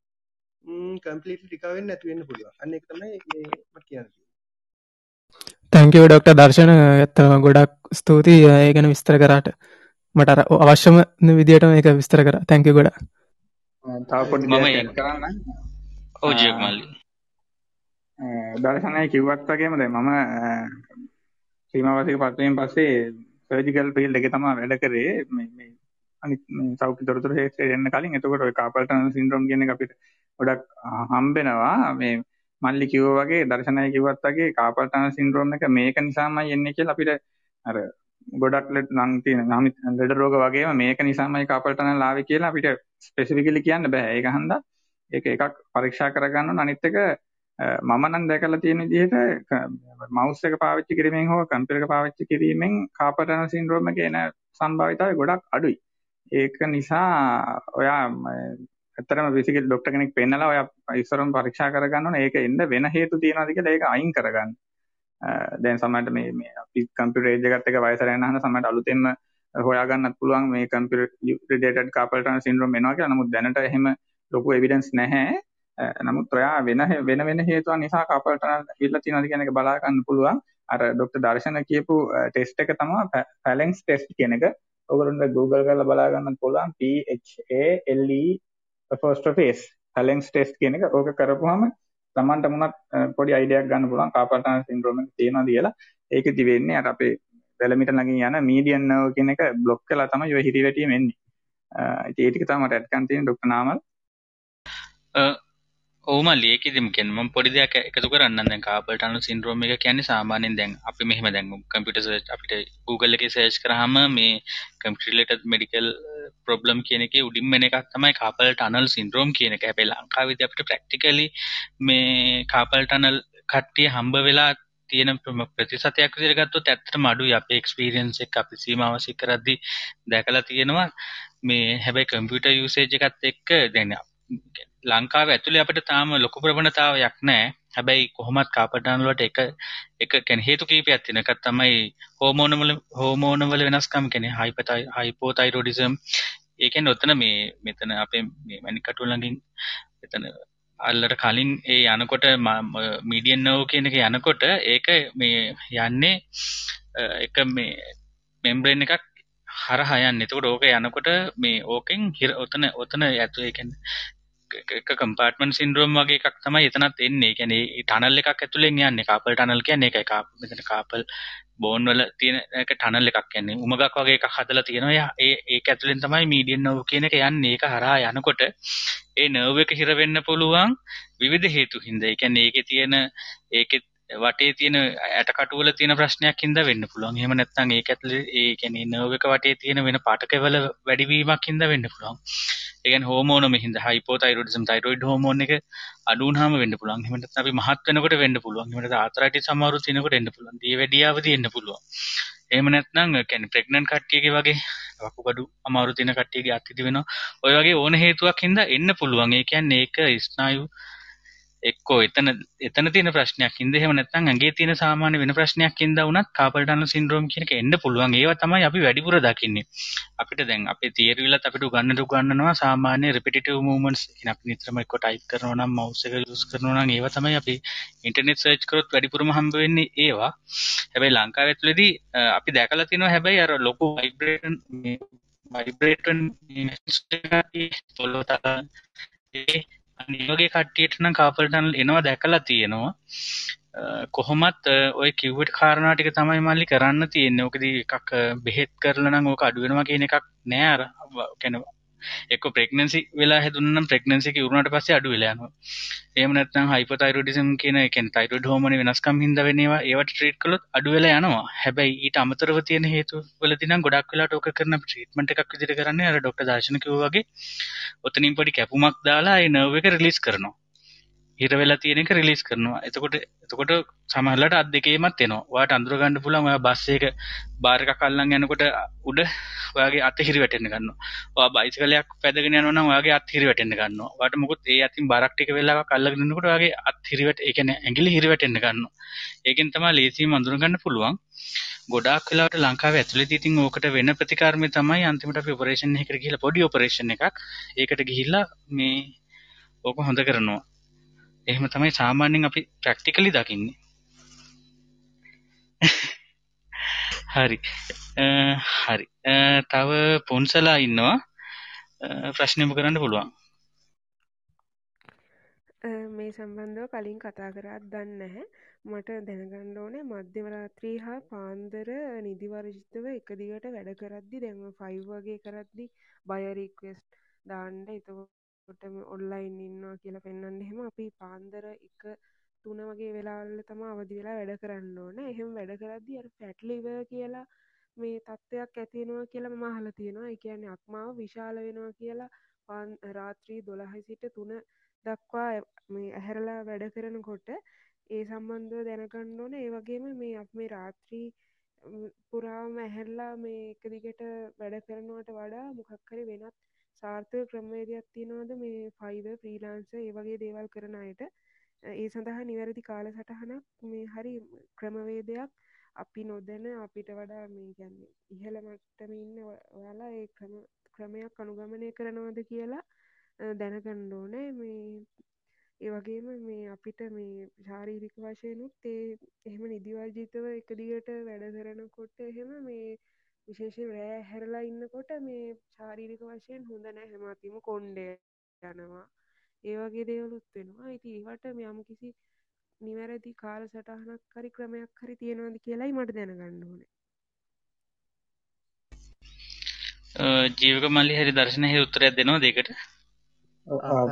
කම්ප්ලීට්ලි රිකවර් වෙන්නේ නැති වෙන්න පුළුවන්. අන්න ඒක තමයි මේ මට කියන්න තියෙන්නේ. තැංක යු ඩොක්ට දර්ශන ඇත්තම ගොඩක් ස්තුතියි. ඒ ගැන විස්තර කරාට. මට අර අවශ්‍යම විදියට මේක විස්තර කර. තැංක ගොඩ තව පොඩි මම දෙයක් කරන්න. ඔව් ජීවක මල්ලි දර්ශනය කිව්වත් වගේම දැන් මම සීමාවාසික පත්වයෙන් පස්සේ සර්ජිකල් ෆීල්ඩ් එකේ තමයි වැඩ කරේ. මේ මේ අනිත් මේ සෞඛ්‍ය තොරතුරු ශේෂ්ත්‍රයට එන්න කලින් එතකොට ඔය කාපල් ටනල් සින්ඩ්‍රෝම් කියන එක අපිට ගොඩක් හම්බෙනවා. මේ මල්ලි කිව්වා වගේ දර්ශනය කිව්වත් වගේ කාපල් ටනල් සින්ඩ්‍රෝම් එක මේක නිසාමයි එන්නේ කියලා අපිට අර ගොඩක් ලෙඩ නම් තියෙන නම් ලෙඩ රෝග වගේම මේක නිසාමයි කාපල් ටනල් ආවේ කියලා අපිට ස්පෙસિෆිකලි කියන්න බෑ. ඒක හන්දා ඒක එකක් පරීක්ෂා කරගන්න ඕන. අනිත් එක මම නම් දැකලා තියෙන විදිහට මවුස් එක පාවිච්චි කිරීමෙන් හෝ කම්පියුටර් එක පාවිච්චි කිරීමෙන් කාපල් ටනල් සින්ඩ්‍රෝම් එකේ එන සම්භාවිතාවය ගොඩක් අඩුයි. ඒක නිසා ඔයා ඇත්තටම ෆිසිකල් ડોක්ටර් කෙනෙක් පෙන්නලා ඔයා ඉස්සරම පරීක්ෂා කරගන්න ඕනේ ඒක එන්න වෙන හේතු තියනවාද කියලා ඒක අයින් කරගන්න. දැන් සමහරට මේ මේ අපි කම්පියුටර් ඒජ් එකත් එක්ක වයස රැගෙන යනහම සමහරට අලුතෙන්ම හොයාගන්නත් පුළුවන් මේ computer related carpal tunnel syndrome එනවා කියලා. නමුත් දැනට එහෙම ලොකු එවිඩන්ස් නැහැ. නමුත් ඔයා වෙන වෙන වෙන හේතුන් නිසා කාපල් ටනල් ඉල්ලලා තියෙනවාද කියන එක බලා ගන්න පුළුවන්. අර ડોක්ටර් දර්ශන කියපු ටෙස්ට් එක තමයි ෆැලෙන්ස් ටෙස්ට් කියන එක. ඔයගොල්ලන්ට Google කරලා බලා ගන්නත් පුළුවන්. P H A L E apostrophe S Phalen's test කියන එක. ඕක කරපුවාම Tamanට මුණත් පොඩි අයිඩියක් ගන්න පුළුවන් කාපල් ටනල් සින්ඩ්‍රෝම් එක තියෙනවද කියලා. ඒකෙදි වෙන්නේ අර අපේ වැලමිට ළඟින් යන මීඩියන් නර්ව් කියන එක බ්ලොක් කරලා තමයි ඔය හිරිවැටීම එන්නේ. ඉතින් ඒ ටික තමයි මට ඇඩ් කරන්න තියෙන ડોක්ටර් නාමල්. ඔවම ලේකෙදම කියන්නේ මම පොඩි දෙයක් එකතු කරන්නම්. දැන් කාපල් ටනල් සින්ඩ්‍රෝම් එක කියන්නේ සාමාන්‍යයෙන් දැන් අපි මෙහෙම දැන් කම්පියුටර් සර්ච් අපිට Google එකේ සර්ච් කරාම මේ කම්පියුටර් රිලේටඩ් මෙඩිකල් ප්‍රොබ්ලම් කියන එකේ උඩින්ම එන එකක් තමයි කාපල් ටනල් සින්ඩ්‍රෝම් කියන එක. හැබැයි ලංකාවේදී අපිට ප්‍රැක්ටිකලි මේ කාපල් ටනල් කට්ටිය හම්බ වෙලා තියෙන ප්‍රතිශතයක් විදිහට ගත්තොත් ඇත්තටම අඩුයි. අපේ එක්ස්පීරියන්ස් එක අපි සීමාවසික කරද්දී දැකලා තියෙනවා. මේ හැබැයි කම්පියුටර් යූසේජ් එකත් එක්ක දැන් ලංකාව ඇතුළේ අපිට තාම ලොකු ප්‍රවණතාවයක් නැහැ. හැබැයි කොහොමත් කාපටාන වලට එක එක කියන්නේ හේතු කිහිපයක් තියෙන එකක් තමයි හෝමෝන වල හෝමෝන වල වෙනස්කම් කියන්නේ හයිපතයි හයිපෝතයිරොඩිසම්. ඒ කියන්නේ ඔතන මේ මෙතන අපේ මේ මණිකටුව ළඟින් මෙතන අල්ලට කලින් ඒ යනකොට මීඩියන් නෝව කියන එක යනකොට ඒක මේ යන්නේ එක මේ මෙම්බ්‍රේන් එකක් හරහා යන්නේ. එතකොට ඕක යනකොට මේ ඕකෙන් හිර ඔතන ඔතන ඇතු ඒ කියන්නේ එක කම්පාර්ට්මන්ට් සින්ඩ්‍රෝම් වගේ එකක් තමයි එතනත් එන්නේ. ඒ කියන්නේ ටනල් එකක් ඇතුලෙන් යන්නේ. කාපල් ටනල් කියන්නේ ඒකයි. කාප මෙතන කාපල් බෝන් වල තියෙන එක ටනල් එකක් කියන්නේ. උමගක් වගේ එකක් හදලා තියෙනවා. ඒ ඒක ඇතුලෙන් තමයි මීඩියන් නර්ව් කියන එක යන්නේ. ඒක හරහා යනකොට ඒ නර්ව් එක හිර වෙන්න පුළුවන් විවිධ හේතු හින්දා. ඒ කියන්නේ ඒකේ තියෙන ඒකේ වටේ තියෙන ඇටකටුවල තියෙන ප්‍රශ්නයක් හින්දා වෙන්න පුළුවන්. එහෙම නැත්නම් ඒක ඇතුලේ ඒ කියන්නේ නර්ව් එක වටේ තියෙන වෙන පාටකවල වැඩිවීමක් හින්දා වෙන්න පුළුවන්. ඒ කියන්නේ හෝමෝනම හින්දා හයිපෝතයිරොයිඩිසම් තයිරොයිඩ් හෝමෝන් එක අඩු වුනහම වෙන්න පුළුවන්. එහෙම නැත්නම් අපි මහත් වෙනකොට වෙන්න පුළුවන්. එහෙම නැත්නම් ආතරයිටිස් සමහරු තියෙනකොට එන්න පුළුවන්. දියවැඩියාවදී එන්න පුළුවන්. එහෙම නැත්නම් කියන්නේ ප්‍රෙග්නන්ට් කට්ටියගේ වගේ වකුගඩු අමාරු තියෙන කට්ටියගේ අත්හිදි වෙනවා. ඔය වගේ ඕන හේතුවක් හින්දා එන්න පුළුවන්. ඒ කියන්නේ ඒක ස්නායු එක්කෝ එතන එතන තියෙන ප්‍රශ්නයක්. ඉඳ එහෙම නැත්නම් ඇඟේ තියෙන සාමාන්‍ය වෙන ප්‍රශ්නයක් ඉඳ වුණත් කාපල් ටනල් සින්ඩ්‍රෝම් කියන එක එන්න පුළුවන්. ඒවා තමයි අපි වැඩිපුර දකින්නේ. අපිට දැන් අපේ තියරි වලත් අපිට උගන්නට උගන්නනවා සාමාන්‍ය රිපිටිටිව් මූවමන්ට්ස් කියන අපි නිතරම එක්ක ටයිප් කරනවා නම් මවුස් එක යූස් කරනවා නම් ඒවා තමයි අපි ඉන්ටර්නෙට් සර්ච් කරොත් වැඩිපුරම හම්බ වෙන්නේ ඒවා. හැබැයි ලංකාවේ ඇතුළේදී අපි දැකලා තියෙනවා හැබැයි අර ලොකු ভাইබ්‍රේෂන් මේ ভাইබ්‍රේට් වෙන තොලතල ඒ අනිවගේ කට්ටියට නම් කාපල් ටනල් එනවා දැකලා තියෙනවා කොහොමත් ඔය කිව්වට කාරණා ටික තමයි මල්ලි කරන්න තියෙන්නේ. ඕකදී එකක් බෙහෙත් කරලා නම් ඕක අඩු වෙනවා කියන එකක් නෑ අර කියන්නේ එක්ක ප්‍රෙග්නන්සි වෙලා හැදුණා නම් ප්‍රෙග්නන්සි එක ඉවරුණාට පස්සේ අඩු වෙලා යනවා. එහෙම නැත්නම් හයිපෝතයිරොයිඩිසම් කියන ඒ කියන්නේ තයිරොයිඩ් හෝමෝන වෙනස්කම් හින්දා වෙන ඒවා ඒවට ට්‍රීට් කළොත් අඩු වෙලා යනවා. හැබැයි ඊට අමතරව තියෙන හේතු වලදී නම් ගොඩක් වෙලාට ඕක කරන ට්‍රීට්මන්ට් එකක් විදිහට කරන්නේ අර ડોක්ටර් දර්ශන කිව්වා වගේ ඔතනින් පොඩි කැපුමක් දාලා ඒ නර්ව් එක රිලීස් කරනවා. හිර වෙලා තියෙන එක රිලීස් කරනවා. එතකොට එතකොට සමහරවිට අත් දෙකේමත් එනවා. ඔයාට අඳුර ගන්න පුළුවන් ඔයා බස් එක බාර් එකක් අල්ලන් යනකොට උඩ ඔයාගේ අත හිරි වැටෙන්න ගන්නවා. ඔයා බයිසිකලයක් පැදගෙන යනවා නම් ඔයාගේ අත් හිරි වැටෙන්න ගන්නවා. ඔයාට මොකොත් ඒ අතින් බරක් ටික වෙලාවක් අල්ලගෙන ඉන්නකොට ඔයාගේ අත් හිරි වැට ඒ කියන්නේ ඇඟිලි හිරි වැටෙන්න ගන්නවා. ඒකෙන් තමයි ලේසියෙන්ම අඳුර ගන්න පුළුවන්. ගොඩාක් වෙලාවට ලංකාවේ ඇතුළේදී ඉතින් ඕකට වෙන ප්‍රතිකාරමේ තමයි අන්තිමට අපි ඔපරේෂන් එකකට ගිහිල්ලා පොඩි ඔපරේෂන් එකක් ඒකට ගිහිල්ලා මේ ඕක හොඳ කරනවා. එහෙම තමයි සාමාන්‍යයෙන් අපි ප්‍රැක්ටිකලි දකින්නේ. හරි. හරි. තව පොන්සලා ඉන්නවා. ප්‍රශ්නයම කරන්න පුළුවන්. මේ සම්බන්ධව කලින් කතා කරත් දන්නේ නැහැ. මට දැනගන්න ඕනේ මධ්‍යම රාත්‍රී හා පාන්දර නිදිවර්ජිතව එක දිගට වැඩ කරද්දි දැන් 5 වගේ කරද්දි බය රික්වෙස්ට් දාන්න එතකොට ඔන්ලයින් ඉන්නවා කියලා පෙන්වන්න එහෙම අපි පාන්දර එක තුන වගේ වෙලාවල තමයි අවදි වෙලා වැඩ කරන්න ඕනේ. එහෙම වැඩ කරද්දි අර ෆැට් ලිවර් කියලා මේ තත්ත්වයක් ඇති වෙනවා කියලා මම අහලා තියෙනවා. ඒ කියන්නේ අක්මාව විශාල වෙනවා කියලා රාත්‍රී 12 සිට 3 දක්වා මේ ඇහැරලා වැඩ කරනකොට ඒ සම්බන්ධව දැනගන්න ඕන ඒ වගේම මේ අප මේ රාත්‍රී පුරාම ඇහැරලා මේ එක දිගට වැඩ කරනවට වඩා මොකක් හරි වෙනත් සාර්ථක ක්‍රමවේදයක් තියෙනවද මේ ෆයිව ෆ්‍රීලාන්ස ඒ වගේ දේවල් කරන අයට? ඒ සඳහා නිවැරදි කාල සටහනක් මේ හරි ක්‍රමවේදයක් අපි නොදැන අපිට වඩා මේ ගැන්නේ ඉහළ මට්ටම ඉන්න ඔයාලා ඒ ක්‍රම ක්‍රමයක් අනුගමනය කරනවද කියලා දැනගන්න ඕනේ. මේ ඒ වගේම මේ අපිට මේ ශාරීරික වශයෙන්ුත් ඒ එහෙම නිදිවර්ජිතව එක දිගට වැඩ කරනකොට එහෙම මේ විශේෂයෙන් රෑ හැරලා ඉන්නකොට මේ ශාරීරික වශයෙන් හොඳ නැහැ හැම අතිම කොණ්ඩේ යනවා. ඒ වගේ දේවලුත් වෙනවා. ඉතින් ඒවට මේ යම්කිසි නිවැරදි කාල සටහනක් හරි ක්‍රමයක් හරි තියෙනවද කියලායි මට දැනගන්න ඕනේ. ජීවක මල්ලි හරි දර්ශන හරි උත්තරයක් දෙනවා දෙකට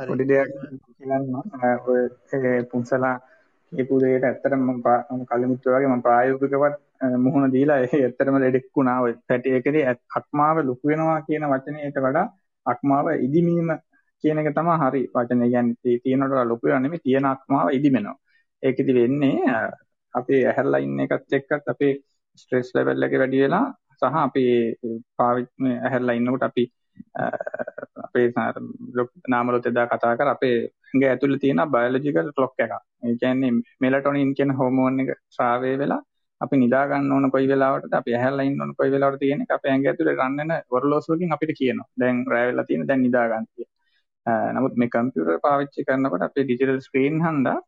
පොඩි දෙයක් කියන්න ඔය පුන්සලා කියපු දෙයට ඇත්තටම මම කලිමුත් වගේ මම ප්‍රායෝගිකවත් මුහුණ දීලා ඒ ඇත්තටම ලෙඩෙක් වුණා. ඔය පැටි එකේ අක්මාව ලොකු වෙනවා කියන වචනයට වඩා අක්මාව ඉදිමීම කියන එක තමයි හරි වචනේ කියන්නේ. තියෙනට ලොකු වෙනවා නෙමෙයි තියෙන අක්මාව ඉදිමෙනවා. ඒකෙදි වෙන්නේ අපේ ඇහැරලා ඉන්න එකත් එක්කත් අපේ ස්ට්‍රෙස් ලෙවල් එක වැඩි වෙලා සහ අපි පාවිච්චි ඇහැරලා ඉන්නකොට අපි අපේ නාමලොත් එදා කතා කර අපේ ඇඟ ඇතුළේ තියෙන බයොලොජිකල් ක්ලොක් එකක්. ඒ කියන්නේ මෙලටොනින් කියන හෝමෝන් එක ශ්‍රාවය වෙලා අපි නිදා ගන්න ඕන කොයි වෙලාවටද අපි ඇහැරලා ඉන්න ඕන කොයි වෙලාවටද කියන එක අපේ ඇඟ ඇතුලේ රන් වෙන ඔරලෝසුවකින් අපිට කියනවා. දැන් රැ වෙලා තියෙන දැන් නිදා ගන්න කියලා. නමුත් මේ කම්පියුටර් පාවිච්චි කරනකොට අපේ ඩිජිටල් ස්ක්‍රීන් හන්දා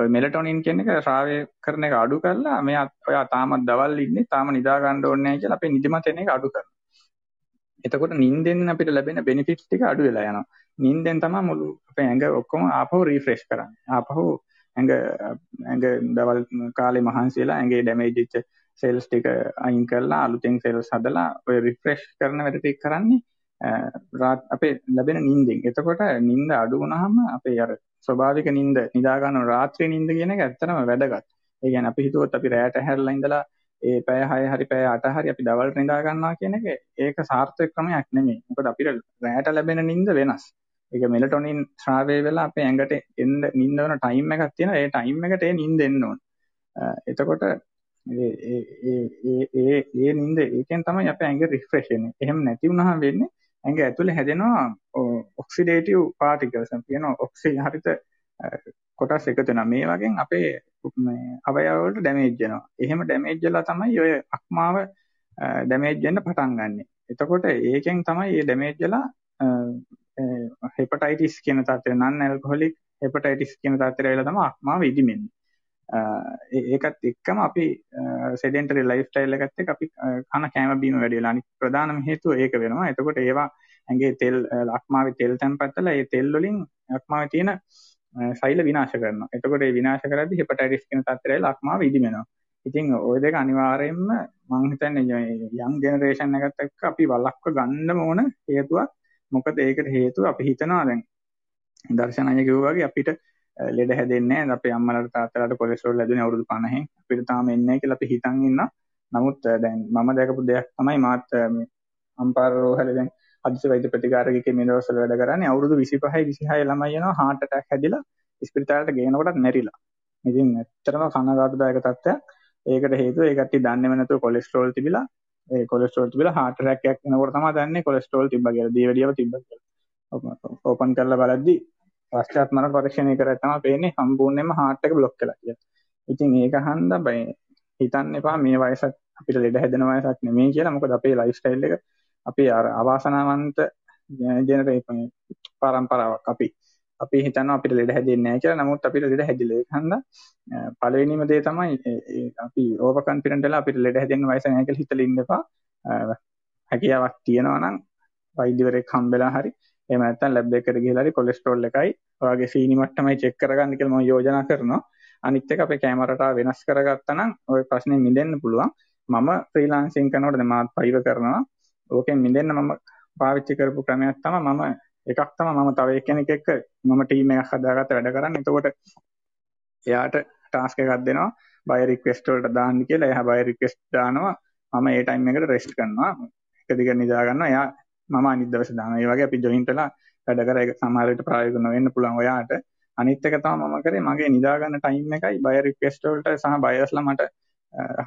ඔය මෙලටොනින් කියන එක ශ්‍රාවය කරන එක අඩු කරලා මෙයා ඔයා තාමත් දවල් ඉන්නේ තාම නිදා ගන්න ඕනේ නැහැ කියලා අපේ නිදිමත එන එක අඩු කරනවා. එතකොට නිින්දෙන් අපිට ලැබෙන බෙනිෆිට්ස් ටික අඩු වෙලා යනවා. නිින්දෙන් තමයි මුළු අපේ ඇඟ ඔක්කොම ආපහු රීෆ්‍රෙෂ් කරන්නේ. ආපහු ඇඟ ඇඟ දවල් කාලේ මහන්සි වෙලා ඇඟේ ඩැමේජ් වෙච්ච සෙල්ස් ටික අයින් කරලා අලුතෙන් සෙල්ස් හදලා ඔය රිෆ්‍රෙෂ් කරන වැඩ ටික කරන්නේ අපේ ලැබෙන නිින්දෙන්. එතකොට නිින්ද අඩු වුණාම අපේ අර ස්වභාවික නිින්ද නිදා ගන්න රාත්‍රී නිින්ද කියන එක ඇත්තටම වැදගත්. ඒ කියන්නේ අපි හිතුවොත් අපි රැයට හැරලා ඉඳලා ඒ පැය 6 හරි පැය 8 හරි අපි දවල්ට නිදා ගන්නවා කියන එක ඒක සාර්ථක ක්‍රමයක් නෙමෙයි. මොකද අපිට රැයට ලැබෙන නිින්ද වෙනස්. ඒක මෙලටොනින් ශ්‍රාවය වෙලා අපේ ඇඟට එන්න නිින්ද වෙන ටයිම් එකක් තියෙනවා. ඒ ටයිම් එකට ඒ නිින්ද එන්න ඕන. එතකොට ඒ ඒ ඒ ඒ නිින්ද ඒකෙන් තමයි අපේ ඇඟ රිෆ්‍රෙෂ් වෙන්නේ. එහෙම නැති වුණාම වෙන්නේ ඇඟ ඇතුලේ හැදෙනවා ඔක්සිඩේටිව් පාටිකල්ස් කියනවා ඔක්සි හරිත කොටස් එකතු වෙනවා. මේ වගේ අපේ මේ අවයව වලට ඩැමේජ් වෙනවා. එහෙම ඩැමේජ් වෙලා තමයි ඔය අක්මාව ඩැමේජ් වෙන්න පටන් ගන්නෙ. එතකොට ඒකෙන් තමයි මේ ඩැමේජ් වෙලා හෙපටයිටිස් කියන තත්ත්වය නන් ඇල්කොහොලික් හෙපටයිටිස් කියන තත්ත්වයට වෙලා තමයි අක්මාව ඉදිමෙන්නේ. ඒකත් එක්කම අපි සෙඩෙන්ටරි ලයිෆ් ස්ටයිල් එකත් එක්ක අපි කන කෑම බීම වැඩි වෙලා අනිත් ප්‍රධානම හේතුව ඒක වෙනවා. එතකොට ඒවා ඇඟේ තෙල් අක්මාවේ තෙල් තැන්පත් වෙලා ඒ තෙල් වලින් අක්මාවේ තියෙන සෛල විනාශ කරනවා. එතකොට ඒ විනාශ කරද්දී හෙපටයිටිස් කියන තත්ත්වය ලක්මාව ඉදිමෙනවා. ඉතින් ওই දෙක අනිවාර්යයෙන්ම මම හිතන්නේ යම් ජෙනරේෂන් එකත් එක්ක අපි වළක්ව ගන්නම ඕන හේතුවක්. මොකද ඒකට හේතුව අපි හිතනවා දැන් දර්ශනය කිව්වා වගේ අපිට ලෙඩ හැදෙන්නේ නැහැ. අපේ අම්මලාට තාත්තලාට කොලෙස්ටරෝල් හැදුනේ අවුරුදු 50න්. අපිට තාම එන්නේ නැහැ කියලා අපි හිතන් ඉන්නවා. නමුත් දැන් මම දැකපු දෙයක් තමයි මාත් මේ අම්පාර රෝහලේ දැන් අදිසි වෛද්‍ය ප්‍රතිකාරකයෙක් මේ දවස්වල වැඩ කරන්නේ අවුරුදු 25 26 ළමයි යනවා heart attack හැදිලා ස්පිරිතාලට ගේනකොටත් මැරිලා. ඉතින් ඇත්තටම කනගාටුදායක තත්ත්වයක්. ඒකට හේතුව ඒ කට්ටිය දන්නේම නැතුව කොලෙස්ටරෝල් තිබිලා ඒ කොලෙස්ටරෝල් තිබිලා heart attack එකක් එනකොට තමයි දන්නේ කොලෙස්ටරෝල් තිබ්බා කියලා. දියවැඩියව තිබ්බා කියලා. ඕපන් කරලා බලද්දි පශ්චාත් මරණ පරීක්ෂණය කරලා තමයි පේන්නේ සම්පූර්ණයෙන්ම heart එක බ්ලොක් වෙලා කියලා. ඉතින් ඒක හන්දා බය හිතන්න එපා මේ වයසත් අපිට ලෙඩ හැදෙන වයසක් නෙමෙයි කියලා. මොකද අපේ ලයිෆ් ස්ටයිල් එක අපි අර අවාසනාවන්ත ජෙනරේෂන් පරම්පරාවක් අපි අපි හිතනවා අපිට ලෙඩ හැදෙන්නේ නැහැ කියලා. නමුත් අපිට ලෙඩ හැදිලා ඒක හන්ද පළවෙනිම දේ තමයි අපි ඕවර් කොන්ෆිඩන්ට් වෙලා අපිට ලෙඩ හැදෙන්න වයස නැහැ කියලා හිතලා ඉන්න එපා. හැකියාවක් තියෙනවා නම් වෛද්‍යවරයෙක් හම්බෙලා හරි එහෙම නැත්නම් ලැබ් එකකට ගිහලා හරි කොලෙස්ටරෝල් එකයි ඔයගේ සීනි මට්ටමයි චෙක් කරගන්න කියලා මම යෝජනා කරනවා. අනිත් එක අපේ කැමරාට වෙනස් කරගත්තා නම් ওই ප්‍රශ්නේ මිදෙන්න පුළුවන්. මම ෆ්‍රීලාන්සින් කරනකොට දැන් මාත් පයිව කරනවා. ඕකෙන් මිදෙන්න මම පාවිච්චි කරපු ක්‍රමයක් තමයි මම එකක් තමයි මම තව එක්කෙනෙක් එක්ක මම ටීම් එකක් හදාගත්ත වැඩ කරන්නේ. එතකොට එයාට ටාස්ක් එකක් දෙනවා. බය රික්වෙස්ට් වලට දාන්න කියලා. එයා බය රික්වෙස්ට් දානවා. මම ඒ ටයිම් එකට රෙස්ට් කරනවා. එක දිගට නිදා ගන්නවා. එයා මම අනිත් දවසේ දානවා. ඒ වගේ අපි ජොයින්ට් වෙලා වැඩ කර ඒක සමහර විට ප්‍රායෝගික නොවෙන්න පුළුවන් ඔයාට. අනිත් එක තමයි මම කරේ මගේ නිදා ගන්න ටයිම් එකයි බය රික්වෙස්ට් වලට සහ බයස්ලා මට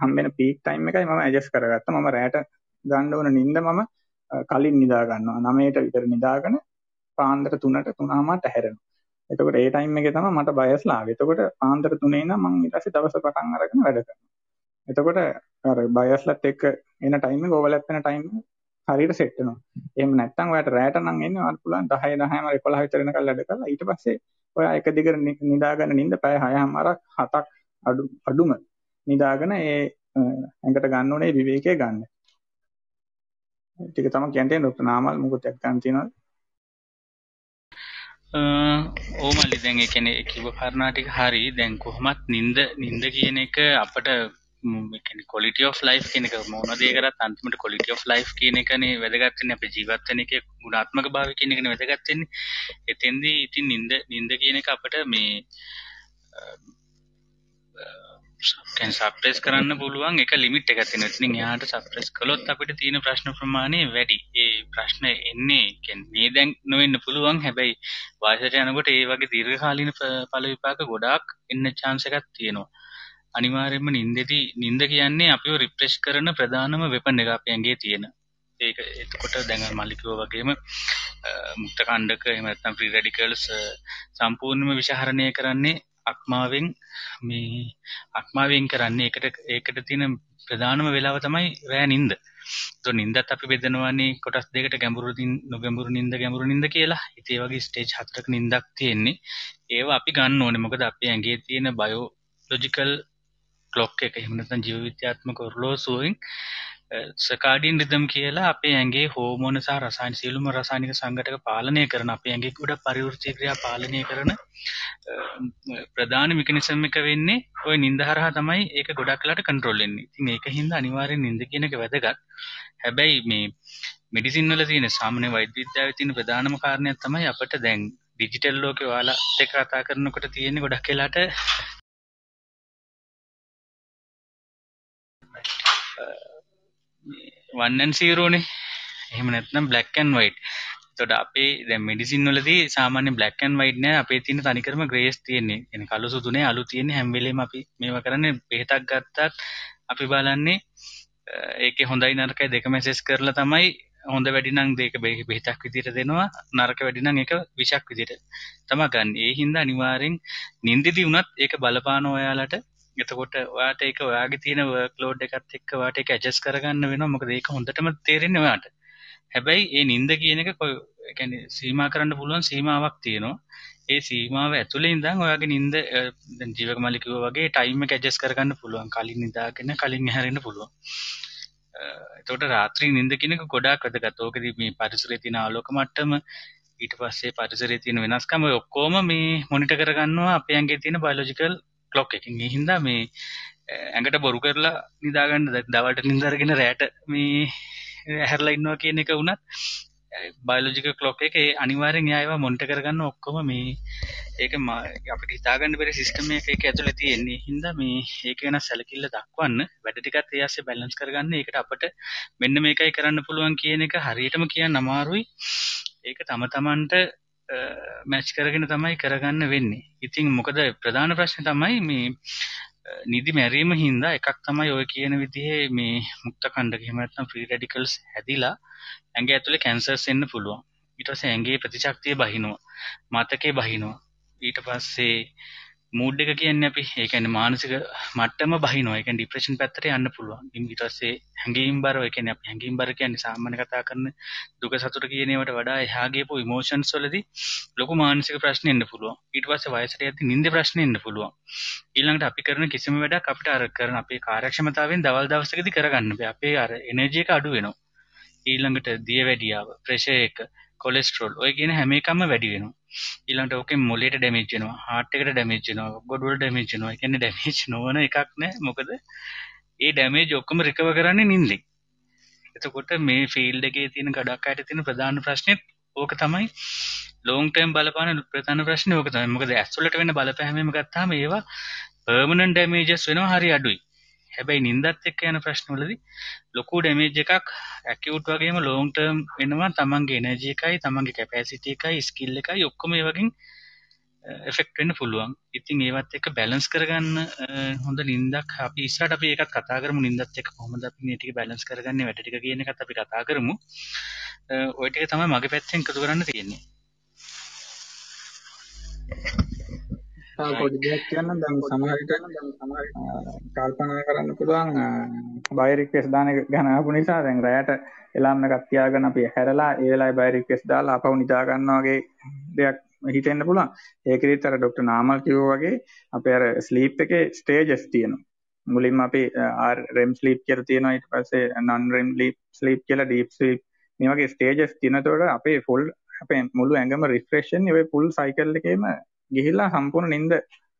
හම්බෙන පීක් ටයිම් එකයි මම ඇඩ්ජස්ට් කරගත්තා. මම රැට ගන්න ඕන නිින්ද මම කලින් නිදා ගන්නවා. 9ට විතර නිදාගෙන පාන්දර 3ට 3:00මට හැරෙනවා. එතකොට ඒ ටයිම් එකේ තමයි මට බයස්ලා ආවේ. එතකොට පාන්දර 3 ඉඳන් මම ඊට පස්සේ දවස පටන් අරගෙන වැඩ කරනවා. එතකොට අර බයස්ලත් එක්ක එන ටයිම් එක ඕවර්ලැප් වෙන ටයිම් හරියට සෙට් වෙනවා. එහෙම නැත්නම් ඔයාලට රැට නම් එන්නේ ඔයාලට පුළුවන් 10 10ම 11 විතර වෙනකල් වැඩ කරලා ඊට පස්සේ ඔයා එක දිගට නිදාගන්න නිින්ද පැය 6මාරක් 7ක් අඩු අඩුම නිදාගෙන ඒ ඇඟට ගන්න ඕනේ විවේකයේ ගන්න. ටික තමයි කියන්න තියෙන්නේ ડોක්ටර් නාමල් මොකද එක්කන් තියෙනවද? ඕ මල්ලි දැන් ඒ කියන්නේ කිව්ව කාරණා ටික හරි. දැන් කොහොමත් නිින්ද නිින්ද කියන එක අපිට කොලිට of ලයි් කියනක මොනදේ කරත් අන්තිමට කොලිට of ලයි් කියන එකනේ වැදගත්තන අප ජීවත්තන එක ගුණාත්මක භාව කියන එකන වැදගත්තන්නේ එතෙන්දී ඉතින් නින්ද නින්ද කියන එක අපට මේ කැන් සප්‍රෙස් කරන්න පුළුවන් එක ලිමිට් එක තින තින යාට සප්‍රෙස් කළොත් අපිට තියෙන ප්‍රශ්න ප්‍රමාණය වැඩි. ඒ ප්‍රශ්න එන්නේ මේ දැන් නොවෙන්න පුළුවන්. හැබැයි වාසට යනකොට ඒ වගේ දීර්ඝකාලීන පල විපාක ගොඩාක් එන්න චාන්සකත් තියෙනවා. අනිවාර්යෙන්ම නින්දෙති නින්ද කියන්නේ අපිව රිප්‍රෙෂ් කරන ප්‍රධානම වෙපන් එක අපේ ඇඟේ තියෙන. ඒක එතකොට දැන් මල්ලිකව වගේම මුක්ත කණ්ඩක එහෙම නැත්නම් ෆ්‍රී රැඩිකල්ස් සම්පූර්ණයෙන්ම විෂහරණය කරන්නේ අක්මාවෙන් මේ අක්මාවෙන් කරන්නේ ඒකට ඒකට තියෙන ප්‍රධානම වෙලාව තමයි රෑ නින්ද. તો නින්දත් අපි බෙදනවානේ කොටස් දෙකට ගැඹුරු නොගැඹුරු නින්ද ගැඹුරු නින්ද කියලා. ඉතින් ඒ වගේ ස්ටේජ් හතරක නින්දක් තියෙන්නේ. ඒවා අපි ගන්න ඕනේ. මොකද අපේ ඇඟේ තියෙන බයෝලොජිකල් ක්ලොක් එක එහෙම නැත්නම් ජීව විද්‍යාත්මක ඔරලෝසුවෙන් සකාඩියන් රිදම් කියලා අපේ ඇගේ හෝමෝන සහ රසායන සියලුම රසායනික සංගටක පාලනය කරන අපේ ඇගේ ගොඩ පරිවෘර්චය ක්‍රියා පාලනය කරන ප්‍රධාන මිකනිසම් එක වෙන්නේ ඔය නින්ද හරහා තමයි ඒක ගොඩක් කලාට කන්ට්‍රෝල්ලෙන්නේ ති මේක හින්ද අනිවාරෙන් නින්ද කියනක වැදගත්. හැබැයි මේ මෙඩිසින්වල තියෙන සාමනය වෛද්‍යවිද්‍යාව තින ප්‍රධානම කාරණයක් තමයි අපට දැන් ඩිජිටල් ලෝක වාලා දෙක කතා කරනකොට තියෙන්නේ ගොඩක් කලාට වන්නන් සීරෝනේ එහෙම නැත්නම් බ්ලක්කන් වයිට් තොට අපේ දැ මෙඩිසින් වලදී සාමාන්‍ය බ්ලක්කන් වයිට්න අපේ තින තනිකරම ග්‍රේස් තියෙන්නේ. එන කලු සුතුනේ අලු තියෙන හැම්වෙලේම අපි මේව කරන්න පෙහතක් ගත්තත් අපි බලන්නේ ඒක හොඳයි නරකයි දෙක මැසෙස් කරලා තමයි හොඳ වැඩිනං දෙක බේ බෙහිතක් විදිට දෙනවා. නරක වැඩිනං එක විශක් විදිට තම ගන්න. ඒ හින්දා අනිවාරෙන් නින්දිදි වුණත් ඒක බලපාන ඔයාලට එතකොට ඔයාට ඒක ඔයාගේ තියෙන වර්ක් ලෝඩ් එකත් එක්ක වාට එක ඇඩ්ජස්ට් කරගන්න වෙනවා. මොකද ඒක හොඳටම තේරෙන්නේ ඔයාට. හැබැයි ඒ නින්ද කියන එක කියන්නේ සීමා කරන්න පුළුවන් සීමාවක් තියෙනවා. ඒ සීමාව ඇතුළේ ඉඳන් ඔයාගේ නින්ද දැන් ජීවක මල්ලි කිව්වා වගේ ටයිම් එක ඇඩ්ජස්ට් කරගන්න පුළුවන්. කලින් නිදාගෙන කලින් හැරෙන්න පුළුවන්. එතකොට රාත්‍රී නින්ද කියන එක ගොඩාක් වැදගත්. ඕකදී මේ පරිසරයේ තියෙන ආලෝක මට්ටම ඊට පස්සේ පරිසරයේ තියෙන වෙනස්කම ඔක්කොම මේ මොනිටර් කරගන්නවා. අපේ ඇඟේ තියෙන බයොලොජිකල් ක්ලොක් එකින් හින්දා මේ ඇඟට බොරු කරලා නිදාගන්න දවල්ට නින්දරගෙන රෑට මේ හැරලා ඉන්නවා කියන එක වුණත් බයලෝජික ක්ලොක් එක අනිවාරෙන් යායවා මොන්ට කරගන්න ඔක්කොම මේ ඒක අපට හිතාගන්න බෙර සිිස්ටම එක එක ඇතුළ තියෙන්නේ. හින්ද මේ ඒක වෙන සැලකිල්ල දක්වන්න වැඩටිකත් ඒයාසේ බැලන්ස් කරගන්න. එකට අපට මෙන්න මේකයි කරන්න පුළුවන් කියන එක හරියටම කියන්න අමාරුයි. ඒක තම තමන්ට මැච් කරගෙන තමයි කරගන්න වෙන්නේ. ඉතින් මොකද ප්‍රධාන ප්‍රශ්න තමයි මේ නිදි මැරීම හින්දා එකක් තමයි ඔය කියන විදිහේ මේ මුක්ත කණ්ඩ හෙමත්නම් ෆ්‍රී රඩිකල්ස් හැදිලා ඇගේ ඇතුළේ කැන්සර්ස් එන්න පුළුවන්. ඊට පස්සේ ඇගේ ප්‍රතිශක්තිය බහිනවා. මතකේ බහිනවා. ඊට පස්සේ මූඩ් එක කියන්නේ අපි ඒ කියන්නේ මානසික මට්ටම බහිනවා. ඒ කියන්නේ ડિප්‍රෙෂන් පැත්තට යන්න පුළුවන්. ඊට පස්සේ හැඟීම් බරව ඒ කියන්නේ අපි හැඟීම් බර කියන්නේ සාමාන්‍ය කතා කරන දුක සතුට කියන ඒවාට වඩා එහා ගියපු ඉමෝෂන්ස් වලදී ලොකු මානසික ප්‍රශ්න එන්න පුළුවන්. ඊට පස්සේ වයසට යද්දී නිින්ද ප්‍රශ්න එන්න පුළුවන්. ඊළඟට අපි කරන කිසිම වැඩක් අපිට අර කරන අපේ කාර්යක්ෂමතාවයෙන් දවල් දවසකදී කරගන්න බෑ. අපේ අර එනර්ජි එක අඩු වෙනවා. ඊළඟට දියවැඩියාව, ප්‍රෙෂර් එක, කොලෙස්ටරෝල් ඔය කියන හැම එකක්ම වැඩි වෙනවා. ඊළඟට ඕකෙන් මොලේට ඩැමේජ් වෙනවා, හાર્ට් එකට ඩැමේජ් වෙනවා, ගොඩවල ඩැමේජ් වෙනවා. ඒ කියන්නේ ඩැමේජ් [laughs] නොවන එකක් නෑ. මොකද ඒ ඩැමේජ් ඔක්කොම රිකවර් කරන්නේ නිින්දෙන්. එතකොට මේ ෆීල්ඩ් එකේ තියෙන ගොඩක් අයට තියෙන ප්‍රධාන ප්‍රශ්නේ ඕක තමයි ලෝන් ටර්ම් බලපාන ප්‍රධාන ප්‍රශ්නේ ඕක තමයි. මොකද ඇස් වලට වෙන බලපෑමම ගත්තාම ඒවා පර්මනන්ට් ඩැමේජස් වෙනවා හරි අඩුයි. හැබැයි නින්දත් එක්ක යන ප්‍රශ්නවලදී ලොකු ඩැමේජ් එකක් ඇකියුට් වගේම ලෝන් ටර්ම් වෙනවා තමන්ගේ එනර්ජි එකයි තමන්ගේ කැපැසිටි එකයි ස්කිල් එකයි ඔක්කොම ඒ වගේ එෆෙක්ට් වෙන්න පුළුවන්. ඉතින් ඒවත් එක්ක බැලන්ස් කරගන්න හොඳ නින්දක් අපි ඉස්සරහට අපි ඒකත් කතා කරමු නින්දත් එක්ක කොහොමද අපි මේ ටික බැලන්ස් කරගන්නේ වැඩ ටික කියන එකත් අපි කතා කරමු. ওই ටික තමයි මගේ පැත්තෙන් එකතු කරන්න තියෙන්නේ. පොඩි දෙයක් කියන්න දැන් සමහර විට කල්පනා කරන්න පුළුවන් බය රික්වෙස්ට් දාන එක ගැන ආපු නිසා දැන් රැයට එළාම් එකක් තියාගෙන අපි හැරලා ඒ වෙලාවේ බය රික්වෙස්ට් දාලා ආපහු නිදා ගන්නවා වගේ දෙයක් හිතෙන්න පුළුවන්. ඒකෙදිත් අර ડોක්ටර් නාමල් කිව්වා වගේ අපේ අර ස්ලීප් එකේ ස්ටේජස් තියෙනවා. මුලින්ම අපි රෙම් ස්ලීප් කියර තියෙනවා ඊට පස්සේ නන් රෙම් ලීප් ස්ලීප් කියලා ඩීප් ස්ලීප් මේ වගේ ස්ටේජස් තියෙනතකොට අපේ ෆුල් අපේ මුළු ඇඟම රිෆ්‍රෙෂන් ඒ ෆුල් සයිකල් එකේම ගිහිල්ලා සම්පූර්ණ නිින්ද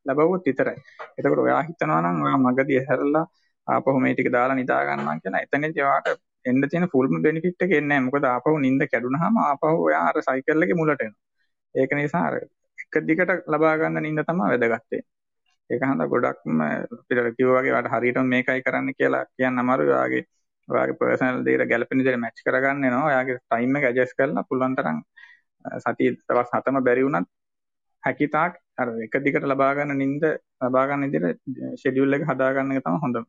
ලැබවුවොත් විතරයි. එතකොට ඔයා හිතනවා නම් ඔයා මගදී හැරලා ආපහු මේ ටික දාලා නිදා ගන්නවා කියලා එතනදී ඔයාට එන්න තියෙන ෆුල්ම බෙනිෆිට් එක එන්නේ නැහැ. මොකද ආපහු නිින්ද කැඩුනහම ආපහු ඔයා අර සයිකල් එකේ මුලට එනවා. ඒක නිසා අර එක දිගට ලබා ගන්න නිින්ද තමයි වැදගත් වෙන්නේ. ඒක හන්ද ගොඩක්ම අපිට කිව්වා වගේ ඔයාලට හරියටම මේකයි කරන්න කියලා කියන්න අමාරුයි. ඔයාගේ ඔයාගේ පර්සනල් දේට ගැලපෙන විදිහට මැච් කරගන්න වෙනවා. ඔයාගේ ටයිම් එක ඇඩ්ජස්ට් කරලා පුළුවන් තරම් සතිය දවස් 7ම බැරි වුණත් හැකිතාක් අර එක දිගට ලබා ගන්න නිින්ද ලබා ගන්න විදිහට ෂෙඩියුල් එක හදා ගන්න එක තමයි හොඳම.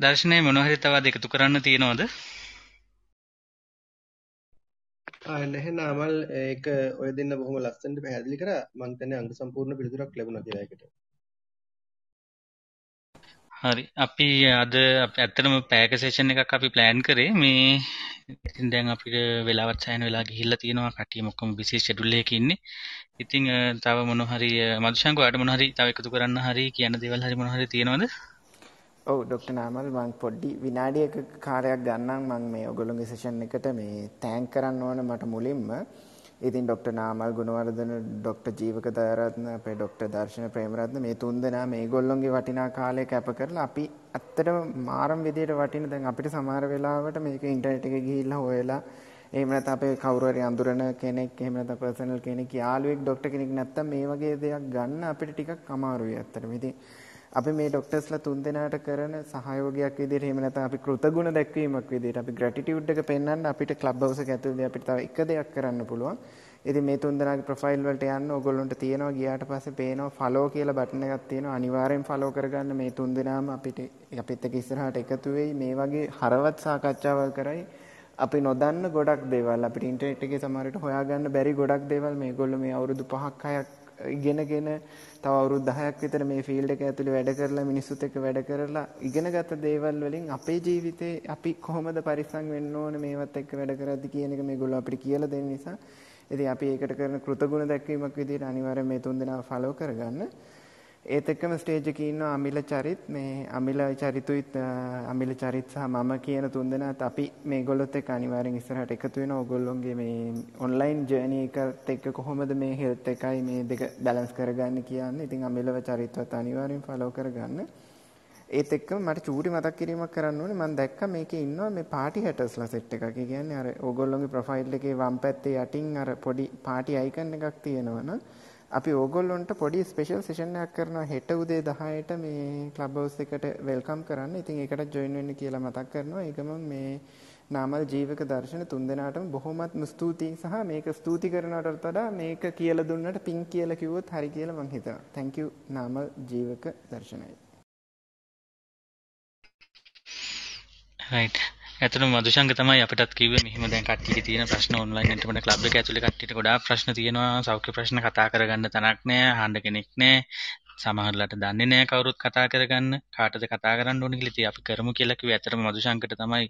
දර්ශනය මොනවා හරි තවත් එකතු කරන්න තියෙනවද? නැහැ නාමල් ඒක ඔය දෙන්න බොහොම ලස්සනට පැහැදිලි කරා මං හිතන්නේ අංග සම්පූර්ණ පිළිතුරක් ලැබුණා කියලා ඒකට. හරි. අපි අද ඇත්තටම පැයක සෙෂන් එකක් අපි ප්ලෑන් කරේ. මේ ඉතින් දැන් අපිට වෙලාවත් සෑහෙන වෙලා ගිහිල්ලා තියෙනවා. කට්ටිය මොකම බිසි ෂෙඩියුල් එකක ඉන්නේ. ඉතින් තව මොන හරි මදුශංක ඔයාලට මොන හරි තව එකතු කරන්න හරි කියන්න දේවල් හරි මොන හරි තියෙනවද? ඔව් ඩොක්ටර් නාමල් මං පොඩ්ඩි විනාඩියක කාර්යයක් ගන්නම්. මං මේ ඔයගොල්ලෝගේ සෙෂන් එකට මේ තෑන්ක් කරන්න ඕන මට මුලින්ම. ඉතින් ડોક્ટર නාමල් ගුණවර්ධන, ડોક્ટર ජීවක දයරත්න, අපේ ડોક્ટર දර්ශන ප්‍රේමරත්න මේ තුන් දෙනා මේගොල්ලොන්ගේ වටිනා කාලය කැප කරලා අපි ඇත්තටම මාරම් විදියට වටින දැන් අපිට සමහර වෙලාවට මේක ඉන්ටර්නෙට් එකේ ගිහිල්ලා හොයලා එහෙම නැත්නම් අපේ කවුරු හරි අඳුරන කෙනෙක් එහෙම නැත්නම් පර්සනල් කෙනෙක් යාළුවෙක් ડોක්ටර් කෙනෙක් නැත්තම් මේ වගේ දෙයක් ගන්න අපිට ටිකක් අමාරුයි ඇත්තටම. ඉතින් අපි මේ ડોක්ටර්ස්ලා තුන්දෙනාට කරන සහයෝගයක් විදිහට එහෙම නැත්නම් අපි කෘතගුණ දැක්වීමක් විදිහට අපි ග්‍රැටිටියුඩ් එක පෙන්වන්න අපිට ක්ලබ් හවුස් එක ඇතුළේ අපිට තව එක දෙයක් කරන්න පුළුවන්. ඉතින් මේ තුන්දෙනාගේ ප්‍රොෆයිල් වලට යන්න ඕගොල්ලොන්ට තියෙනවා ගියාට පස්සේ පේනවා ෆලෝ කියලා බටන් එකක් තියෙනවා. අනිවාර්යෙන් ෆලෝ කරගන්න මේ තුන්දෙනාම අපිට අපිත් එක්ක ඉස්සරහට එකතු වෙයි. මේ වගේ හරවත් සාකච්ඡාවල් කරයි. අපි නොදන්න ගොඩක් දේවල් අපිට ඉන්ටර්නෙට් එකේ සමහරට හොයාගන්න බැරි ගොඩක් දේවල් මේගොල්ලෝ මේ අවුරුදු 5ක් 6ක් ඉගෙනගෙන තව අවුරුදු 10ක් විතර මේ ෆීල්ඩ් එක ඇතුලේ වැඩ කරලා මිනිස්සුත් එක්ක වැඩ කරලා ඉගෙනගත්ත දේවල් වලින් අපේ ජීවිතේ අපි කොහොමද පරිස්සම් වෙන්න ඕන මේවත් එක්ක වැඩ කරද්දි කියන එක මේගොල්ලෝ අපිට කියලා දෙන නිසා ඉතින් අපි ඒකට කරන කෘතගුණ දැක්වීමක් විදිහට අනිවාර්යයෙන් මේ තුන් දෙනාව ෆලෝ කරගන්න. ඒත් එක්කම ස්ටේජ් එකේ ඉන්නවා අමිල චරිත් මේ අමිල චරිතුයිත් අමිල චරිත් සහ මම කියන තුන්දෙනාත් අපි මේගොල්ලොත් එක්ක අනිවාර්යෙන් ඉස්සරහට එකතු වෙනවා ඕගොල්ලෝගේ මේ ඔන්ලයින් ජර්නි එකත් එක්ක කොහොමද මේ හෙල්ත් එකයි මේ දෙක බැලන්ස් කරගන්නේ කියන්නේ. ඉතින් අමිලව චරිත්වත් අනිවාර්යෙන් ෆලෝ කරගන්න. ඒත් එක්කම මට චූටි මතක් කිරීමක් කරන්න ඕනේ මම දැක්කා මේකේ ඉන්නවා මේ පාටි හැටර්ස්ලා සෙට් එකක්. ඒ කියන්නේ අර ඕගොල්ලෝගේ ප්‍රොෆයිල් එකේ වම් පැත්තේ යටින් අර පොඩි පාටි අයිකන් එකක් තියෙනවනේ අපි ඕගොල්ලොන්ට පොඩි ස්පෙෂල් සෙෂන් එකක් කරනවා හෙට උදේ 10ට මේ ක්ලබ් හවුස් එකට වෙල්කම් කරන්න. ඉතින් ඒකට ජොයින් වෙන්න කියලා මතක් කරනවා. ඒකම මේ නාමල් ජීවක දර්ශන තුන්දෙනාටම බොහොමත්ම ස්තුතියි සහ මේක ස්තුති කරනවට වඩා මේක කියලා දුන්නට පිං කියලා කිව්වොත් හරි කියලා මං හිතනවා. thank you Namal Jivaka දර්ශනයි. right ඇතන මදුශංග තමයි අපිටත් කිව්වේ. මෙහෙම දැන් කට්ටියගේ තියෙන ප්‍රශ්න ඔන්ලයින් ඉන්ටර්නෙට් ක්ලබ් එක ඇතුලේ කට්ටියට ගොඩාක් ප්‍රශ්න තියෙනවා. සෞඛ්‍ය ප්‍රශ්න කතා කරගන්න තැනක් නෑ අහන්න කෙනෙක් නෑ සමහරලාට දන්නේ නෑ කවුරුත් කතා කරගන්න. කාටද කතා කරන්න ඕනේ කියලා ඉතින් අපි කරමු කියලා කිව්වේ ඇත්තටම මදුශංකට තමයි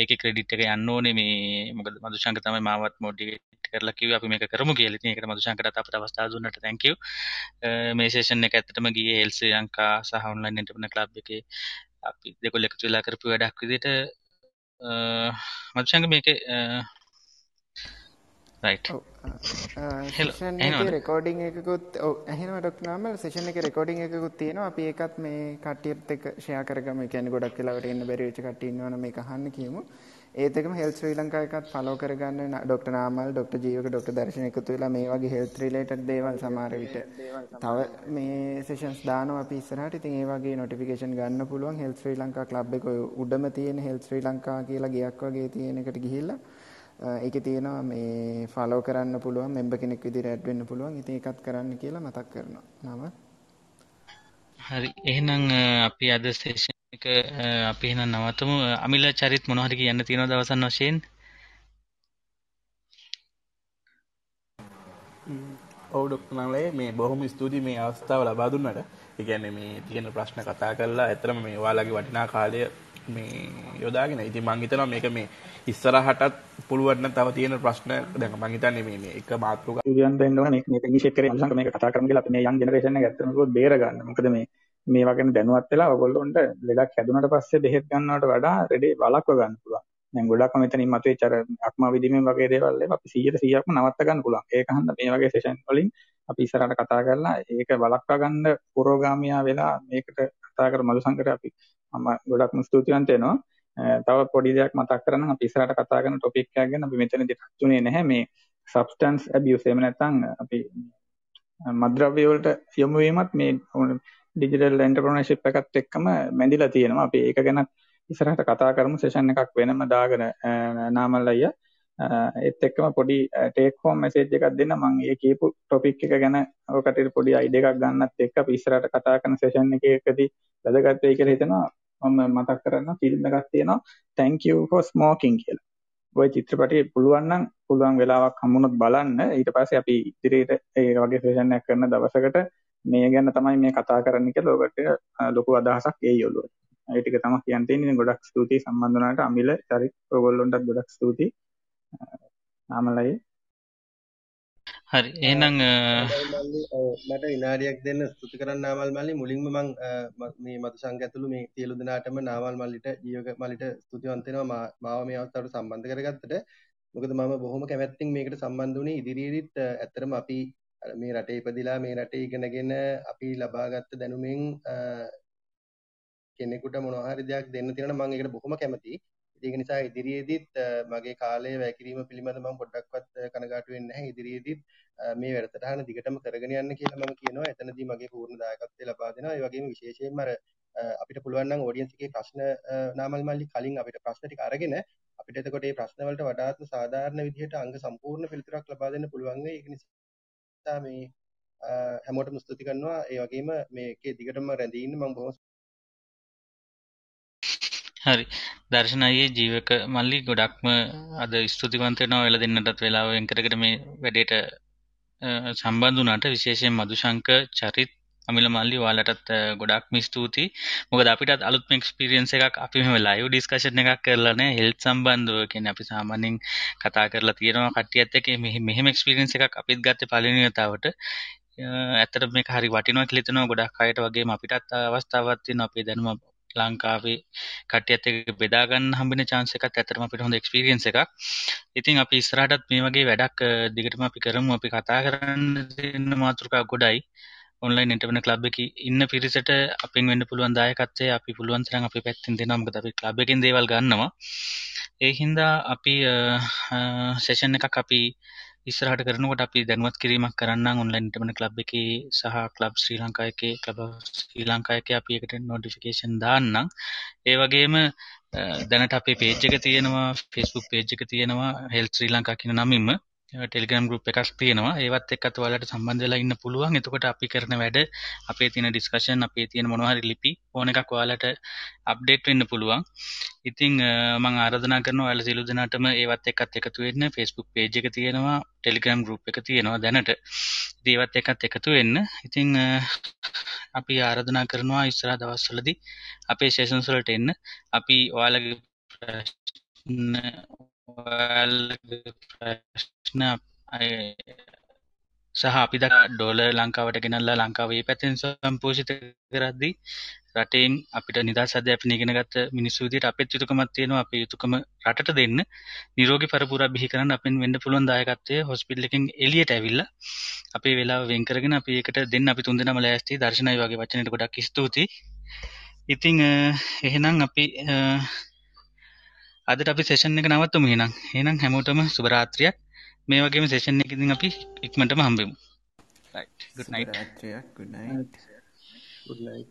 ඒකේ ක්‍රෙඩිට් එක යන්න ඕනේ. මේ මොකද මදුශංක තමයි මාවත් මොටිවේට් කරලා කිව්වේ. අපි මේක කරමු කියලා. ඉතින් ඒකට මදුශංකටත් අපිට අවස්ථාව දුන්නට thank you. මේ සෙෂන් එක ඇත්තටම ගියේ හෙල්ස් ශ්‍රී ලංකා සහ ඔන්ලයින් එන්ටර්ප්‍රෙනර් ක්ලබ් එකේ. අපි දෙකොල්ල එකතු වෙලා කරපු වැඩක් විදිහට මදුශංක මේකේ රයිට් සේෂන් එක රෙකෝඩිං එකකුත් ඇහෙනවා ඩොක්ටර් නාමල් සේෂන් එක රෙකෝඩිං එකකුත් තියෙනවා අපි ඒකත් මේ කට්ටියත් එක්ක ෂෙයා කරගමු. ඒ කියන්නේ ගොඩක් වෙලාවට එන්න බැරි වෙච්ච කට්ටිය ඉන්නවනම් මේක අහන්න කියමු. ඒත් එකම හෙල්ත් ශ්‍රී ලංකා එකත් ෆලෝ කරගන්න doctor Namal doctor Jeewaka doctor Darshana එකතු වෙලා මේ වගේ හෙල්ත් රිලේටඩ් දේවල් සමහර විට තව මේ සෙෂන්ස් දානවා අපි ඉස්සරහට. ඉතින් ඒ වගේ නොටිෆිකේෂන් ගන්න පුළුවන් හෙල්ත් ශ්‍රී ලංකා ක්ලබ් එක උඩම තියෙන හෙල්ත් ශ්‍රී ලංකා කියලා ගයක් වගේ තියෙන එකට ගිහිල්ලා ඒකේ තියෙනවා මේ ෆලෝ කරන්න පුළුවන් මෙම්බර් කෙනෙක් විදිහට ඇඩ් වෙන්න පුළුවන්. ඉතින් ඒකත් කරන්න කියලා මතක් කරනවා. නම හරි. එහෙනම් අපි අද සෙෂන් එක අපි එහෙනම් නවතමු. අමිල චරිත් මොනව හරි කියන්න තියෙනවද අවසන් වශයෙන්? ඔව් ඩොක්ටර් නංලේ මේ බොහොම ස්තුතියි මේ අවස්ථාව ලබා දුන්නට. ඒ කියන්නේ මේ තියෙන ප්‍රශ්න කතා කරලා ඇත්තටම මේ ඔයාලගේ වටිනා කාලය මේ යොදාගෙන ඉතින් මං හිතනවා මේක මේ ඉස්සරහටත් පුළුවන් නම් තව තියෙන ප්‍රශ්න දැන් මං හිතන්නේ මේ මේ එක මාතෘකාවක් ඉරියන් දෙන්න ඕන මේක මේක ඉනිෂියේට් කරේ අංශංක මේක කතා කරමු කියලා අපි මේ යන් ජෙනරේෂන් එක ඇත්තටම කිව්වොත් බේර ගන්න. මොකද මේ මේ වගේ දැනුවත් වෙලා ඔයගොල්ලොන්ට ලෙඩක් හැදුනට පස්සේ බෙහෙත් ගන්නවට වඩා රෙඩේ වළක්ව ගන්න පුළුවන්. දැන් ගොඩක්ම මෙතනින් මතුවෙච්ච අර අක්මා විදිමේ වගේ දේවල් ඒවා අපි 100ට 100ක්ම නවත්ත ගන්න පුළුවන්. ඒක හන්ද මේ වගේ සෙෂන් වලින් අපි ඉස්සරහට කතා කරලා ඒක වළක්වා ගන්න පුරෝගාමියා වෙලා මේකට කතා කර මధు සංකරය අපි මම ගොඩක්ම ස්තුතිවන්ත වෙනවා. තව පොඩි දෙයක් මතක් කරනම් අපි ඉස්සරහට කතා කරන ටොපික් එකක් ගැන අපි මෙතනදී ටච් උනේ නැහැ. මේ substance abuse එහෙම නැත්නම් අපි මද්ද්‍රව්‍ය වලට යොමු වීමත් මේ ඩිජිටල් එන්ටර්ප්‍රනර්ෂිප් එකත් එක්කම මැදිලා තියෙනවා. අපි ඒක ගැන ඉස්සරහට කතා කරමු. සෙෂන් එකක් වෙනම දාගෙන නාමල් අයියා. ඒත් එක්කම පොඩි ටේක් හෝම් මෙසේජ් එකක් දෙන්න. මම ඒ කියපු ටොපික් එක ගැන ඔකට පොඩි අයිඩියා එකක් ගන්නත් එක්ක අපි ඉස්සරහට කතා කරන සෙෂන් එකකදී වැදගත් වෙයි කියලා හිතනවා. මම මතක් කරන්න ෆිල්ම් එකක් තියෙනවා thank you for smoking කියලා. ওই චිත්‍රපටය පුළුවන් නම් පුළුවන් වෙලාවක් හම්බුනොත් බලන්න ඊට පස්සේ අපි ඉදිරියට ඒ වගේ සෙෂන් එකක් කරන දවසකට මේ ගැන තමයි මේ කතා කරන්න කියලා ඔකට ලොකු අදහසක් එයි ඔළුවට. ඒ ටික තමයි කියන්න තියෙන්නේ. ගොඩක් ස්තුතියි සම්බන්ධ වුණාට අමිල, චරිත් ඔයගොල්ලොන්ටත් ගොඩක් ස්තුතියි. ආමලයි හරි. එහෙනම් මට විනාඩියක් දෙන්න ස්තුති කරන්න නාමල් මල්ලි. මුලින්ම මං මේ මතු සංඝ ඇතුළු මේ සියලු දෙනාටම නාමල් මල්ලිට ජීවක මල්ලිට ස්තුතිවන්ත වෙනවා. මාව මේ අවස්ථාවට සම්බන්ධ කරගත්තට. මොකද මම බොහොම කැමැත්තෙන් මේකට සම්බන්ධ වුණේ ඉදිරියේදීත් ඇත්තටම අපි මේ රටේ ඉපදිලා මේ රටේ ඉගෙනගෙන අපි ලබාගත්ත දැනුමෙන් කෙනෙකුට මොනවා හරි දෙයක් දෙන්න තියෙනවා මම ඒකට බොහොම කැමතියි ඒක නිසා ඉදිරියේදීත් මගේ කාලය වැය කිරීම පිළිබඳ මම පොඩ්ඩක්වත් කනගාටු වෙන්නේ නැහැ. ඉදිරියේදීත් මේ වැඩසටහන දිගටම කරගෙන යන්න කියලා මම කියනවා. එතනදී මගේ පූර්ණ දායකත්වය ලබා දෙනවා. ඒ වගේම විශේෂයෙන්ම අර අපිට පුළුවන් නම් ඔඩියන්ස් එකේ ප්‍රශ්න නාමල් මල්ලි කලින් අපිට ප්‍රශ්න ටික අරගෙන අපිට එතකොට මේ ප්‍රශ්න වලට වඩාත්ම සාධාරණ විදිහට අංග සම්පූර්ණ පිළිතුරක් ලබා දෙන්න පුළුවන් වෙයි. ඒක නිසා මේ හැමෝටම ස්තුති කරනවා. ඒ වගේම මේකේ දිගටම රැඳී ඉන්න මම බොහොම හරි දර්ශන අයියේ ජීවක මල්ලි ගොඩක්ම අද ස්තුතිවන්ත වෙනවා වෙලා දෙන්නටත් වෙලාව වෙන් කරගෙන මේ වැඩේට සම්බන්ධ වුණාට විශේෂයෙන් මදුශංක චරිත් අමිල මල්ලි ඔයාලටත් ගොඩක්ම ස්තුතියි. මොකද අපිටත් අලුත්ම එක්ස්පීරියන්ස් එකක් අපි මෙහෙම ලයිව් ඩිස්කෂන් එකක් කරලා නැහැ හෙල්ත් සම්බන්ධව. කියන්නේ අපි සාමාන්‍යයෙන් කතා කරලා තියෙනවා කට්ටියත් එක්ක මෙහෙම එක්ස්පීරියන්ස් එකක් අපිත් ගත්තේ පළවෙනි වතාවට. ඇත්තට මේක හරි වටිනවා කියලා හිතනවා ගොඩක් අයට වගේම අපිටත් අවස්ථාවක් තියෙනවා අපේ දැනුම ලංකාවේ කට්ටියත් එක්ක බෙදා ගන්න හම්බෙන chance එකත් ඇත්තටම අපිට හොඳ experience එකක්. ඉතින් අපි ඉස්සරහටත් මේ වගේ වැඩක් දිගටම අපි කරමු. අපි කතා කරන්න දෙන්න මාතෘකා ගොඩයි. ඔන්ලයින් ඉන්ටර්නෙට් ක්ලබ් එකේ ඉන්න පිරිසට අපෙන් වෙන්න පුළුවන් දායකත්වය අපි පුළුවන් තරම් අපේ පැත්තෙන් දෙනවා. මොකද අපි ක්ලබ් එකෙන් දේවල් ගන්නවා. ඒ හින්දා අපි සෙෂන් එකක් අපි ඉස්සරහට කරනකොට අපි දැනුවත් කිරීමක් කරන්නම් ඔන්ලයින් ඉන්ටර්නෙට් ක්ලබ් එකේ සහ ක්ලබ් ශ්‍රී ලංකා එකේ ක්ලබ් ශ්‍රී ලංකා එකේ අපි එකට නොටිෆිකේෂන් දාන්නම්. ඒ වගේම දැනට අපේ පේජ් එක තියෙනවා Facebook පේජ් එක තියෙනවා හෙල්ත් ශ්‍රී ලංකා කියන නමින්ම. ටෙලිග්‍රම් ගරුප් එකක් තියෙනවා. ඒවත් එක්කත් ඔයාලට සම්බන්ධ වෙලා ඉන්න පුළුවන්. එතකොට අපි කරන වැඩ අපේ තියෙන ඩිස්කෂන් අපේ තියෙන මොනවා හරි ලිපි ඕන එකක් ඔයාලට අප්ඩේට් වෙන්න පුළුවන්. ඉතින් මං ආරාධනා කරනවා ඔයාලා සියලු දෙනාටම ඒවත් එක්කත් එකතු වෙන්න. Facebook page එක තියෙනවා Telegram group එක තියෙනවා දැනට. ඉතින් ඒවත් එක්කත් එකතු වෙන්න. ඉතින් අපි ආරාධනා කරනවා ඉස්සරහ දවස්වලදී අපේ සෙෂන්ස් වලට එන්න. අපි ඔයාලගේ ප්‍රශ්න ඔයාලගේ ප්‍රශ්න සහ අපි ද ඩෝල ලංකාවට ගෙනල්ලා ලංකාවේ පැතෙන් සම්පෝෂිත කරද්දී රටෙන් අපිට නිදහස් අධ්‍යාපනය ඉගෙන ගත්ත මිනිස්සු විදිහට අපෙත් යුතුකමක් තියෙනවා අපේ යුතුකම රටට දෙන්න. නිරෝගී පරපුරක් බිහි කරන්න අපෙන් වෙන්න පුළුවන් දායකත්වය හොස්පිටල් එකෙන් එළියට ඇවිල්ලා අපේ වෙලාව වෙන් කරගෙන අපි ඒකට දෙන්න. අපි තුන්දෙනාම ලෑස්ති දර්ශනයි වගේ වචනෙට ගොඩක් ස්තුතියි. ඉතින් එහෙනම් අපි අදට අපි සෙෂන් එක නවත්තමු එහෙනම්. එහෙනම් හැමෝටම සුබ රාත්‍රියක්. මේ වගේම සෙෂන් එකකින් අපි ඉක්මනටම හම්බෙමු. Right. Good night. good night. Good night